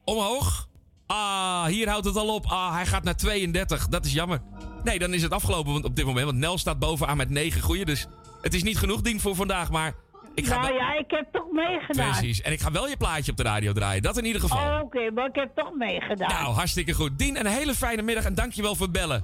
Omhoog. Ah, hier houdt het al op. Ah, hij gaat naar 32. Dat is jammer. Nee, dan is het afgelopen want op dit moment. Want Nel staat bovenaan met 9 goeie. Dus het is niet genoeg ding voor vandaag. Maar ik ga nou wel- ja, ik heb toch meegedaan. Precies. En ik ga wel je plaatje op de radio draaien. Dat in ieder geval. Oh, Oké, maar ik heb toch meegedaan. Nou, hartstikke goed. Dien, een hele fijne middag en dankjewel voor het bellen.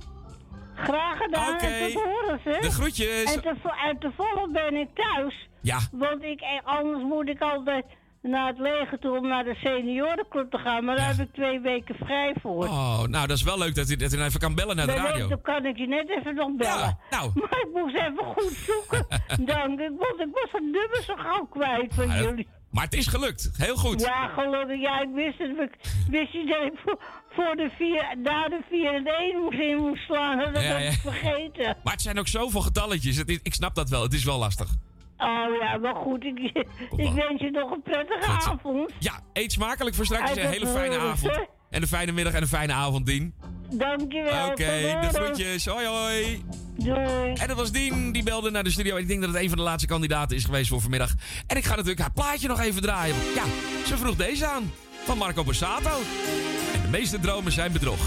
Graag gedaan Oké. horen. De groetjes. En, te, en toevallig ben ik thuis. Ja. Want ik, eh, anders moet ik altijd naar het leger toe om naar de seniorenclub te gaan. Maar daar heb ik twee weken vrij voor. Oh, nou, dat is wel leuk dat u, dat u even kan bellen naar de radio. dan kan ik je net even nog bellen. nou. (laughs) Maar ik moest even goed zoeken. (laughs) Dank ik, want ik was een nummer zo gauw kwijt van dat- jullie. Maar het is gelukt. Heel goed. Ja, gelukkig. Ja, ik wist het. Ik wist je dat ik voor, voor de vier, na de 4 en 1 moest in moest slaan. Dat Ja, heb ja. ik vergeten. Maar het zijn ook zoveel getalletjes. Het ik snap dat wel. Het is wel lastig. Oh ja, maar goed. Ik, ik wens je nog een prettige avond. Ja, eet smakelijk voor straks. Een hele fijne avond. En een fijne middag en een fijne avond, Dien. Dankjewel. Oké, tot de groetjes. Hoi, hoi. Doei. En dat was Dien, die belde naar de studio. Ik denk dat het een van de laatste kandidaten is geweest voor vanmiddag. En ik ga natuurlijk haar plaatje nog even draaien. Ja, ze vroeg deze aan. Van Marco Borsato. En de meeste dromen zijn bedrog.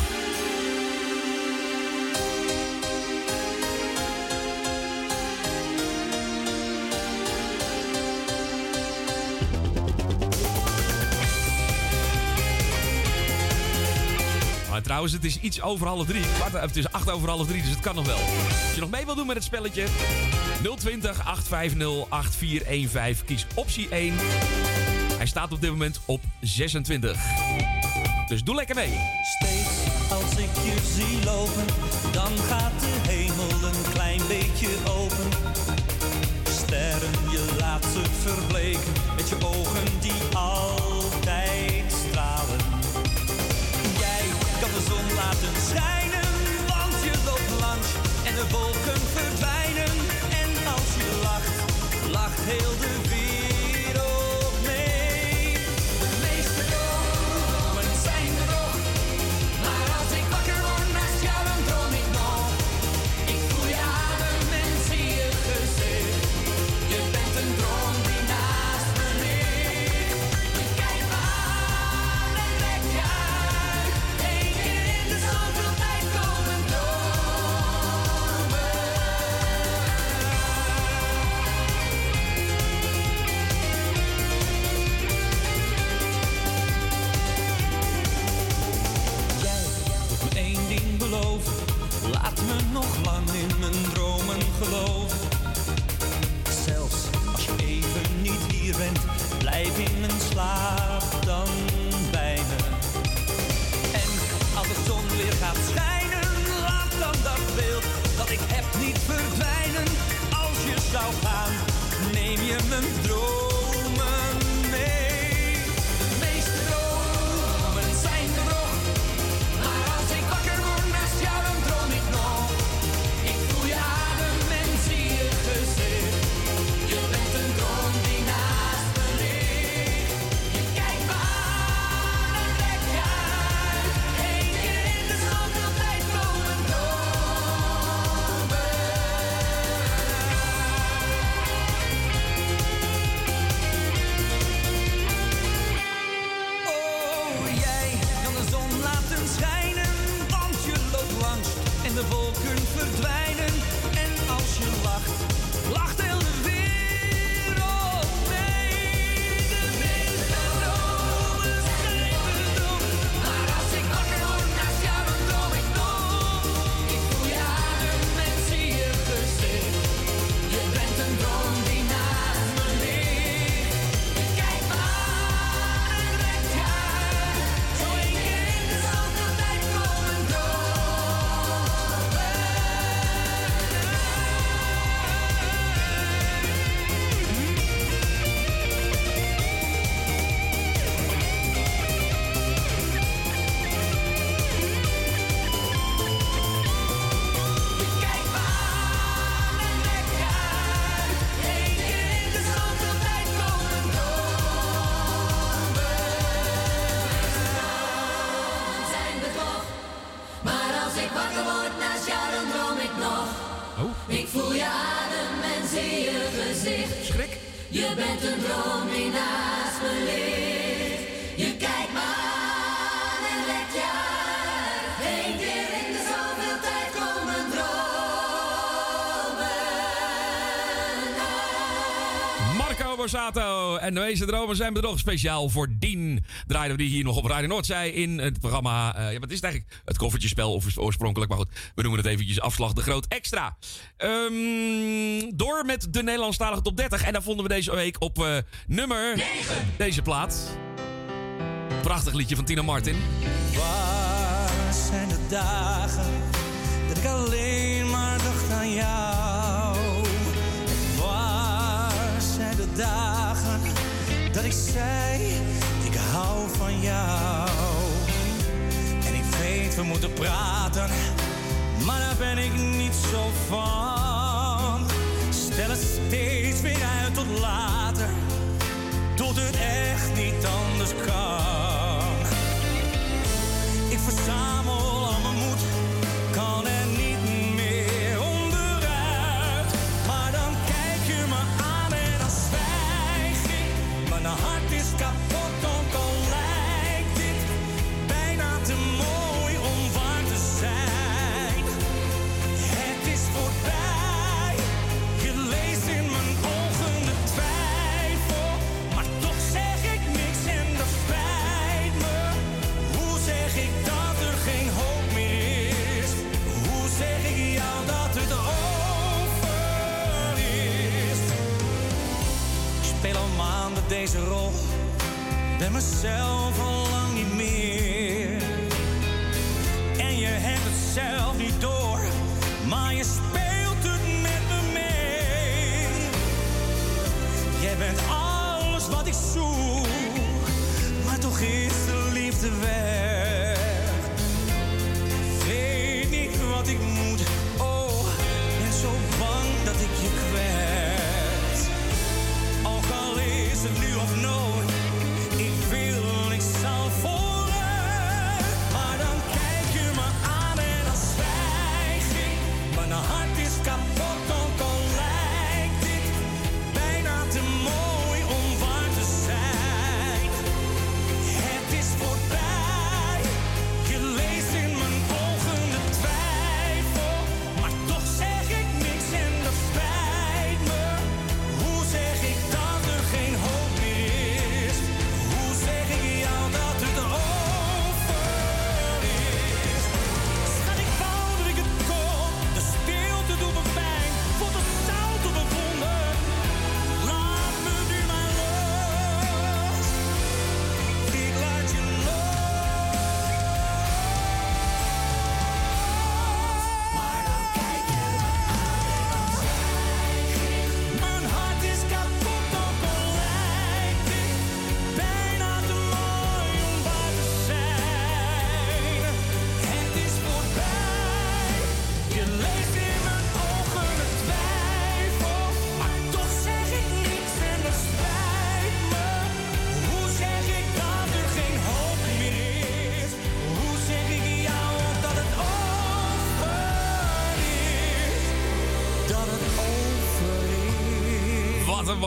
Trouwens, het is iets over half drie. Eh, Het is acht over half drie, dus het kan nog wel. Als je nog mee wil doen met het spelletje... 020 850 8415. Kies optie 1. Hij staat op dit moment op 26. Dus doe lekker mee. Steeds als ik je zie lopen, dan gaat de hemel een klein beetje open. Sterren, je laat ze verbleken met je ogen die altijd heel de Als je en de meeste dromen zijn bedrog. Speciaal voor Dien draaiden we die hier nog op Radio Noordzij in het programma. eh, ja, wat is het eigenlijk? Het koffertjespel of oorspronkelijk. Maar goed, we noemen het eventjes afslag de groot extra. Ehm, door met de Nederlandstalige top 30. En daar vonden we deze week op eh, nummer... Deze plaat. Prachtig liedje van Tina Martin. Waar zijn de dagen dat ik alleen maar dacht aan jou? Waar zijn de dagen ik zei, ik hou van jou? En ik weet, we moeten praten, maar daar ben ik niet zo van. Stel het steeds weer uit tot later, tot het echt niet anders kan. Ik verzamel al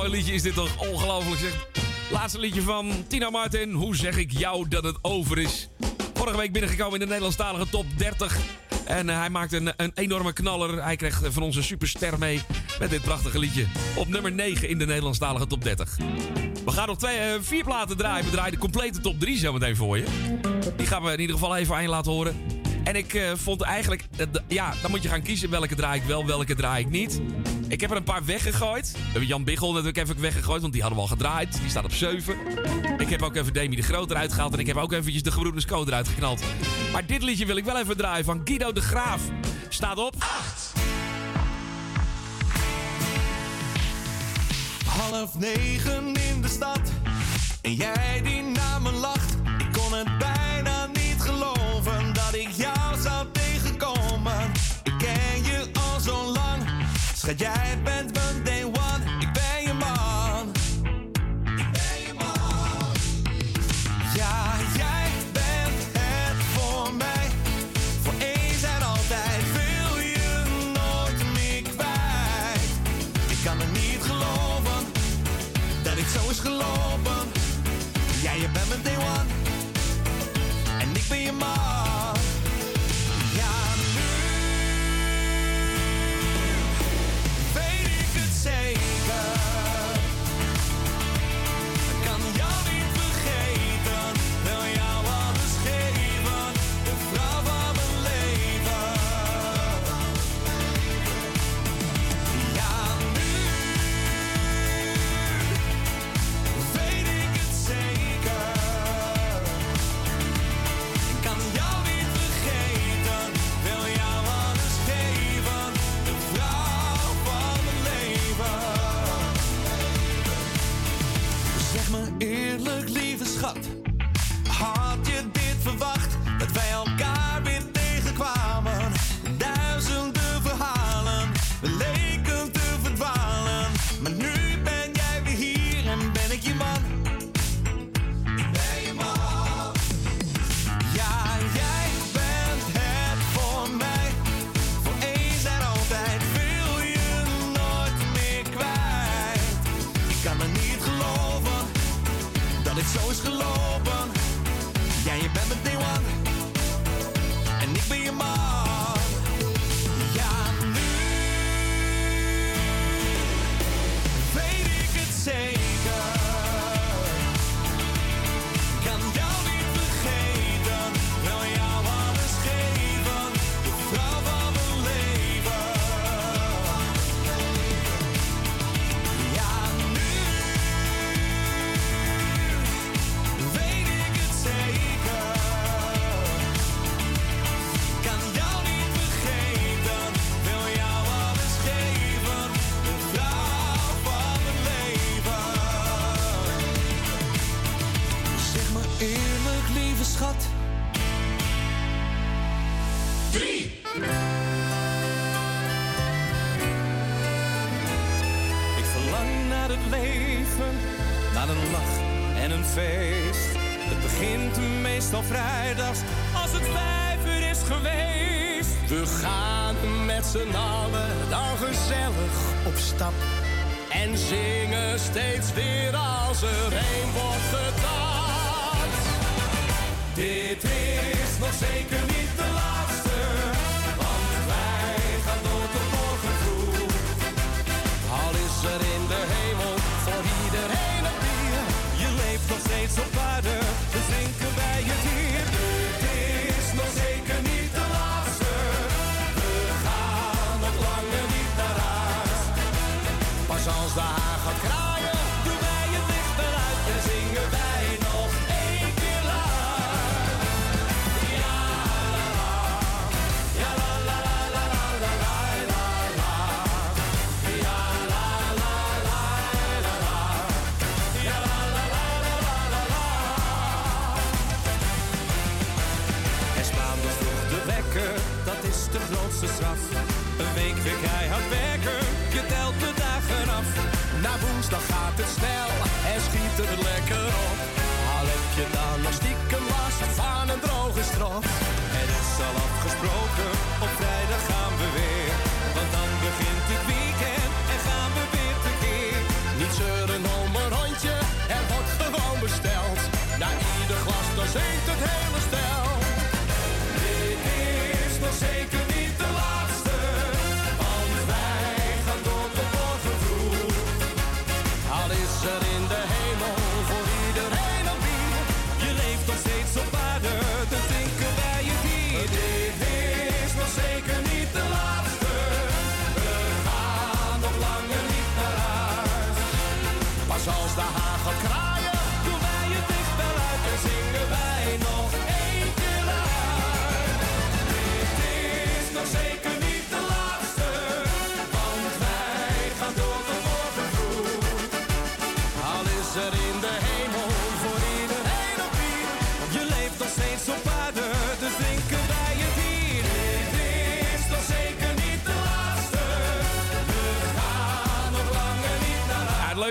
mooi liedje is dit toch? Ongelooflijk zeg. Laatste liedje van Tina Martin. Hoe zeg ik jou dat het over is? Vorige week binnengekomen in de Nederlandstalige top 30. En eh, hij maakte een, een enorme knaller. Hij kreeg van ons een superster mee met dit prachtige liedje. Op nummer 9 in de Nederlandstalige top 30. We gaan nog twee, eh, vier platen draaien. We draaien de complete top 3 zo meteen voor je. Die gaan we in ieder geval even aan je laten horen. En ik eh, vond eigenlijk, ja, dan moet je gaan kiezen welke draai ik wel, welke draai ik niet. Ik heb er een paar weggegooid. We hebben Jan Biggel natuurlijk even weggegooid, want die hadden we al gedraaid. Die staat op 7. Ik heb ook even Demi de Groot eruit gehaald en ik heb ook eventjes de Gebroeders Co eruit geknald. Maar dit liedje wil ik wel even draaien van Guido de Graaf. Staat op 8. Half negen in de stad en jij die schat jij bent mijn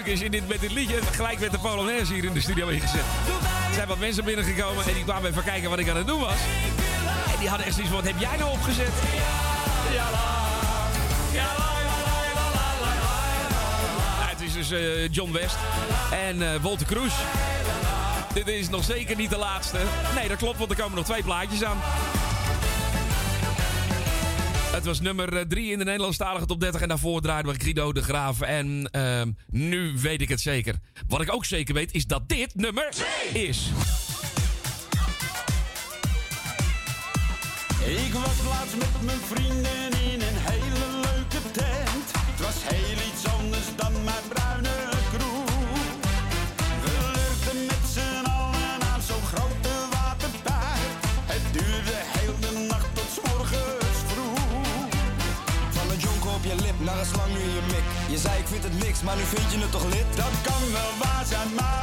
is in dit, met dit liedje. Gelijk met de Polonaise hier in de studio ingezet. Er zijn wat mensen binnengekomen en die kwamen even kijken wat ik aan het doen was. En die hadden echt zoiets wat heb jij nou opgezet? Het is dus eh, John West en eh, uh, Walter Cruz. Dit is nog zeker niet de laatste. Nee, dat klopt, want er komen nog twee plaatjes aan. Het was nummer eh, 3 in de Nederlandstalige top 30. En daarvoor draaiden we Guido de Graaf en ehm, nu weet ik het zeker. Wat ik ook zeker weet is dat dit nummer is. Ik was laatst met mijn vrienden in het niks, maar nu vind je het toch lid? Dat kan wel waar zijn, maar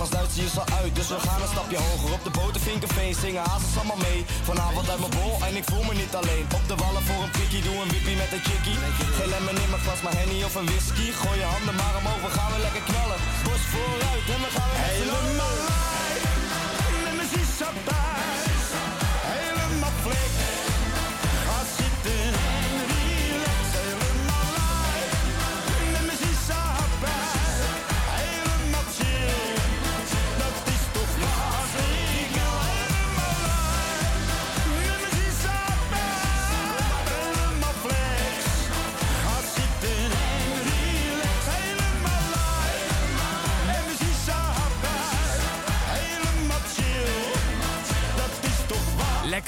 en groter. Van Duits zie je al uit, dus we gaan een stapje hoger. Op de boten Vinkerveen zingen hazels allemaal mee. Vanavond uit mijn bol en ik voel me niet alleen. Op de wallen voor een prikkie, doe een wippie met een chickie. Geen lemon in mijn glas, maar henny of een whisky. Gooi je handen maar omhoog, we gaan weer lekker knallen. Bos vooruit en we gaan weer Helemaal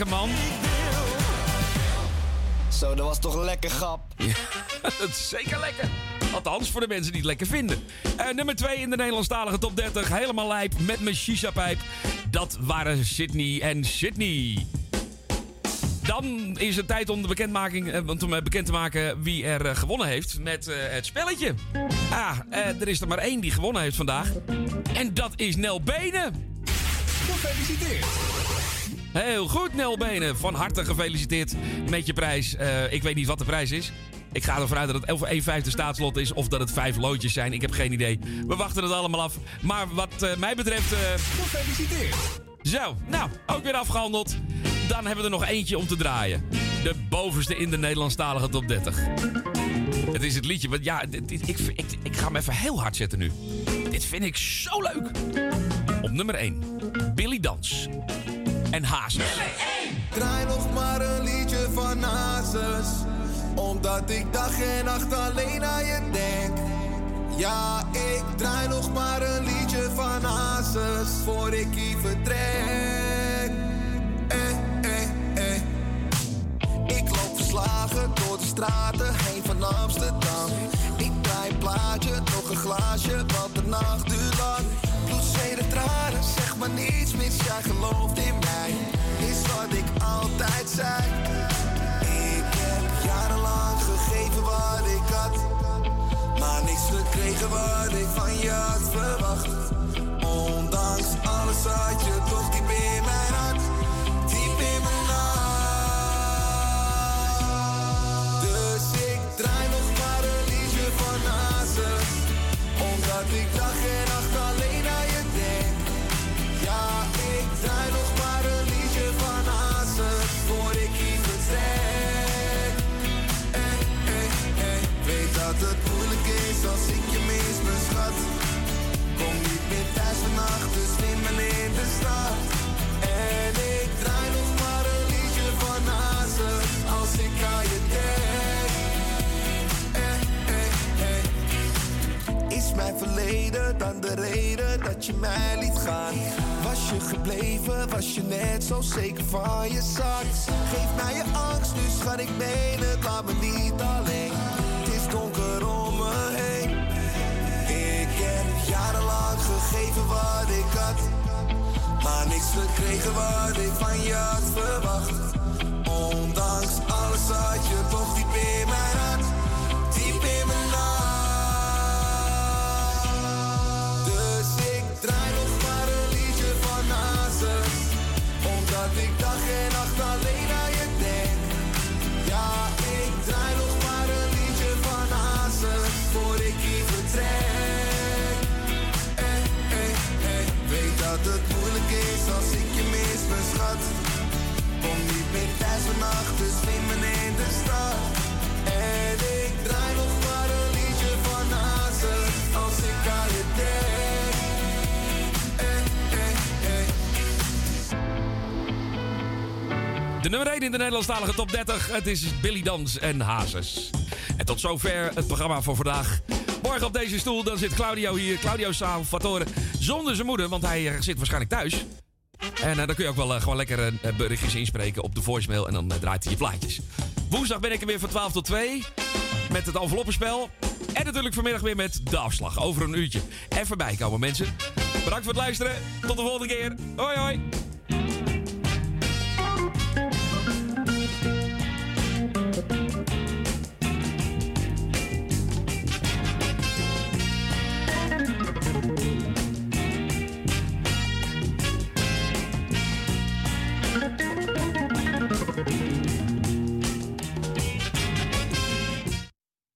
Lekker man. Zo, dat was toch lekker grap. (laughs) dat is zeker lekker. Althans, voor de mensen die het lekker vinden. Eh, nummer 2 in de Nederlandstalige top 30. Helemaal lijp met mijn shisha-pijp. Dat waren Sydney en Sydney. Dan is het tijd om de bekendmaking, eh, want om eh, bekend te maken wie er gewonnen heeft met het spelletje. Ah, eh, er is er maar één die gewonnen heeft vandaag. En dat is Nel Benen. Gefeliciteerd. Heel goed, Nel Benen. Van harte gefeliciteerd met je prijs. Eh, ik weet niet wat de prijs is. Ik ga ervan uit dat het of 1 vijfde staatslot is of dat het vijf loodjes zijn. Ik heb geen idee. We wachten het allemaal af. Maar wat eh, mij betreft... eh, Gefeliciteerd. Zo, nou, ook weer afgehandeld. Dan hebben we er nog eentje om te draaien. De bovenste in de Nederlandstalige top 30. Het is het liedje, want ja, dit, dit- ik, ik, ik ga hem even heel hard zetten nu. Dit vind ik zo leuk. Op nummer 1, Billy Dans. En Hazes. Draai nog maar een liedje van Hazes. Omdat ik dag en nacht alleen aan je denk. Ja, ik draai nog maar een liedje van Hazes. Voor ik hier vertrek. Eh, eh, eh. Ik loop verslagen door de straten heen van Amsterdam. Ik draai een plaatje, een glaasje, want de nacht duurt lang. Bloed, tranen, zeg maar niets mis, jij gelooft in mij. Is wat ik altijd zei. Ik heb jarenlang gegeven wat ik had. Maar niks gekregen wat ik van je had verwacht. Ondanks alles had je toch diep in mijn hart. Mijn verleden dan de reden dat je mij liet gaan? Was je gebleven, was je net zo zeker van je zak? Geef mij je angst, nu schat ik meen het, laat me niet alleen. Het is donker om me heen. Ik heb jarenlang gegeven wat ik had. Maar niks gekregen wat ik van je had verwacht. Ondanks alles had je toch diep in mijn hart. Alleen aan je denk. Ja, ik draai nog maar een liedje van Hazes. Voor ik hier vertrek. Eh, eh, eh. Weet dat het moeilijk is als ik je mis, mijn schat. Kom niet meer thuis vannacht, dus me in de stad. En ik draai nog nummer 1 in de Nederlandstalige top 30. Het is Billy Dans en Hazes. En tot zover het programma voor vandaag. Morgen op deze stoel, dan zit Claudio hier. Claudio Salvatore zonder zijn moeder, want hij eh, zit waarschijnlijk thuis. En eh, dan kun je ook wel eh, gewoon lekker eh, berichtjes inspreken op de voicemail. En dan draait hij je plaatjes. Woensdag ben ik er weer van 12 tot 2. Met het enveloppenspel. En natuurlijk vanmiddag weer met de afslag. Over een uurtje. Even bijkomen mensen. Bedankt voor het luisteren. Tot de volgende keer. Hoi hoi.